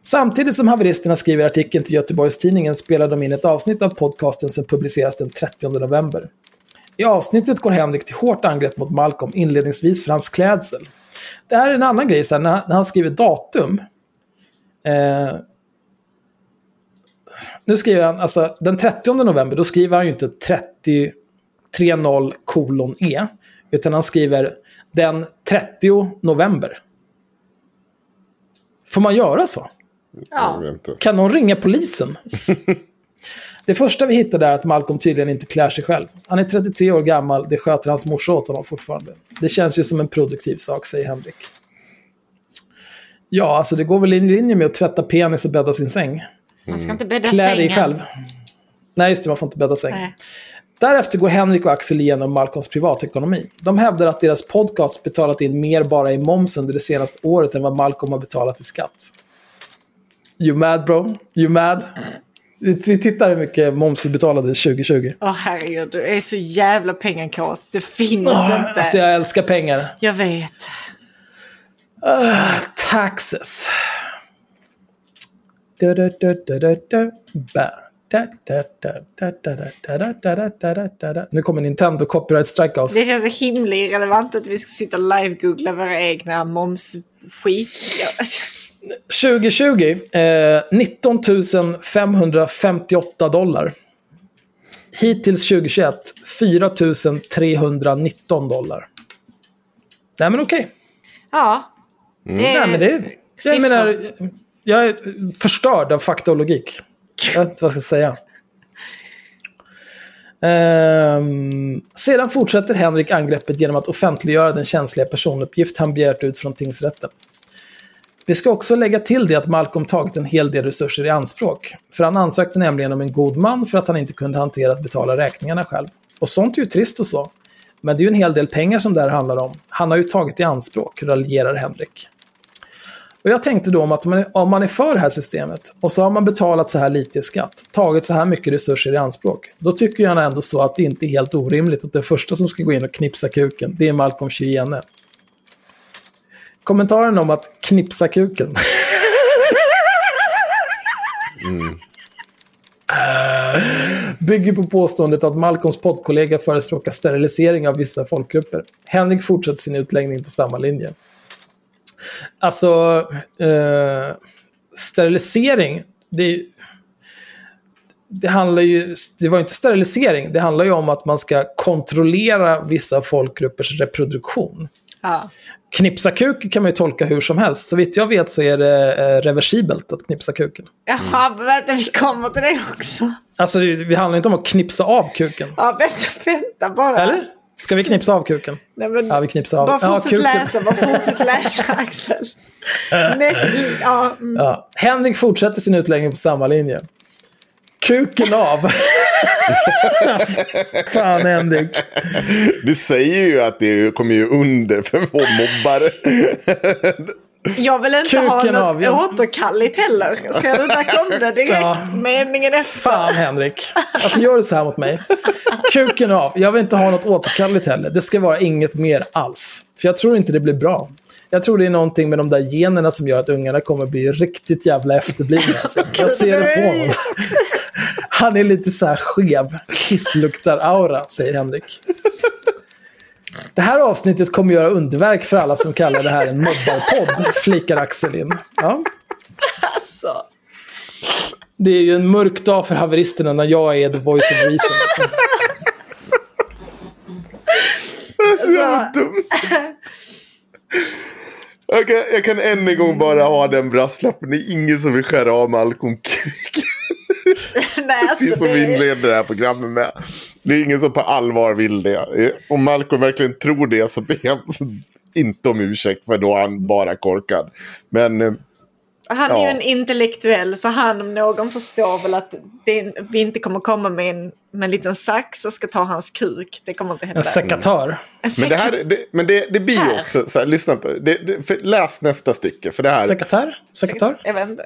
Samtidigt som haveristerna skriver artikeln till Göteborgs-Tidningen spelar de in ett avsnitt av podcasten som publiceras den 30 november. I avsnittet går Henrik till hårt angrepp mot Malcolm, inledningsvis för hans klädsel. Det här är en annan grej, sen, när, han skriver datum. Eh, nu skriver han, alltså den 30 november, då skriver han ju inte 30 30 kolon E. Utan han skriver den 30 november. Får man göra så? Ja. Kan någon ringa polisen? det första vi hittade är att Malcolm tydligen inte klär sig själv. Han är 33 år gammal, det sköter hans morsa åt honom fortfarande. Det känns ju som en produktiv sak, säger Henrik. Ja, alltså det går väl i linje med att tvätta penis och bädda sin säng. Man ska inte bädda Klä sängen. dig själv. Nej, just det, man får inte bädda säng. Nej. Därefter går Henrik och Axel igenom Malcolms privatekonomi. De hävdar att deras podcast betalat in mer bara i moms under det senaste året än vad Malcolm har betalat i skatt. You mad bro? You mad? Vi tittar hur mycket moms vi betalade 2020. Åh herregud, du är så jävla pengakåt. Det finns Oh, inte. alltså jag älskar pengar. Jag vet. Ah, taxes. Du, du, du, du, du, du. Ba. Nu kommer Nintendo copyright strike oss. Det känns så himla irrelevant att vi ska sitta och live-googla våra egna momsskit. 2020, eh, 19 558 dollar. Hittills 2021, 4 319 dollar. Nej men okej. Okay. Ja. Mm. Nej men det är... Jag menar, jag är förstörd av fakta och logik. Jag vet inte vad jag ska säga. Um, sedan fortsätter Henrik angreppet genom att offentliggöra den känsliga personuppgift han begärt ut från tingsrätten. Vi ska också lägga till det att Malcolm tagit en hel del resurser i anspråk. För han ansökte nämligen om en god man för att han inte kunde hantera att betala räkningarna själv. Och sånt är ju trist och så. Men det är ju en hel del pengar som det här handlar om. Han har ju tagit i anspråk, raljerar Henrik. Och jag tänkte då om att man, om man är för det här systemet och så har man betalat så här lite i skatt, tagit så här mycket resurser i anspråk, då tycker jag ändå så att det inte är helt orimligt att den första som ska gå in och knipsa kuken, det är Malcolm Chyene. Kommentaren om att knipsa kuken. Eh, Bygger på påståendet att Malcolms poddkollega förespråkar sterilisering av vissa folkgrupper. Henrik fortsätter sin utläggning på samma linje. Alltså, eh, sterilisering, det, det handlar ju, det var inte sterilisering, det handlar ju om att man ska kontrollera vissa folkgruppers reproduktion. Ja. Knipsa kuk kan man ju tolka hur som helst. Så vitt jag vet så är det eh, reversibelt att knipsa kuken. Jaha, men vänta, vi kommer till det också. Alltså det, det handlar inte om att knipsa av kuken. Ja, vänta, vänta bara. Eller? Ska vi knipsa av kuken? Nej, men, Ja, vi knipsar av. Bara Ja, fortsätt kuken. läsa, bara fortsätt läsa Axel. Näst, ja, mm. Ja. Henrik fortsätter sin utläggning på samma linje. Kuken av. Fan Henrik. Du säger ju att det kommer ju under för vår mobbare. Jag vill inte Kuken ha något av, ja. återkalligt heller. Ska du där kom det direkt Ja. meningen efter. Fan Henrik. Varför gör du så här mot mig? Kuken av. Jag vill inte ha något återkalligt heller. Det ska vara inget mer alls. För jag tror inte det blir bra. Jag tror det är någonting med de där generna som gör att ungarna kommer bli riktigt jävla efterblivna. Alltså. Jag ser det på honom. Han är lite så här skev. Kissluktar-aura, säger Henrik. Det här avsnittet kommer göra underverk för alla som kallar det här en mobbarpodd, flikar Axel in. Ja. Alltså. Det är ju en mörk dag för haveristerna när jag är the voice of reason. Alltså. Så jävla dumt. Jag kan, jag kan än en gång bara ha den brasklappen. Det är ingen som vill skära av Malcolm kuk. Nej, alltså, Precis som vi det, inleder det här programmet med. Det är ingen som på allvar vill det. Om Malcolm verkligen tror det så ber jag inte om ursäkt för då är han bara korkad. Men eh, han är ju Ja. en intellektuell så han om någon förstår väl att det, vi inte kommer komma med en, med en liten sax och ska ta hans kuk. Det kommer inte hända. En sekatör. En Men det, här, det, men det, det blir ju Här. också, så här, lyssna på, det, det, för, läs nästa stycke. För det här, Sekatör? Sekatör?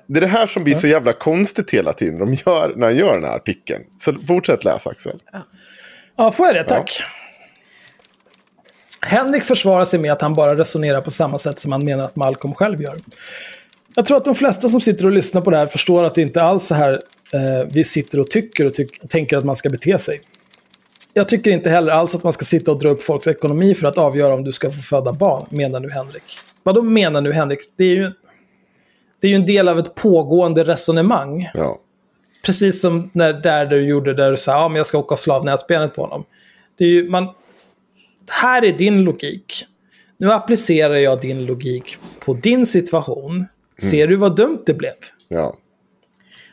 Det är det här som blir så jävla konstigt hela tiden de gör, när han gör den här artikeln. Så fortsätt läsa Axel. Ja, får jag det? Tack. Henrik försvarar sig med att han bara resonerar på samma sätt som han menar att Malcolm själv gör. Jag tror att de flesta som sitter och lyssnar på det här förstår att det inte alls så här eh, vi sitter och tycker och tyck- tänker att man ska bete sig. Jag tycker inte heller alls att man ska sitta och dra upp folks ekonomi för att avgöra om du ska få föda barn, menar nu Henrik. Vad då menar nu Henrik? Det är ju, det är ju en del av ett pågående resonemang. Ja. Precis som när, där du gjorde där du sa ja, men jag ska åka slavnäsbenet på honom. Det är ju, man, här är din logik. Nu applicerar jag din logik på din situation. Ser du vad dumt det blev? ja.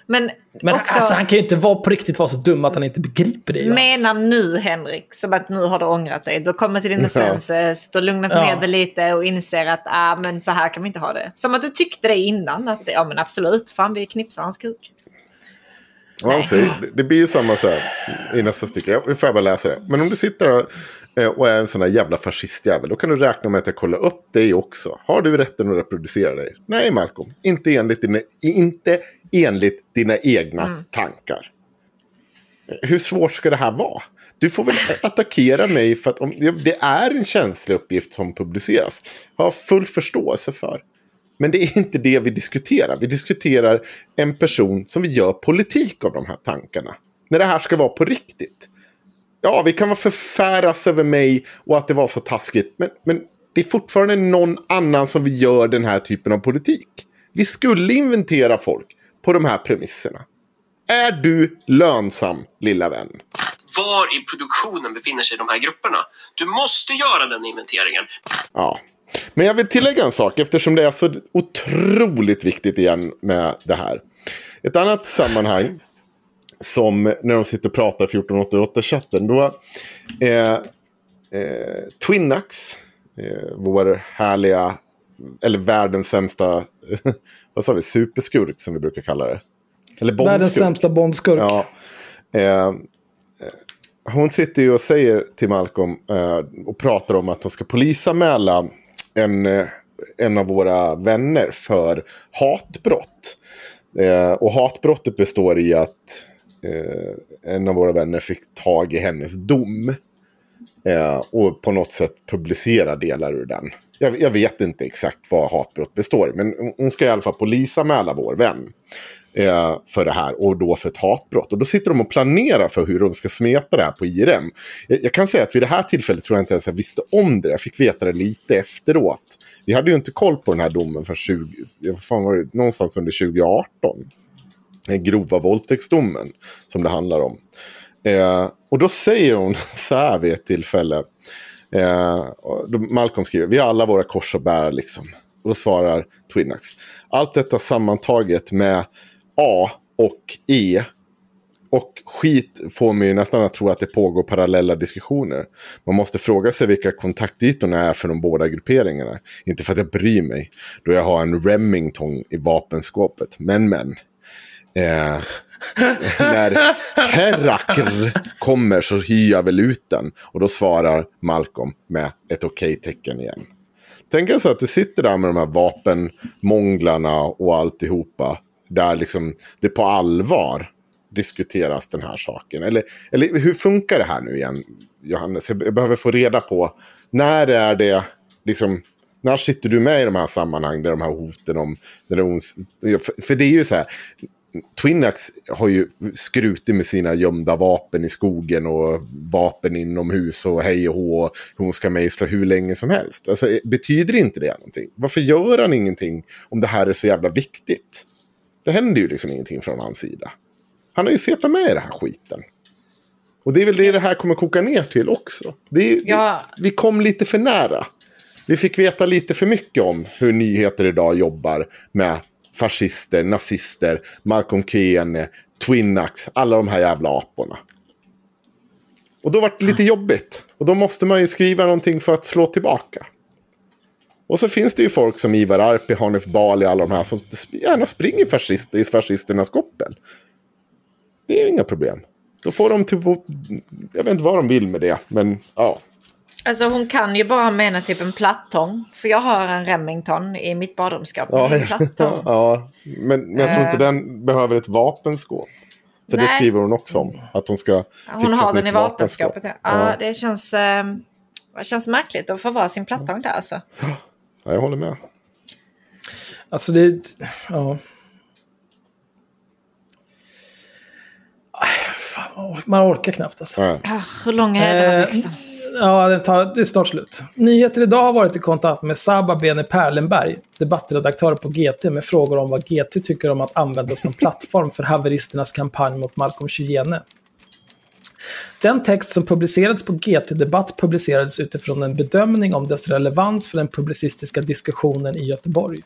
Men, Men också, alltså, han kan ju inte vara på riktigt vara så dum att han inte begriper det. Menar nu Henrik, som att nu har du ångrat dig. Du har kommit till din essences, du har lugnat Ja. ner dig lite och inser att ah, men så här kan vi inte ha det. Som att du tyckte det innan, att ja men absolut, fan vi knipsar hans kuk. Och han säger, det- blir ju samma så här i nästa stycke. Jag får bara läsa det. Men om du sitter och, eh, och är en sån där jävla fascistjävel. Då kan du räkna med att jag kollar upp dig också. Har du rätten att reproducera dig? Nej, Malcolm. Inte enligt dina, inte enligt dina egna tankar. Hur svårt ska det här vara? Du får väl attackera mig för att om, det är en känslig uppgift som publiceras. Har full förståelse för. Men det är inte det vi diskuterar. Vi diskuterar en person som vi gör politik av de här tankarna. När det här ska vara på riktigt. Ja, vi kan vara förfäras över mig och att det var så taskigt. Men, men det är fortfarande någon annan som vi gör den här typen av politik. Vi skulle inventera folk på de här premisserna. Är du lönsam, lilla vän? Var i produktionen befinner sig de här grupperna? Du måste göra den inventeringen. Ja. Men jag vill tillägga en sak eftersom det är så otroligt viktigt igen med det här. Ett annat sammanhang som när de sitter och pratar i 1488-chatten. Då eh, eh, Twinax, eh, vår härliga, eller världens sämsta, vad sa vi, superskurk som vi brukar kalla det. Eller Världens bondskurk. sämsta bondskurk. Ja. Eh, eh, hon sitter ju och säger till Malcolm eh, och pratar om att de ska polisanmäla en, eh, en av våra vänner för hatbrott. Eh, och hatbrottet består i att eh, en av våra vänner fick tag i hennes dom. Eh, och på något sätt publicera delar ur den. Jag, jag vet inte exakt vad hatbrott består. Men hon ska i alla fall polisanmäla vår vän eh, för det här och då för ett hatbrott. Och då sitter de och planerar för hur de ska smeta det här på IRM. Jag, jag kan säga att vid det här tillfället tror jag inte ens jag visste om det. Jag fick veta det lite efteråt. Vi hade ju inte koll på den här domen för 20, vad fan var det, någonstans under 2018. Den grova våldtäktsdomen som det handlar om. Eh, och då säger hon så här vid ett tillfälle. Eh, då Malcolm skriver, vi har alla våra kors att bära liksom. Och då svarar Twinax, allt detta sammantaget med A och E och skit får mig nästan att tro att det pågår parallella diskussioner. Man måste fråga sig vilka kontaktytorna är för de båda grupperingarna. Inte för att jag bryr mig, då jag har en Remington i vapenskåpet. Men men. Eh, när Herakr kommer så hyr jag väl ut den. Och då svarar Malcolm med ett okej-tecken igen. Tänk alltså att du sitter där med de här vapenmånglarna och alltihopa. Där liksom det på allvar diskuteras den här saken. Eller, eller hur funkar det här nu igen, Johannes? Jag behöver få reda på när är det liksom när sitter du med i de här sammanhangen där de här hoten om... Där hon, för det är ju så här, Twinax har ju skrutit med sina gömda vapen i skogen och vapen inomhus och hej och hå. Hon ska mejsla hur länge som helst. Alltså, betyder inte det någonting? Varför gör han ingenting om det här är så jävla viktigt? Det händer ju liksom ingenting från hans sida. Han har ju suttit med i den här skiten. Och det är väl det det här kommer koka ner till också. Är, ja. det, vi kom lite för nära. Vi fick veta lite för mycket om hur nyheter idag jobbar med fascister, nazister, Malcolm Kiene, Twinax, alla de här jävla aporna. Och då var det lite jobbigt. Och då måste man ju skriva någonting för att slå tillbaka. Och så finns det ju folk som Ivar Arpi, Hanif Bali, alla de här som gärna springer fascister i fascisternas koppel. Det är ju inga problem. Då får de typ, jag vet inte vad de vill med det, men ja. Alltså hon kan ju bara mena typ en plattång. För jag har en Remington i mitt badrumsskåp. Ja, ja, ja, men, men jag tror inte uh, den behöver ett vapenskåp. För nej. det skriver hon också om. Att hon ska Hon har den i vapenskåpet. Ja, ja. det känns, äh, det känns märkligt att få vara sin plattång där alltså. Ja, jag håller med. Alltså det... Ja. Fan, man orkar knappt alltså. Ja. Hur lång är den här texten? Ja, den tar, det är snart slut. Nyheter idag har varit i kontakt med Saba Bene Perlenberg, debattredaktör på GT, med frågor om vad GT tycker om att användas som plattform för haveristernas kampanj mot Malcolm Chyene. Den text som publicerades på GT Debatt publicerades utifrån en bedömning om dess relevans för den publicistiska diskussionen i Göteborg.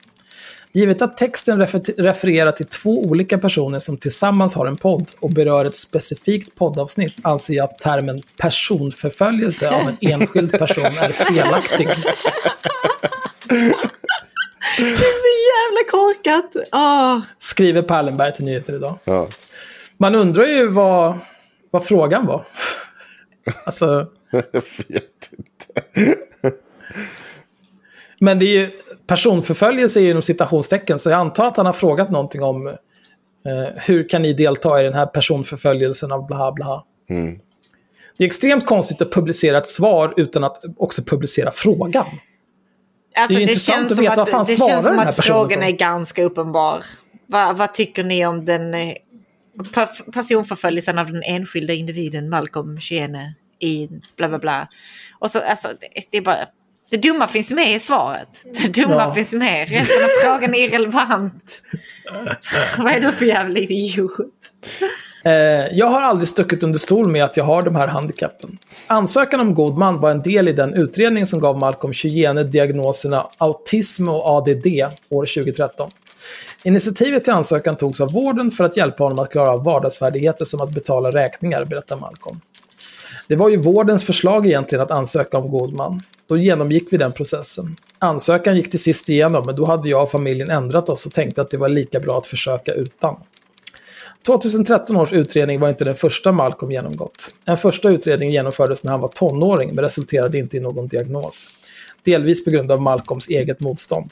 Givet att texten refererar till två olika personer som tillsammans har en podd och berör ett specifikt poddavsnitt anser jag att termen personförföljelse av en enskild person är felaktig. Det är så jävla korkat. Oh. Skriver Perlenberg till Nyheter idag. Ja. Man undrar ju vad, vad frågan var. alltså... Jag vet inte. Men det är ju, personförföljelse är ju inom citationstecken, så jag antar att han har frågat någonting om eh, hur kan ni delta i den här personförföljelsen av bla bla. Mm. Det är extremt konstigt att publicera ett svar utan att också publicera frågan. Alltså, det är det intressant att veta vad fan svarar den här personen Det känns som att frågan är ganska uppenbar. Va, vad tycker ni om den personförföljelsen av den enskilda individen Malcolm Chyene i bla bla bla. Och så, alltså, det är bara det dumma finns med i svaret. Det dumma ja. finns med. Resten av frågan är irrelevant. Vad är du för jävla idiot? Eh, jag har aldrig stuckit under stol med att jag har de här handikappen. Ansökan om god man var en del i den utredning som gav Malcolm Chyene diagnoserna autism och ADD år 2013. Initiativet till ansökan togs av vården för att hjälpa honom att klara av vardagsfärdigheter som att betala räkningar, berättar Malcolm. Det var ju vårdens förslag egentligen att ansöka om god man. Då genomgick vi den processen. Ansökan gick till sist igenom, men då hade jag och familjen ändrat oss och tänkte att det var lika bra att försöka utan. 2013 års utredning var inte den första Malcolm genomgått. En första utredning genomfördes när han var tonåring men resulterade inte i någon diagnos. Delvis på grund av Malcolms eget motstånd.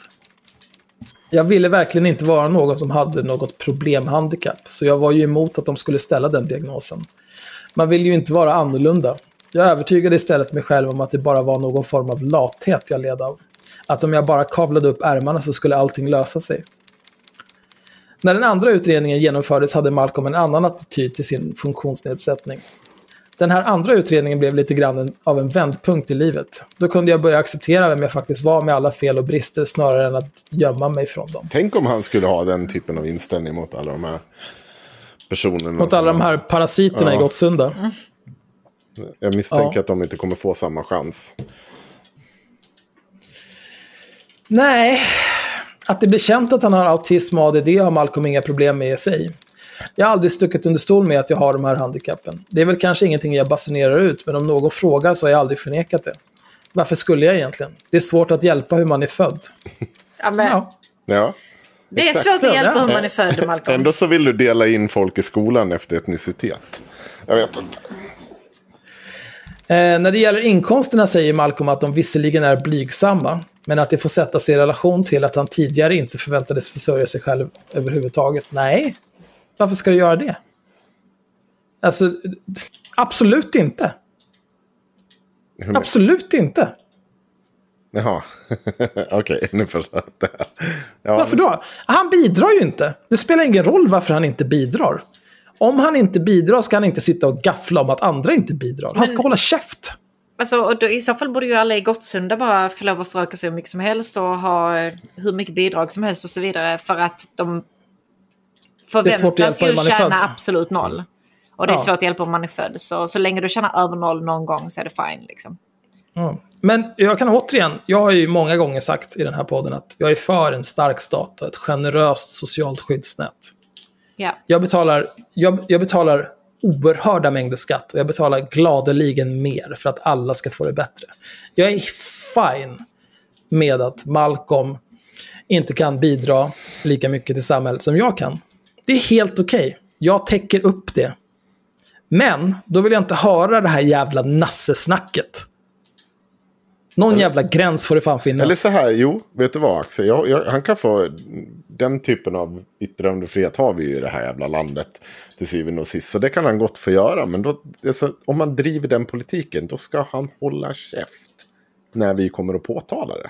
Jag ville verkligen inte vara någon som hade något problemhandikapp, så jag var ju emot att de skulle ställa den diagnosen. Man vill ju inte vara annorlunda. Jag övertygade istället mig själv om att det bara var någon form av lathet jag led av. Att om jag bara kavlade upp ärmarna så skulle allting lösa sig. När den andra utredningen genomfördes hade Malcolm en annan attityd till sin funktionsnedsättning. Den här andra utredningen blev lite grann av en vändpunkt i livet. Då kunde jag börja acceptera vem jag faktiskt var med alla fel och brister snarare än att gömma mig från dem. Tänk om han skulle ha den typen av inställning mot alla de här personerna. Mot alla de här parasiterna ja. i Gottsunda. Mm. Jag misstänker ja. att de inte kommer få samma chans. Nej, att det blir känt att han har autism och ADD har Malcolm inga problem med i sig. Jag har aldrig stuckit under stol med att jag har de här handikappen. Det är väl kanske ingenting jag basunerar ut, men om någon frågar så har jag aldrig förnekat det. Varför skulle jag egentligen? Det är svårt att hjälpa hur man är född. Ja, men... ja. ja. Det är Exakt. svårt att hjälpa Ja. hur man är född, Malcolm. Ändå så vill du dela in folk i skolan efter etnicitet. Jag vet inte. Eh, när det gäller inkomsterna säger Malcolm att de visserligen är blygsamma, men att det får sättas i relation till att han tidigare inte förväntades försörja sig själv överhuvudtaget. Nej, varför ska du göra det? Alltså, absolut inte. Absolut inte. Jaha, okej, nu förstår jag. Ja, Varför då? Han bidrar ju inte. Det spelar ingen roll varför han inte bidrar. Om han inte bidrar ska han inte sitta och gaffla om att andra inte bidrar. Han ska Men- hålla käft. Alltså, och då, I så fall borde ju alla i Gottsunda bara få lov att föröka sig hur mycket som helst och ha eh, hur mycket bidrag som helst och så vidare. För att de Det är svårt att förväntas ju tjäna absolut noll. Och det är Ja. svårt att hjälpa om man är född. Så, så länge du tjänar över noll någon gång så är det fine. Liksom. Ja. Men jag kan återigen, jag har ju många gånger sagt i den här podden att jag är för en stark stat och ett generöst socialt skyddsnät. Ja. Jag betalar, jag, jag betalar oerhörda mängder skatt och jag betalar gladeligen mer för att alla ska få det bättre. Jag är fine med att Malcolm inte kan bidra lika mycket till samhället som jag kan. Det är helt okej. Jag täcker upp det. Men då vill jag inte höra det här jävla nassesnacket. Någon jävla gräns får det fan finnas. Eller så här, jo, vet du vad Axel? Jag, jag, han kan få, den typen av yttrandefrihet har vi ju i det här jävla landet till syvende och sist. Så det kan han gott få göra. Men då, alltså, om man driver den politiken, då ska han hålla käft. När vi kommer att påtala det.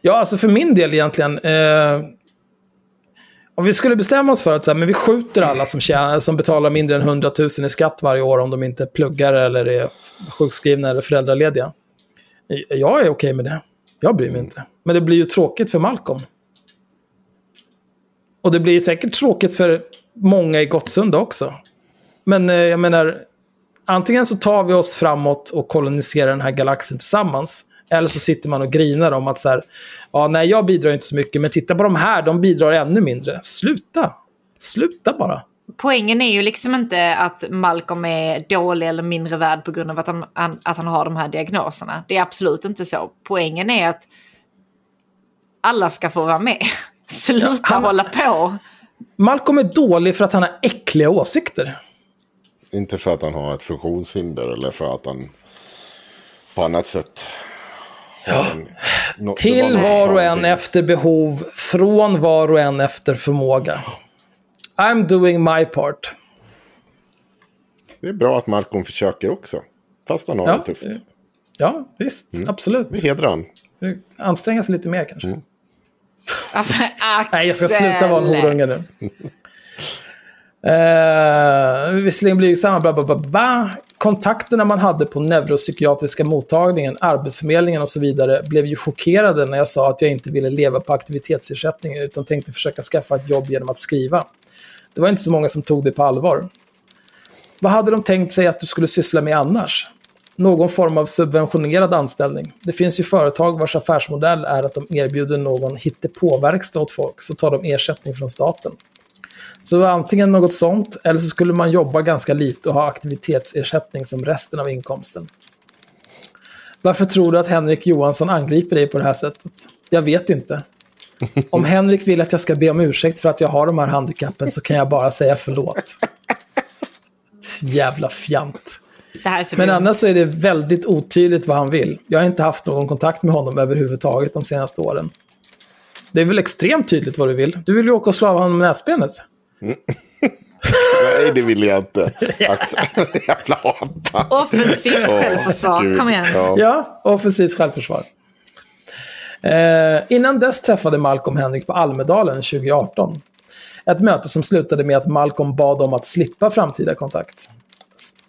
Ja, alltså för min del egentligen. Eh, om vi skulle bestämma oss för att så här, men vi skjuter alla som, tjänar, som betalar mindre än 100 000 i skatt varje år om de inte pluggar eller är sjukskrivna eller föräldralediga. Jag är okej med det. Jag bryr mig inte. Men det blir ju tråkigt för Malcolm. Och det blir säkert tråkigt för många i Gottsunda också. Men eh, jag menar, antingen så tar vi oss framåt och koloniserar den här galaxen tillsammans. Eller så sitter man och grinar om att så här, ja nej jag bidrar inte så mycket, men titta på de här, de bidrar ännu mindre. Sluta! Sluta bara. Poängen är ju liksom inte att Malcolm är dålig eller mindre värd på grund av att han, han, att han har de här diagnoserna. Det är absolut inte så. Poängen är att alla ska få vara med. Sluta han- hålla på. Malcolm är dålig för att han har äckliga åsikter. Inte för att han har ett funktionshinder eller för att han på annat sätt... en- nå- det Till var och en efter behov, från var och en efter förmåga. I'm doing my part. Det är bra att Malcolm försöker också. Fast han har Ja, det tufft. Ja, visst. Absolut. Vi hedrar han. Anstränga sig lite mer kanske. Mm. Nej, jag ska sluta vara en horunge nu. Uh, visserligen blygsamma, bla, bla, bla, bla. Kontakterna man hade på neuropsykiatriska mottagningen, Arbetsförmedlingen och så vidare blev ju chockerade när jag sa att jag inte ville leva på aktivitetsersättning utan tänkte försöka skaffa ett jobb genom att skriva. Det var inte så många som tog det på allvar. Vad hade de tänkt sig att du skulle syssla med annars? Någon form av subventionerad anställning. Det finns ju företag vars affärsmodell är att de erbjuder någon hittepåverkstad åt folk, så tar de ersättning från staten. Så antingen något sånt, eller så skulle man jobba ganska lite och ha aktivitetsersättning som resten av inkomsten. Varför tror du att Henrik Johansson angriper dig på det här sättet? Jag vet inte. Om Henrik vill att jag ska be om ursäkt för att jag har de här handikappen så kan jag bara säga förlåt. Jävla fjant. Men annars så är det väldigt otydligt vad han vill. Jag har inte haft någon kontakt med honom överhuvudtaget de senaste åren. Det är väl extremt tydligt vad du vill. Du vill ju åka och slava honom med näsbenet. Nej, det vill jag inte. Jävla apa. Offensivt självförsvar, Gud. kom igen. Ja. Ja, offensivt självförsvar. Eh, innan dess träffade Malcolm Henrik på Almedalen 2018. Ett möte som slutade med att Malcolm bad om att slippa framtida kontakt.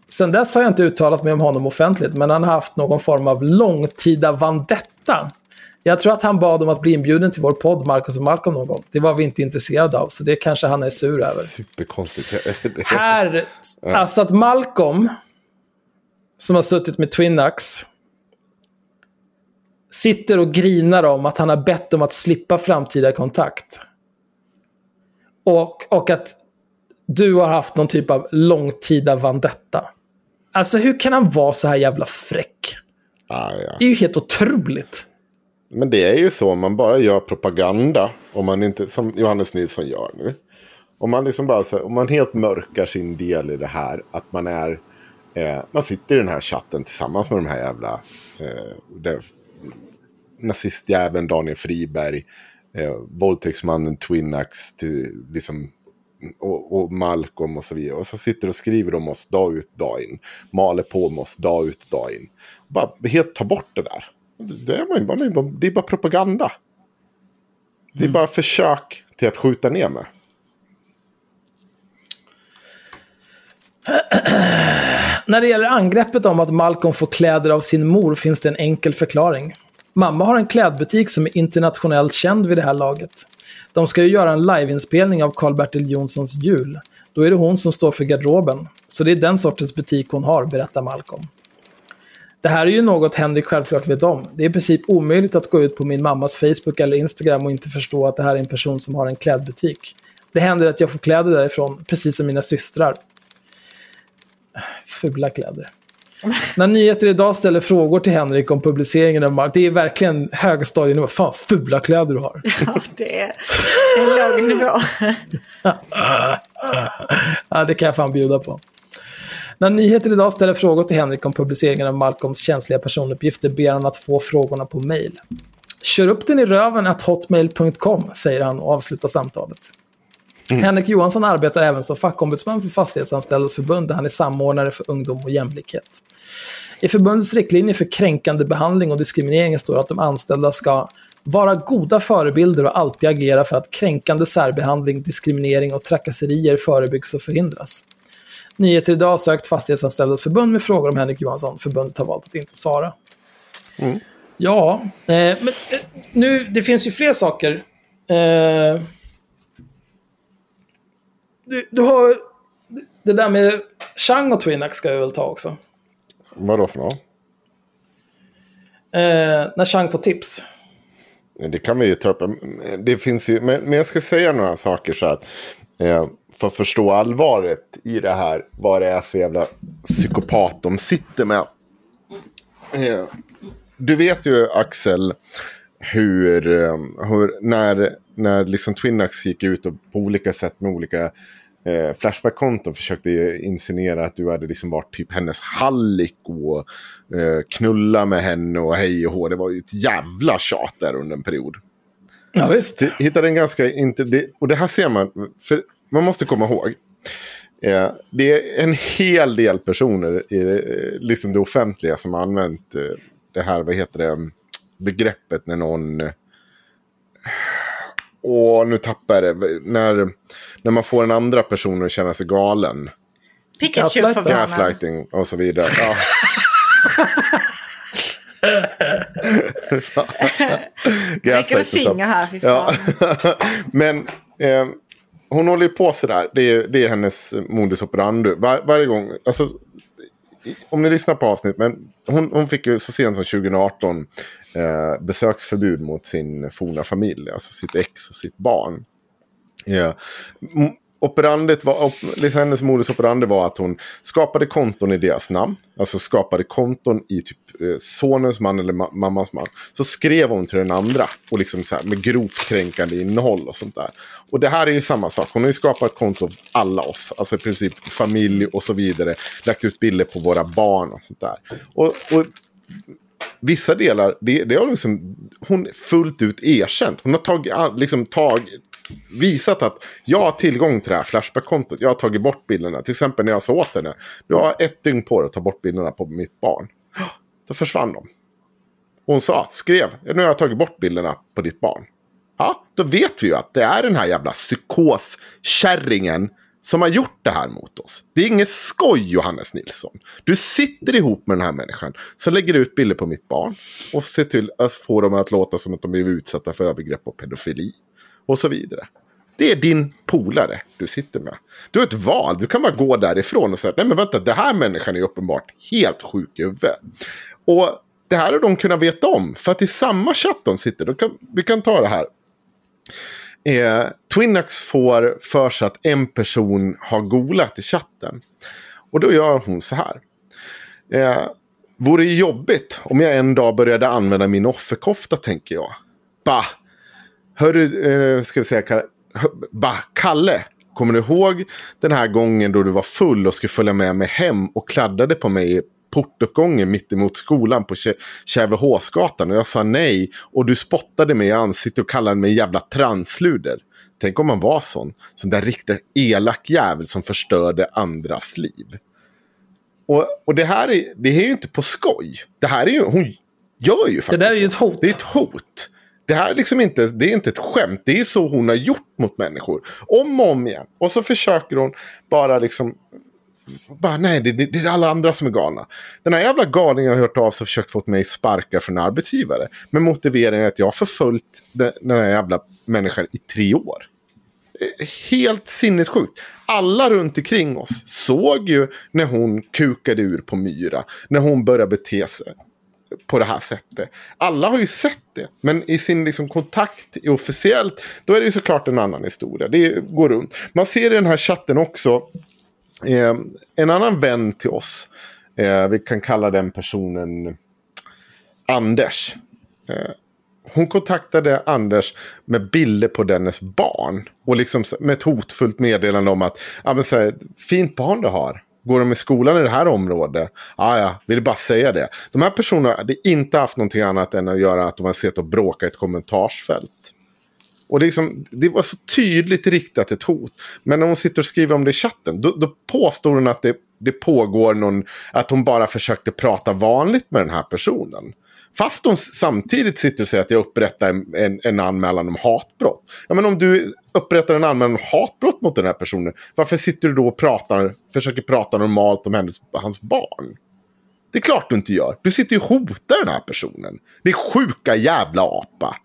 Sen dess har jag inte uttalat mig om honom offentligt, men han har haft någon form av långtida vandetta. Jag tror att han bad om att bli inbjuden till vår podd, Marcus och Malcolm, någon gång. Det var vi inte intresserade av, så det kanske han är sur över. Superkonstigt. Här, alltså att Malcolm, som har suttit med Twinax, sitter och grinar om att han har bett om att slippa framtida kontakt. Och, och att du har haft någon typ av långtida vandetta. Alltså hur kan han vara så här jävla fräck? Ah, ja. Det är ju helt otroligt. Men det är ju så, om man bara gör propaganda, om man inte, som Johannes Nilsson gör nu. Om man, liksom bara, om man helt mörkar sin del i det här, att man är... Eh, man sitter i den här chatten tillsammans med de här jävla... Eh, det, nazistjäveln Daniel Friberg, eh, våldtäktsmannen Twinax, till, liksom, och, och, Malcolm och så vidare. Och så sitter och skriver om oss dag ut, dag in. Maler på om oss dag ut, dag in. Bara helt ta bort det där. Det är, man, man, det är bara propaganda. Det är mm. bara försök till att skjuta ner mig. När det gäller angreppet om att Malcolm får kläder av sin mor finns det en enkel förklaring. Mamma har en klädbutik som är internationellt känd vid det här laget. De ska ju göra en liveinspelning av Karl-Bertil Jonssons jul. Då är det hon som står för garderoben. Så det är den sortens butik hon har, berättar Malcolm. Det här är ju något Henrik självklart vet om. Det är i princip omöjligt att gå ut på min mammas Facebook eller Instagram och inte förstå att det här är en person som har en klädbutik. Det händer att jag får kläder därifrån, precis som mina systrar. Fula kläder. När Nyheter Idag ställer frågor till Henrik om publiceringen av Mark, det är verkligen högstadienivå. Fan, fula kläder du har. Ja, det är en låg nivå. ja, det kan jag fan bjuda på. När Nyheter Idag ställer frågor till Henrik om publiceringen av Malcolms känsliga personuppgifter ber han att få frågorna på mail. Kör upp den i röven att hotmail.com, säger han och avslutar samtalet. Mm. Henrik Johansson arbetar även som fackombudsman för Fastighetsanställdas förbund där han är samordnare för ungdom och jämlikhet. I förbundets riktlinjer för kränkande behandling och diskriminering står att de anställda ska vara goda förebilder och alltid agera för att kränkande särbehandling, diskriminering och trakasserier förebyggs och förhindras. Nyheter idag sökt Fastighetsanställdas förbund med frågor om Henrik Johansson. Förbundet har valt att inte svara. Mm. Ja, eh, men eh, nu, det finns ju fler saker. Eh, du, du har det där med Chang och Twinax ska vi väl ta också. Vadå för något? Eh, när Chang får tips. Det kan vi ju ta upp. Det finns ju, men, men jag ska säga några saker så att. Eh, för att förstå allvaret i det här. Vad det är för jävla psykopat de sitter med. Eh, du vet ju Axel. Hur, eh, hur när, när liksom Twinax gick ut och på olika sätt med olika eh, Flashback-konton försökte insinuera att du hade liksom varit typ hennes hallick och eh, knulla med henne och hej och hå. Det var ju ett jävla tjat där under en period. Ja, visst. hittade en ganska... Inte, och det här ser man, för man måste komma ihåg. Eh, det är en hel del personer i eh, liksom det offentliga som har använt eh, det här, vad heter det, begreppet när någon... Åh, nu tappar jag det. När när man får en andra person att känna sig galen. Pikachu för Gaslighting och så vidare. Ja. Gaslighting. finger här, fy fan. Ja. Men eh, hon håller ju på sådär. Det är, det är hennes modus operandi. Var, varje gång. Alltså, om ni lyssnar på avsnitt. Men hon, hon fick ju så sent som 2018 eh, besöksförbud mot sin forna familj. Alltså sitt ex och sitt barn. Yeah. Operandet var, liksom hennes modus operandi var att hon skapade konton i deras namn. Alltså skapade konton i typ Eh, sonens man eller ma mammas man. Så skrev hon till den andra. Och liksom så här, med grovt kränkande innehåll och sånt där. Och det här är ju samma sak. Hon har ju skapat konto av alla oss. Alltså i princip familj och så vidare. Lagt ut bilder på våra barn och sånt där. Och, och vissa delar, det, det har liksom hon fullt ut erkänt. Hon har tagit, liksom, tagit, visat att jag har tillgång till det här Flashback-kontot. Jag har tagit bort bilderna. Till exempel när jag sa åt henne. Du har ett dygn på dig att ta bort bilderna på mitt barn. Då försvann de. Hon sa, skrev, nu har jag tagit bort bilderna på ditt barn. Ja, då vet vi ju att det är den här jävla psykoskärringen som har gjort det här mot oss. Det är inget skoj Johannes Nilsson. Du sitter ihop med den här människan som lägger ut bilder på mitt barn och ser till att få dem att låta som att de blivit utsatta för övergrepp och pedofili och så vidare. Det är din polare du sitter med. Du har ett val. Du kan bara gå därifrån och säga nej men vänta, det här människan är uppenbart helt sjuk i huvudet. Och det här har de kunnat veta om. För att i samma chatt de sitter, kan, vi kan ta det här. Eh, Twinax får för sig att en person har golat i chatten. Och då gör hon så här. Eh, vore det jobbigt om jag en dag började använda min offerkofta, tänker jag. Bah! Hörru, eh, ska vi säga, bah, Kalle, kommer du ihåg den här gången då du var full och skulle följa med mig hem och kladdade på mig portuppgången mittemot skolan på Sävehofsgatan och jag sa nej och du spottade mig i ansiktet och kallade mig jävla transluder. Tänk om man var sån. Sån där riktigt elak jävel som förstörde andras liv. Och, och det här är, det är ju inte på skoj. Det här är ju, hon gör ju faktiskt Det där är ju ett hot. Det är ett hot. Det här är liksom inte, det är inte ett skämt. Det är så hon har gjort mot människor. Om och om igen. Och så försöker hon bara liksom bara, nej, det, det, det, är alla andra som är galna. Den här jävla galningen har hört av sig och försökt få mig sparka från arbetsgivare. Med motiveringen att jag har förföljt den, den här jävla människan i tre år. Helt sinnessjukt. Alla runt omkring oss såg ju när hon kukade ur på Myra. När hon började bete sig på det här sättet. Alla har ju sett det. Men i sin liksom, kontakt officiellt, då är det ju såklart en annan historia. Det går runt. Man ser i den här chatten också Eh, en annan vän till oss, eh, vi kan kalla den personen Anders. Eh, hon kontaktade Anders med bilder på dennes barn. Och liksom med ett hotfullt meddelande om att, ja men så här, fint barn du har. Går de i skolan i det här området? Ja, ja, vill bara säga det. De här personerna hade inte haft någonting annat än att göra att de har sett och bråka i ett kommentarsfält. Och det, liksom, det, var så tydligt riktat ett hot. Men när hon sitter och skriver om det i chatten, då, då påstår hon att det, det pågår någon, att hon bara försökte prata vanligt med den här personen. Fast hon samtidigt sitter och säger att jag upprättar en, en, en anmälan om hatbrott. Ja, men om du upprättar en anmälan om hatbrott mot den här personen, varför sitter du då och pratar, försöker prata normalt om hennes, hans barn? Det är klart du inte gör. Du sitter ju och hotar den här personen. Det är sjuka jävla apa.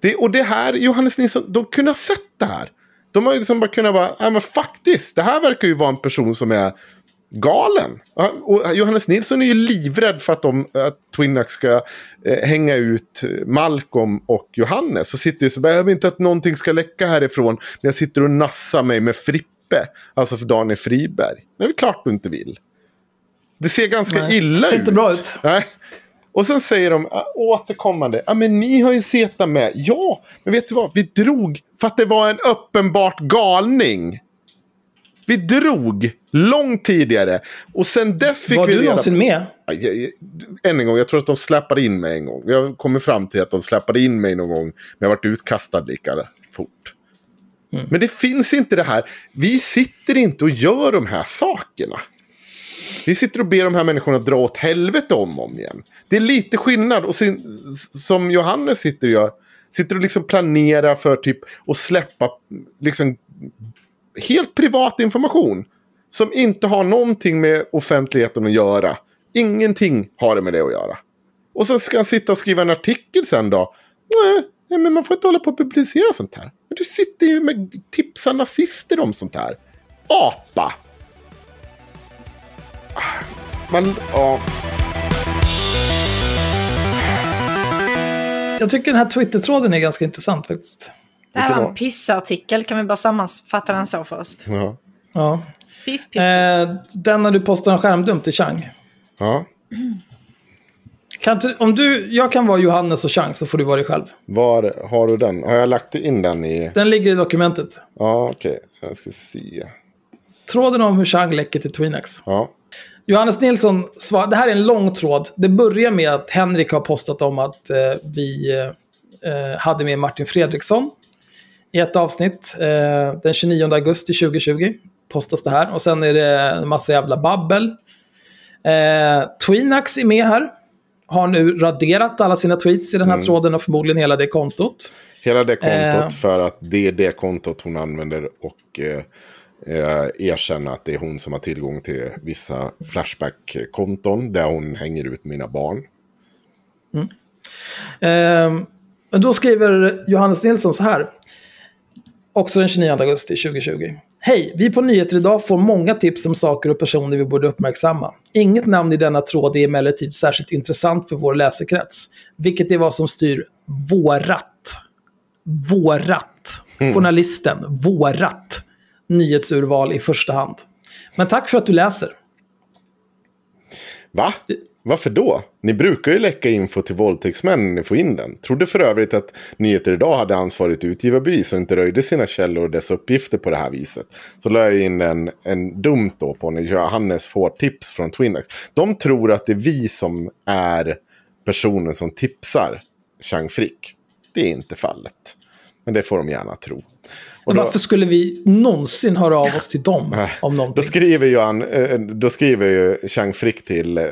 Det, och det här, Johannes Nilsson, de kunde ha sett det här. De har ju liksom bara kunnat vara, ja men faktiskt, det här verkar ju vara en person som är galen. Och Johannes Nilsson är ju livrädd för att, de, att Twinax ska eh, hänga ut Malcolm och Johannes. Så sitter ju så, jag vill inte att någonting ska läcka härifrån när jag sitter och nassar mig med Frippe. Alltså för Daniel Friberg. Det är väl klart du inte vill. Det ser ganska Nej, illa ut. Det ser inte bra ut. Nej. Och sen säger de äh, återkommande, ja men ni har ju Zeta med. Ja, men vet du vad? Vi drog för att det var en uppenbart galning. Vi drog långt tidigare. Och sen dess fick var vi Var du någonsin med? Än en gång, jag tror att de släppade in mig en gång. Jag kommer fram till att de släppade in mig någon gång. Men jag varit utkastad lika fort. Mm. Men det finns inte det här. Vi sitter inte och gör de här sakerna. Vi sitter och ber de här människorna dra åt helvete om och om igen. Det är lite skillnad. Och sin, som Johannes sitter och gör. Sitter och liksom planerar för typ att släppa liksom helt privat information. Som inte har någonting med offentligheten att göra. Ingenting har det med det att göra. Och sen ska han sitta och skriva en artikel sen då. Nej, men man får inte hålla på och publicera sånt här. Men du sitter ju med tipsar nazister om sånt här. Apa! Man, ja. Jag tycker den här Twitter-tråden är ganska intressant faktiskt. Det här var en pissartikel, kan vi bara sammanfatta den så först? Ja. ja. Piss, piss, piss. Eh, den när du postar en skärmdump till Chang. Ja. Kan du, om du, jag kan vara Johannes och Chang så får du vara dig själv. Var har du den? Har jag lagt in den i... Den ligger i dokumentet. Ja, okej. Okay. Jag ska se. Tråden om hur Chang läcker till Twinax. Ja. Johannes Nilsson svarar, det här är en lång tråd. Det börjar med att Henrik har postat om att eh, vi eh, hade med Martin Fredriksson i ett avsnitt. Eh, den 29 augusti 2020 postas det här. Och sen är det en massa jävla babbel. Eh, Twinax är med här. Har nu raderat alla sina tweets i den här mm. tråden och förmodligen hela det kontot. Hela det kontot eh. för att det är det kontot hon använder och eh, erkänna att det är hon som har tillgång till vissa Flashback-konton där hon hänger ut mina barn. Mm. Eh, då skriver Johannes Nilsson så här. Också den 29 augusti 2020. Hej! Vi på Nyheter idag får många tips om saker och personer vi borde uppmärksamma. Inget namn i denna tråd är emellertid särskilt intressant för vår läsekrets. Vilket är vad som styr vårat. Vårat. Mm. Journalisten. Vårat nyhetsurval i första hand. Men tack för att du läser. Va? Varför då? Ni brukar ju läcka info till våldtäktsmän när ni får in den. Trodde för övrigt att Nyheter Idag hade ansvarigt utgivarbevis och inte röjde sina källor och dess uppgifter på det här viset. Så la jag in en, en dum då på när Johannes får tips från Twinax. De tror att det är vi som är personen som tipsar Chang Frick. Det är inte fallet. Men det får de gärna tro. Och då, varför skulle vi någonsin höra av oss till dem äh, om någonting? Då skriver ju, han, eh, då skriver ju Chang Frick till eh,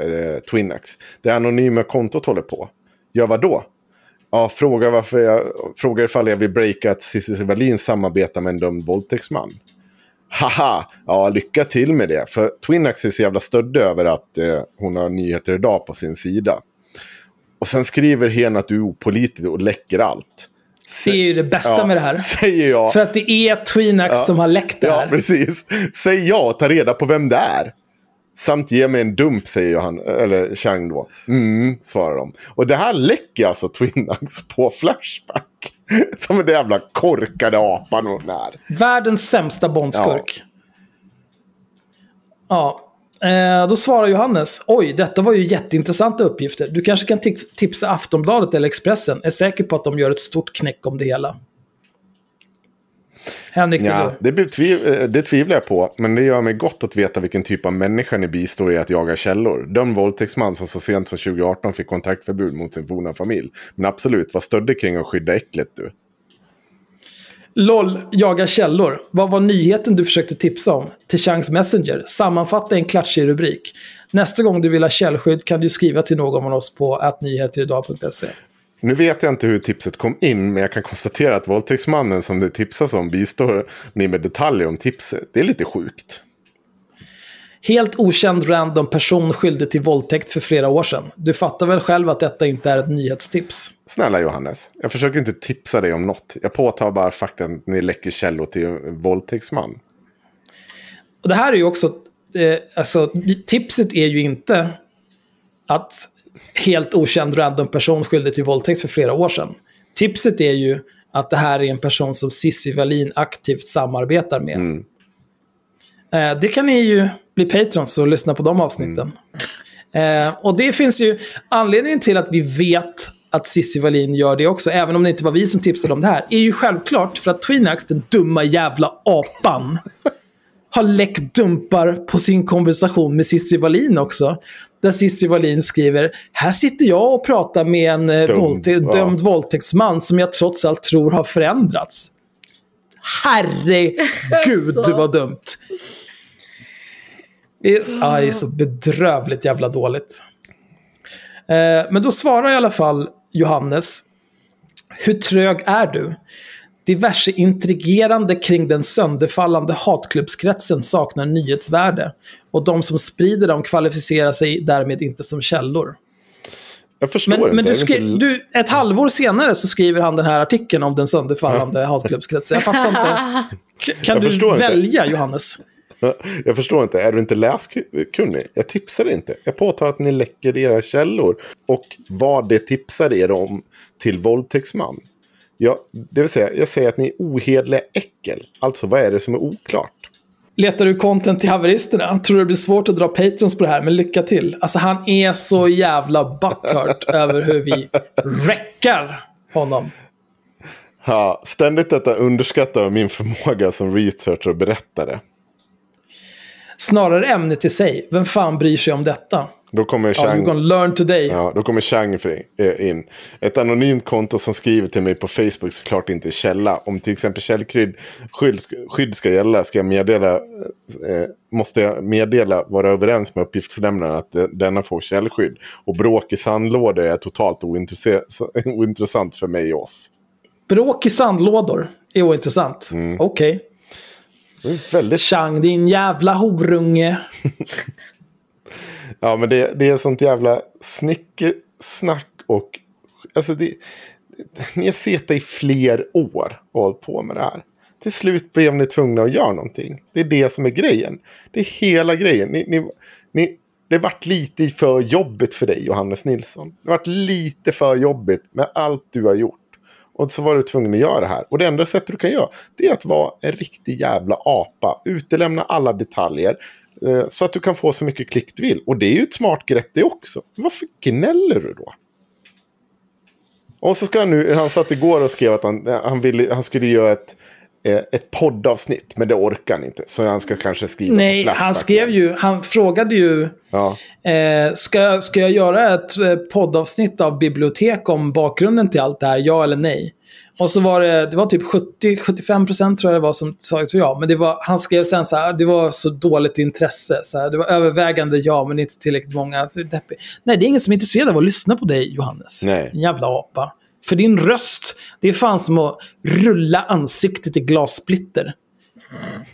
Twinax. Det anonyma kontot håller på. Gör vad då? Ja, fråga varför jag, frågar ifall jag vill breaka att Cissi Wallin samarbetar med en dömd våldtäktsman. Haha, ja lycka till med det. För Twinax är så jävla stöddig över att eh, hon har nyheter idag på sin sida. Och sen skriver hen att du är opolitisk och läcker allt. Det är ju det bästa ja, med det här. Säger jag. För att det är Twinax ja, som har läckt det här. Ja, precis. Säg ja ta reda på vem det är. Samt ge mig en dump, säger han, eller Chang då. Mm, svarar de. Och det här läcker alltså Twinax på Flashback. Som den jävla korkade apan hon är. Världens sämsta Bondskurk. Ja. ja. Eh, då svarar Johannes, oj, detta var ju jätteintressanta uppgifter. Du kanske kan tipsa Aftonbladet eller Expressen. Är säker på att de gör ett stort knäck om det hela. Henrik, ja, det, tviv eh, det tvivlar jag på, men det gör mig gott att veta vilken typ av människa ni bistår i att jaga källor. Den våldtäktsman som så sent som 2018 fick kontaktförbud mot sin forna familj. Men absolut, var stöddig kring att skydda äcklet du. LOL, jaga källor. Vad var nyheten du försökte tipsa om? Till Changs Messenger. Sammanfatta en klatschig rubrik. Nästa gång du vill ha källskydd kan du skriva till någon av oss på atnyheteridag.se. Nu vet jag inte hur tipset kom in, men jag kan konstatera att våldtäktsmannen som det tipsas om bistår ni med detaljer om tipset. Det är lite sjukt. Helt okänd random person skyldig till våldtäkt för flera år sedan. Du fattar väl själv att detta inte är ett nyhetstips? Snälla Johannes, jag försöker inte tipsa dig om något. Jag påtar bara faktum att ni läcker källor till våldtäktsman. Och det här är ju också, eh, alltså tipset är ju inte att helt okänd random person skyldig till våldtäkt för flera år sedan. Tipset är ju att det här är en person som Cissi Wallin aktivt samarbetar med. Mm. Eh, det kan ni ju bli patrons och lyssna på de avsnitten. Mm. Eh, och det finns ju anledningen till att vi vet att Cissi Wallin gör det också, även om det inte var vi som tipsade om det här, är ju självklart för att Twinax, den dumma jävla apan, har läckt dumpar på sin konversation med Cissi Wallin också. Där Cissi Wallin skriver, här sitter jag och pratar med en eh, Dum, våldtä ja. dömd våldtäktsman som jag trots allt tror har förändrats. Herregud vad dumt. Det är, ah, det är så bedrövligt jävla dåligt. Eh, men då svarar i alla fall Johannes. Hur trög är du? Diverse intrigerande kring den sönderfallande hatklubbskretsen saknar nyhetsvärde. Och de som sprider dem kvalificerar sig därmed inte som källor. Jag förstår men, inte. Men du skri- du, ett halvår senare så skriver han den här artikeln om den sönderfallande hatklubbskretsen. Jag fattar inte. Kan jag du välja, inte. Johannes? Jag förstår inte, är du inte läskunnig? Jag tipsar inte. Jag påtar att ni läcker era källor. Och vad det tipsar er om till våldtäktsman. Ja, det vill säga, jag säger att ni är ohedliga äckel. Alltså, vad är det som är oklart? Letar du content till haveristerna? Tror det blir svårt att dra patrons på det här, men lycka till. Alltså han är så jävla butthurt över hur vi räckar honom. Ja, ständigt detta underskattar min förmåga som researcher och berättare. Snarare ämnet i sig. Vem fan bryr sig om detta? Då kommer Chang, gonna learn today. Ja, då kommer Chang eh, in. Ett anonymt konto som skriver till mig på Facebook såklart inte är källa. Om till exempel källskydd skydd, skydd ska gälla ska jag meddela, eh, måste jag meddela, vara överens med uppgiftslämnaren att denna får källskydd. Och bråk i sandlådor är totalt ointressant för mig och oss. Bråk i sandlådor är ointressant? Mm. Okej. Okay. Väldigt... Chang, din jävla horunge. ja, men det, det är sånt jävla snickesnack och... Alltså det, ni har sett det i fler år och hållit på med det här. Till slut blev ni tvungna att göra någonting. Det är det som är grejen. Det är hela grejen. Ni, ni, ni, det vart lite för jobbigt för dig, Johannes Nilsson. Det vart lite för jobbigt med allt du har gjort. Och så var du tvungen att göra det här. Och det enda sättet du kan göra det är att vara en riktig jävla apa. Utelämna alla detaljer. Eh, så att du kan få så mycket klick du vill. Och det är ju ett smart grepp det också. Varför gnäller du då? Och så ska han nu, han satt igår och skrev att han, eh, han, ville, han skulle göra ett, ett poddavsnitt, men det orkar han inte. Så han ska kanske skriva Nej, han skrev ju, han frågade ju, Ja. eh, ska, ska jag göra ett eh, poddavsnitt av bibliotek om bakgrunden till allt det här, ja eller nej? Och så var det, det var typ 70-75% tror jag det var som sa ja. Men det var, han skrev sen så här, det var så dåligt intresse. Så här, det var övervägande ja, men inte tillräckligt många. Så deppigt. Nej, det är ingen som är intresserad av att lyssna på dig, Johannes. Nej. En jävla apa. För din röst, det är fan som att rulla ansiktet i glassplitter.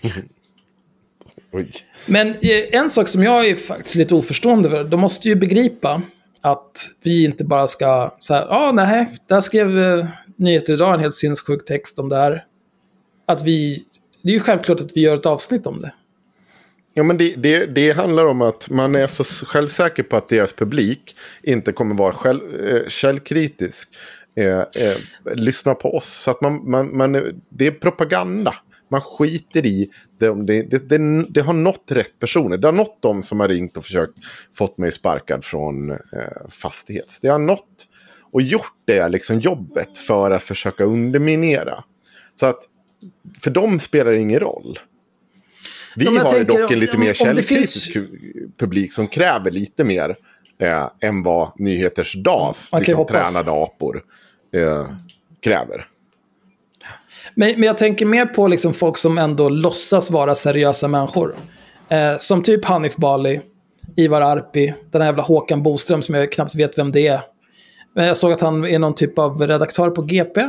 Men eh, en sak som jag är faktiskt lite oförstående för, de måste ju begripa att vi inte bara ska så här, ja, ah, nej, där skrev eh, Nyheter idag en helt sinnessjuk text om det här. Att vi, det är ju självklart att vi gör ett avsnitt om det. Ja, men det, det, det handlar om att man är så självsäker på att deras publik inte kommer vara själv, eh, källkritisk. Eh, eh, lyssna på oss. Så att man, man, man, det är propaganda. Man skiter i det, det, det, det, har nått rätt personer. Det har nått de som har ringt och försökt fått mig sparkad från eh, fastighets. Det har nått och gjort det liksom jobbet för att försöka underminera. Så att för dem spelar det ingen roll. Vi Ja, har ju dock en om- lite mer källkritisk publik som kräver lite mer eh, än vad Nyheters DAS, Man liksom, tränade apor, eh, kräver. Men, men jag tänker mer på liksom folk som ändå låtsas vara seriösa människor. Eh, som typ Hanif Bali, Ivar Arpi, den här jävla Håkan Boström som jag knappt vet vem det är. Men jag såg att han är någon typ av redaktör på GP.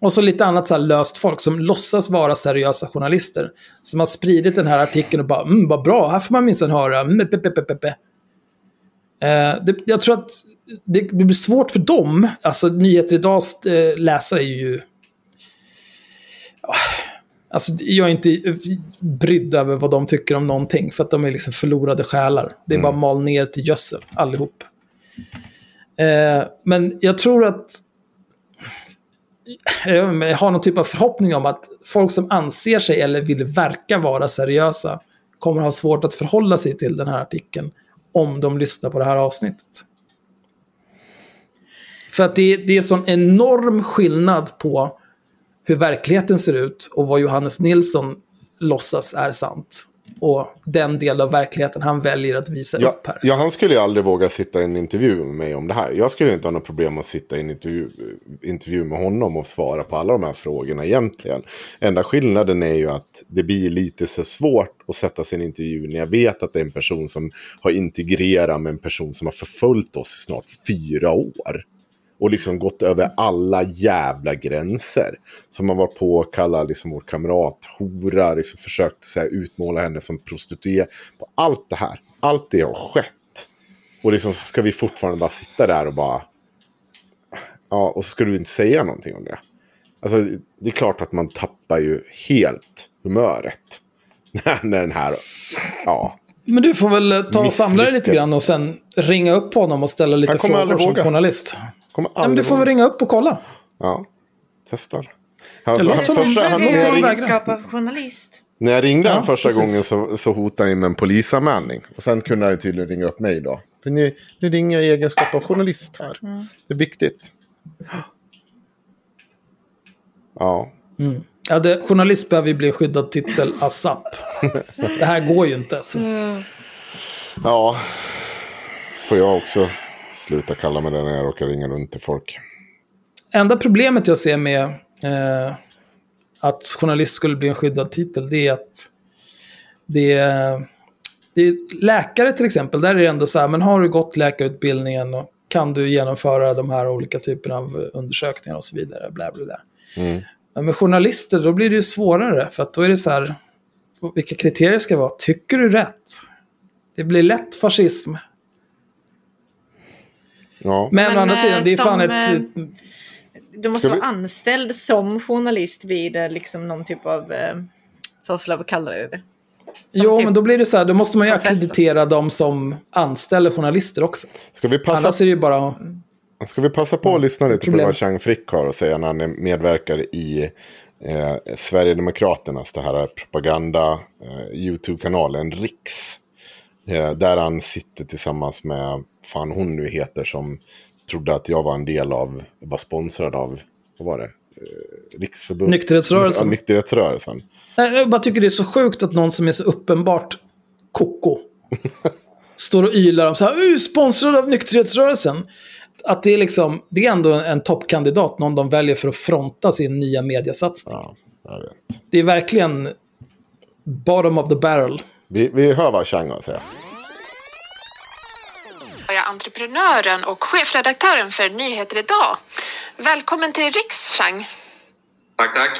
Och så lite annat så här löst folk som låtsas vara seriösa journalister. Som har spridit den här artikeln och bara mm, vad bra, här får man minsann höra. Mm, pe, pe, pe, pe. Eh, det, jag tror att det, blir svårt för dem. Alltså Nyheter Idags eh, läsare är ju... Alltså, jag är inte brydd över vad de tycker om någonting. För att de är liksom förlorade själar. Det är bara mal ner till gödsel, allihop. Eh, men jag tror att... Jag har någon typ av förhoppning om att folk som anser sig eller vill verka vara seriösa kommer ha svårt att förhålla sig till den här artikeln om de lyssnar på det här avsnittet. För att det, det är sån enorm skillnad på hur verkligheten ser ut och vad Johannes Nilsson låtsas är sant. Och den del av verkligheten han väljer att visa Ja, upp här. ja, han skulle ju aldrig våga sitta i en intervju med mig om det här. Jag skulle inte ha något problem att sitta i en intervju, intervju med honom och svara på alla de här frågorna egentligen. Enda skillnaden är ju att det blir lite så svårt att sätta sig i en intervju när jag vet att det är en person som har integrerat med en person som har förföljt oss i snart fyra år. Och liksom gått över alla jävla gränser. Som har varit på och kallat liksom vår kamrat hora. Liksom försökt så här, utmåla henne som prostituerad. På allt det här. Allt det har skett. Och liksom så ska vi fortfarande bara sitta där och bara... Ja, och så ska du inte säga någonting om det. Alltså, det är klart att man tappar ju helt humöret. När den här... Ja. Men du får väl ta och samla dig lite grann och sen ringa upp honom och ställa lite frågor som journalist. Kommer Ja, men du får väl ringa upp och kolla. Ja, testar. Han, Eller han, låt honom första, han, när, jag journalist. när jag ringde Ja, han första precis. gången så, så hotade han med en polisanmälning. Och sen kunde han tydligen ringa upp mig då. För nu, nu ringer jag i egenskap av journalist här. Det är viktigt. Ja, Ja, det, journalist behöver ju bli skyddad titel ASAP. det här går ju inte. Alltså. ja. Får jag också sluta kalla mig det när jag råkar ringa runt till folk. Enda problemet jag ser med eh, att journalist skulle bli en skyddad titel, det är att det är, det är läkare till exempel, där är det ändå så här, men har du gått läkarutbildningen och kan du genomföra de här olika typerna av undersökningar och så vidare, bla bla bla. Men med journalister, då blir det ju svårare, för att då är det så här, vilka kriterier ska det vara? Tycker du rätt? Det blir lätt fascism. Ja, Men, Men, å andra eh, sidan, det är fan som, ett... eh, Du måste vi- vara anställd som journalist vid eh, liksom någon typ av, eh, för att få lov att kalla det det. Som Jo, typ- men då blir det så här, då måste man ju professor. akkreditera de som anställer journalister också. ska vi passa Annars är det ju bara... Ska vi passa på att lyssna lite på problem. vad Chang Frick har att säga när han medverkar i eh, Sverigedemokraternas det här propaganda eh, YouTube-kanalen Riks. Eh, där han sitter tillsammans med, fan hon nu heter som trodde att jag var en del av, var sponsrad av, vad var det? Eh, Riksförbundet? Nykterhetsrörelsen. Ja, nykterhetsrörelsen. Jag bara tycker det är så sjukt att någon som är så uppenbart koko står och ylar om så här, sponsrad av nykterhetsrörelsen. Att det är liksom, det är ändå en toppkandidat, någon de väljer för att fronta sin nya mediasatsning. Ja. Det är verkligen bottom of the barrel. Vi, vi hör vad Chang har att säga. Jag är entreprenören och chefredaktören för Nyheter Idag. Välkommen till Riks, Chang. Tack, tack.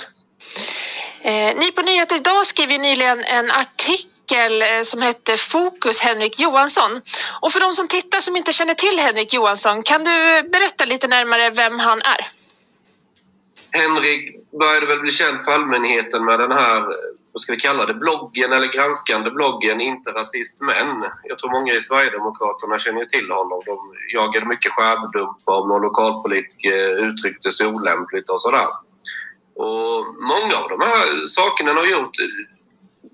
Eh, ni på Nyheter Idag skrev ju nyligen en artikel eh, som hette Fokus Henrik Johansson. Och för de som tittar som inte känner till Henrik Johansson, kan du berätta lite närmare vem han är? Henrik började väl bli känd för allmänheten med den här, vad ska vi kalla det, bloggen eller granskande bloggen Inte rasist men. Jag tror många i Sverigedemokraterna känner till honom. De jagade mycket skärmdumpar om någon lokalpolitiker uttryckte sig olämpligt och sådär. Och många av de här sakerna han har gjort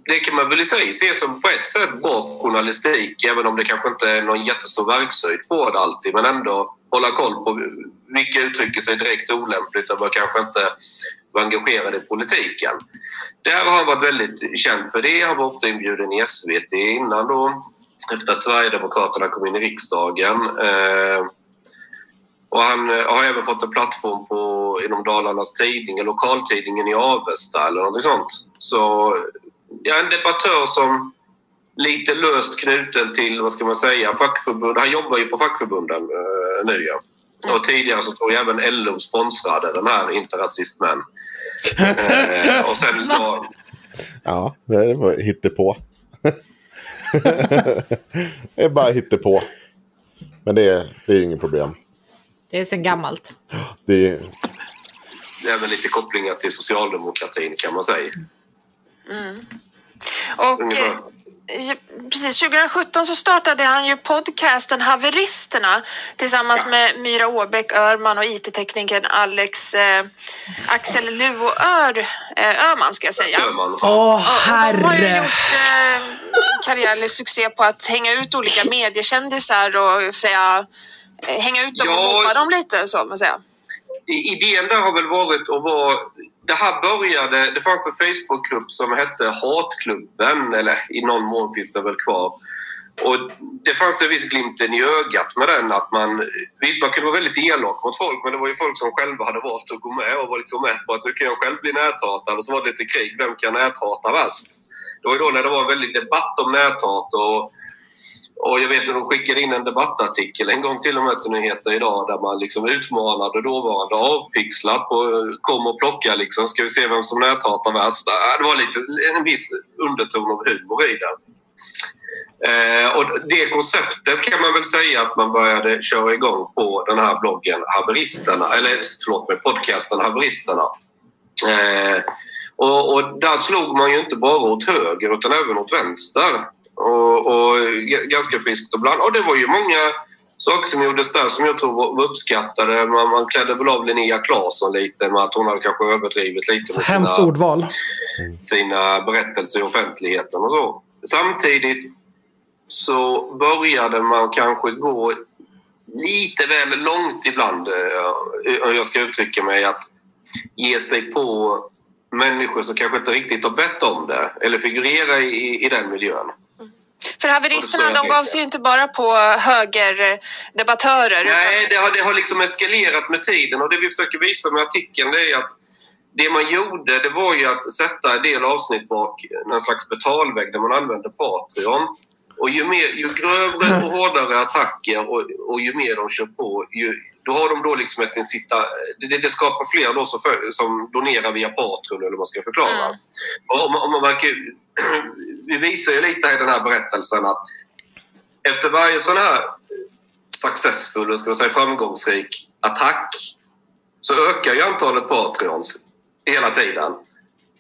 det kan man väl i sig se som på ett sätt bra journalistik även om det kanske inte är någon jättestor verkshöjd på det alltid men ändå hålla koll på vilka uttrycker sig direkt olämpligt och kanske inte och engagerade i politiken. Där har han varit väldigt känd för det. Han var ofta inbjuden i SVT innan då efter att Sverigedemokraterna kom in i riksdagen. Eh, och han eh, har även fått en plattform på, inom Dalarnas tidning, lokaltidningen i Avesta eller något sånt. Så ja, en debattör som lite löst knuten till, vad ska man säga, fackförbund. Han jobbar ju på fackförbunden eh, nu ja. Och tidigare så tror jag även LO sponsrade den här Inte rasist men. eh, och sen då... Ja, det var hittepå. det är bara hittepå. Men det är, det är inget problem. Det är sen gammalt. Det är, Det är väl lite kopplingar till socialdemokratin kan man säga. Och, Ungefär. Eh, precis, 2017 så startade han ju podcasten Haveristerna tillsammans med Myra Åbäck Örman och IT-teknikern Alex eh, Axel Luo Ör, eh, Öhman ska jag säga. Åh, Och de har ju herre! gjort eh, karriär eller succé på att hänga ut olika mediekändisar och säga, eh, hänga ut dem och Ja. mobba dem lite så man säga. I- Idén där har väl varit att vara... Det här började... Det fanns en Facebookgrupp som hette Hatklubben, eller i någon mån finns det väl kvar. Och det fanns en viss glimten i ögat med den att man... Visst, man kunde vara väldigt elak mot folk men det var ju folk som själva hade valt att gå med och var liksom med på att nu kan jag själv bli näthatad och så var det lite krig. Vem kan näthata värst? Det var ju då när det var en väldig debatt om näthat och och jag vet att de skickade in en debattartikel en gång till och med till Nyheter idag där man liksom utmanade dåvarande avpixlat på kom och plocka liksom, ska vi se vem som näthatar värst. Det var lite, en viss underton av humor i den. Eh, och det konceptet kan man väl säga att man började köra igång på den här bloggen Haveristerna, eller förlåt mig, podcasten Haveristerna. Eh, och, och där slog man ju inte bara åt höger utan även åt vänster. Och, och ganska friskt och bland. Och det var ju många saker som gjordes där som jag tror var uppskattade. Man, man klädde väl av Linnea Claesson lite med att hon hade kanske överdrivit lite Så med hemskt sina, ordval. sina berättelser i offentligheten och så. Samtidigt så började man kanske gå lite väl långt ibland, eh, om jag ska uttrycka mig, att ge sig på människor som kanske inte riktigt har bett om det eller figurerar i, i den miljön. För haveristerna de gav sig ju inte bara på högerdebattörer. Nej, det har, det har liksom eskalerat med tiden och det vi försöker visa med artikeln det är att det man gjorde det var ju att sätta en del avsnitt bak någon slags betalvägg där man använde Patreon. Och ju, mer, ju grövre och hårdare attacker och, och ju mer de kör på, ju, då har de då liksom ett incita, det, det skapar fler då som, för, som donerar via Patreon eller vad man ska förklara. Mm. Och om, om man vi visar ju lite i den här berättelsen att efter varje sån här successful, ska man säga framgångsrik attack så ökar ju antalet Patreons hela tiden.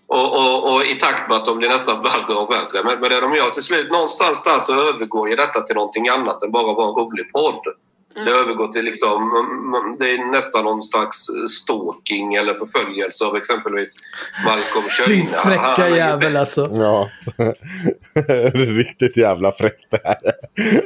Och, och, och i takt med att de blir nästan värre och värre. Men, men det de gör till slut, någonstans där så övergår ju detta till någonting annat än bara vara en rolig podd. Det har övergått till liksom, man- det är nästan någon slags stalking eller förföljelse av exempelvis Malcolm Schöne. Din Han- han fräcka jävel alltså. Ja, riktigt jävla fräckt det här.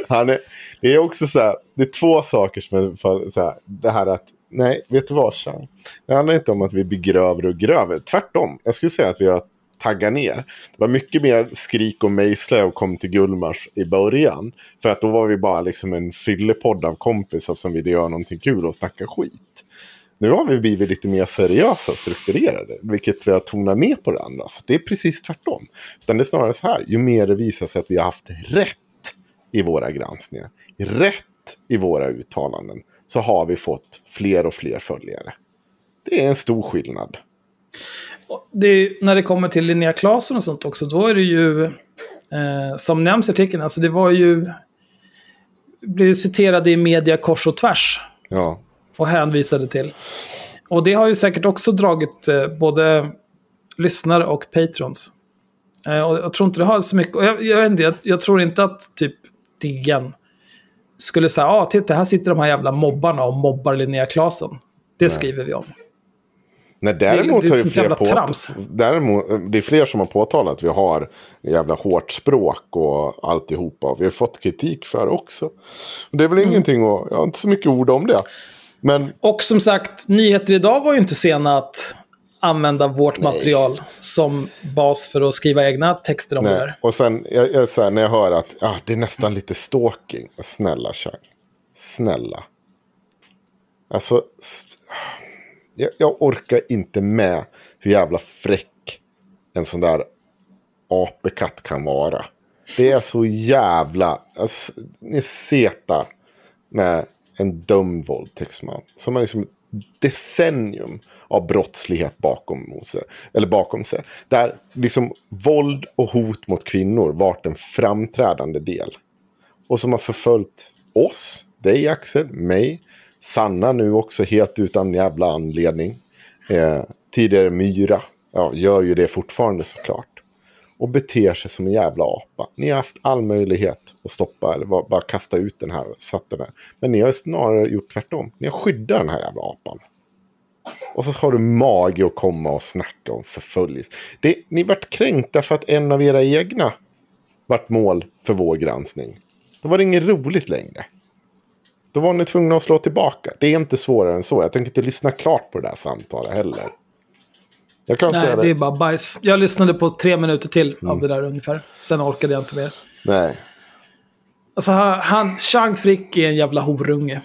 Han är, det är också så här, det är två saker som är för, så här, det här att, nej, vet du vad, Chang? Det handlar inte om att vi blir grövre och grövre, tvärtom. Jag skulle säga att vi har taggat ner. Det var mycket mer skrik och mejsla och kom till Gullmars i början. För att då var vi bara liksom en fyllepodd av kompisar som ville göra någonting kul och snacka skit. Nu har vi blivit lite mer seriösa och strukturerade, vilket vi har tonat ner på det andra. Så det är precis tvärtom. Utan det är snarare så här, ju mer det visar sig att vi har haft rätt i våra granskningar, rätt i våra uttalanden, så har vi fått fler och fler följare. Det är en stor skillnad. Det är, när det kommer till Linnea Claesson och sånt också, då är det ju, eh, som nämns i artikeln, alltså det var ju, blev citerade i media kors och tvärs Ja, och hänvisade till. Och det har ju säkert också dragit eh, både lyssnare och patrons. Eh, och jag tror inte det har så mycket, jag, jag, vet inte, jag, jag tror inte att typ Diggen skulle säga, ja ah, titta här sitter de här jävla mobbarna och mobbar Linnea Claesson. Det skriver vi om. Nej, däremot det är har ju sånt fler på, trams. däremot, det är fler som har påtalat att vi har jävla hårt språk och alltihopa. Vi har fått kritik för det också. Det är väl Mm. ingenting att, jag har inte så mycket ord om det. Men Och som sagt, Nyheter Idag var ju inte sena att använda vårt material som bas för att skriva egna texter om det Nej. där. Och sen jag, jag, så här, när jag hör att ah, det är nästan lite stalking. Snälla Chang. Snälla. Alltså. Jag, jag orkar inte med hur jävla fräck en sån där apekatt kan vara. Det är så jävla... Alltså, ni är seta med en dömd våldtäktsman. Som har liksom decennium av brottslighet bakom sig. Eller bakom sig. Där liksom våld och hot mot kvinnor varit en framträdande del. Och som har förföljt oss, dig Axel, mig, Sanna nu också helt utan jävla anledning. Eh, tidigare Myra, ja, gör ju det fortfarande såklart. Och beter sig som en jävla apa. Ni har haft all möjlighet att stoppa eller bara, bara kasta ut den här. Satt den här. Men ni har snarare gjort tvärtom. Ni har skyddat den här jävla apan. Och så har du mage att komma och snacka om förföljelse. Det, ni vart kränkta för att en av era egna vart mål för vår granskning. Då var det inget roligt längre. Då var ni tvungna att slå tillbaka. Det är inte svårare än så. Jag tänker inte lyssna klart på det här samtalet heller. Jag kan Nej, säga det. det är bara bajs. Jag lyssnade på tre minuter till Mm. av det där ungefär. Sen orkade jag inte mer. Nej. Alltså han, han Chang Frick är en jävla horunge.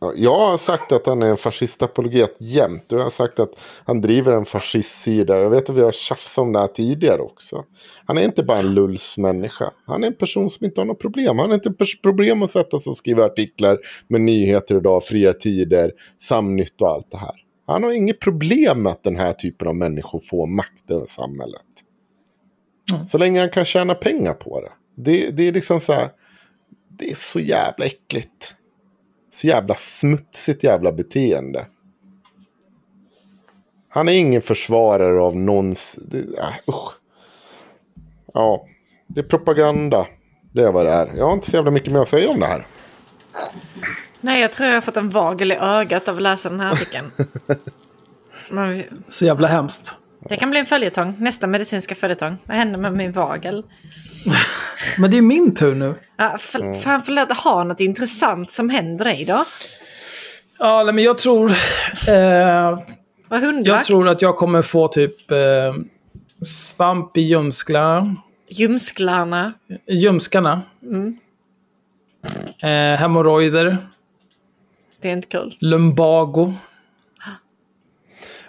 Ja, Jag har sagt att han är en fascistapologet jämt. Jag har sagt att han driver en fascistsida. Jag vet att vi har tjafsat om det här tidigare också. Han är inte bara en lullsmänniska. Han är en person som inte har något problem. Han har inte problem att sätta sig och skriva artiklar med nyheter idag, fria tider, Samnytt och allt det här. Han har inget problem med att den här typen av människor får makt över samhället. Så länge han kan tjäna pengar på det. Det, det är liksom så här. Det är så jävla äckligt. Så jävla smutsigt jävla beteende. Han är ingen försvarare av någons... Det, äh, usch. Ja, det är propaganda. Det är vad det är. Jag har inte så jävla mycket mer att säga om det här. Nej, jag tror jag har fått en vagel i ögat av att läsa den här artikeln. Men vi- Så jävla hemskt. Det kan bli en följetong, nästa medicinska följetong. Vad händer med min vagel? Men det är min tur nu. Ja, för, Fan, förlåt, ha något intressant som händer dig då? Ja, nej, men jag tror... Eh, Vad hundvakt? jag tror att jag kommer få typ eh, svamp i ljumsklarna. Ljumsklarna. Ljumskarna. Mm. Eh, hemorrojder. Det är inte kul. Lumbago.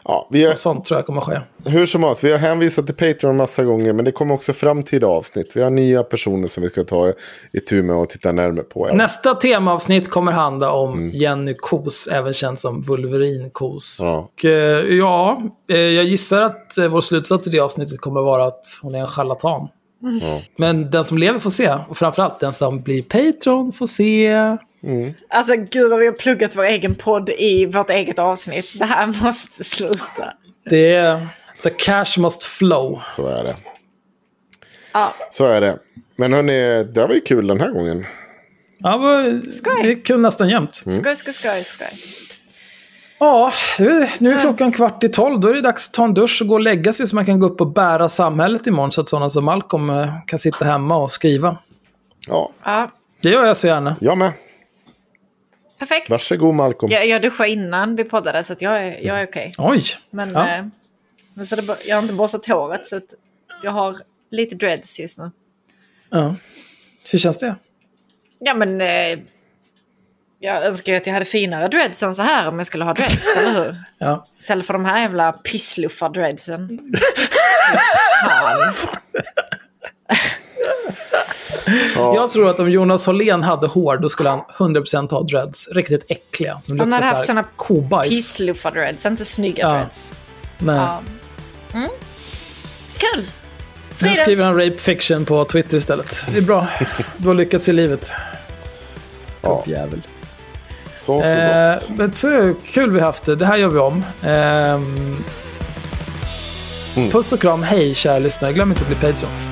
Ja, vi har, sånt tror jag kommer ske. hur som helst, vi har hänvisat till Patreon massa gånger. Men det kommer också framtida avsnitt. Vi har nya personer som vi ska ta i tur med och titta närmare på. Nästa temaavsnitt kommer handla om Jenny Kos, även känd som Wolverine Kos. Ja. Och, eh, ja, eh, jag gissar att eh, vår slutsats i det avsnittet kommer vara att hon är en charlatan. Men den som lever får se. Och framförallt den som blir Patreon får se. Alltså gud vad vi har pluggat vår egen podd i vårt eget avsnitt. Det här måste sluta. Det är... The cash must flow. Så är det. Ja, Så är det. Men hörni, det var ju kul den här gången. Ja, det är kul nästan jämt. Skoj, skoj, skoj, skoj. Ja, nu är klockan kvart i tolv. Då är det dags att ta en dusch och gå och lägga sig så man kan gå upp och bära samhället imorgon så att sådana som Malcolm eh, kan sitta hemma och skriva. Ja, Ja, Det gör jag så gärna. jag med. perfekt. Varsågod Malcolm. Jag, jag duschade innan vi poddade så att jag är, jag är okej. Oj! Men, Ja. eh, men så det, jag har inte borstat håret så att jag har lite dreads just nu. Ja. Hur känns det? Ja men eh, jag önskar ju att jag hade finare dreads än så här om jag skulle ha dreads, eller hur? Ja. Istället för de här jävla pissluffar-dreadsen. Fan. Jag tror att om Jonas Hållén hade hår, då skulle han 100% ha dreads. Riktigt äckliga. Som Han hade så haft såna kobajs. Pissluffar-dreads, inte snygga Ja. dreads. Nej. Ja. Mm. Kul! Nu Fridens. skriver han rape fiction på Twitter istället. Det är bra. Du har lyckats i livet. Ja. Så, så Eh, men så kul vi haft det. Det här gör vi om. Ehm, Mm. Puss och kram. Hej kära lyssnare. Glöm inte att bli Patrons.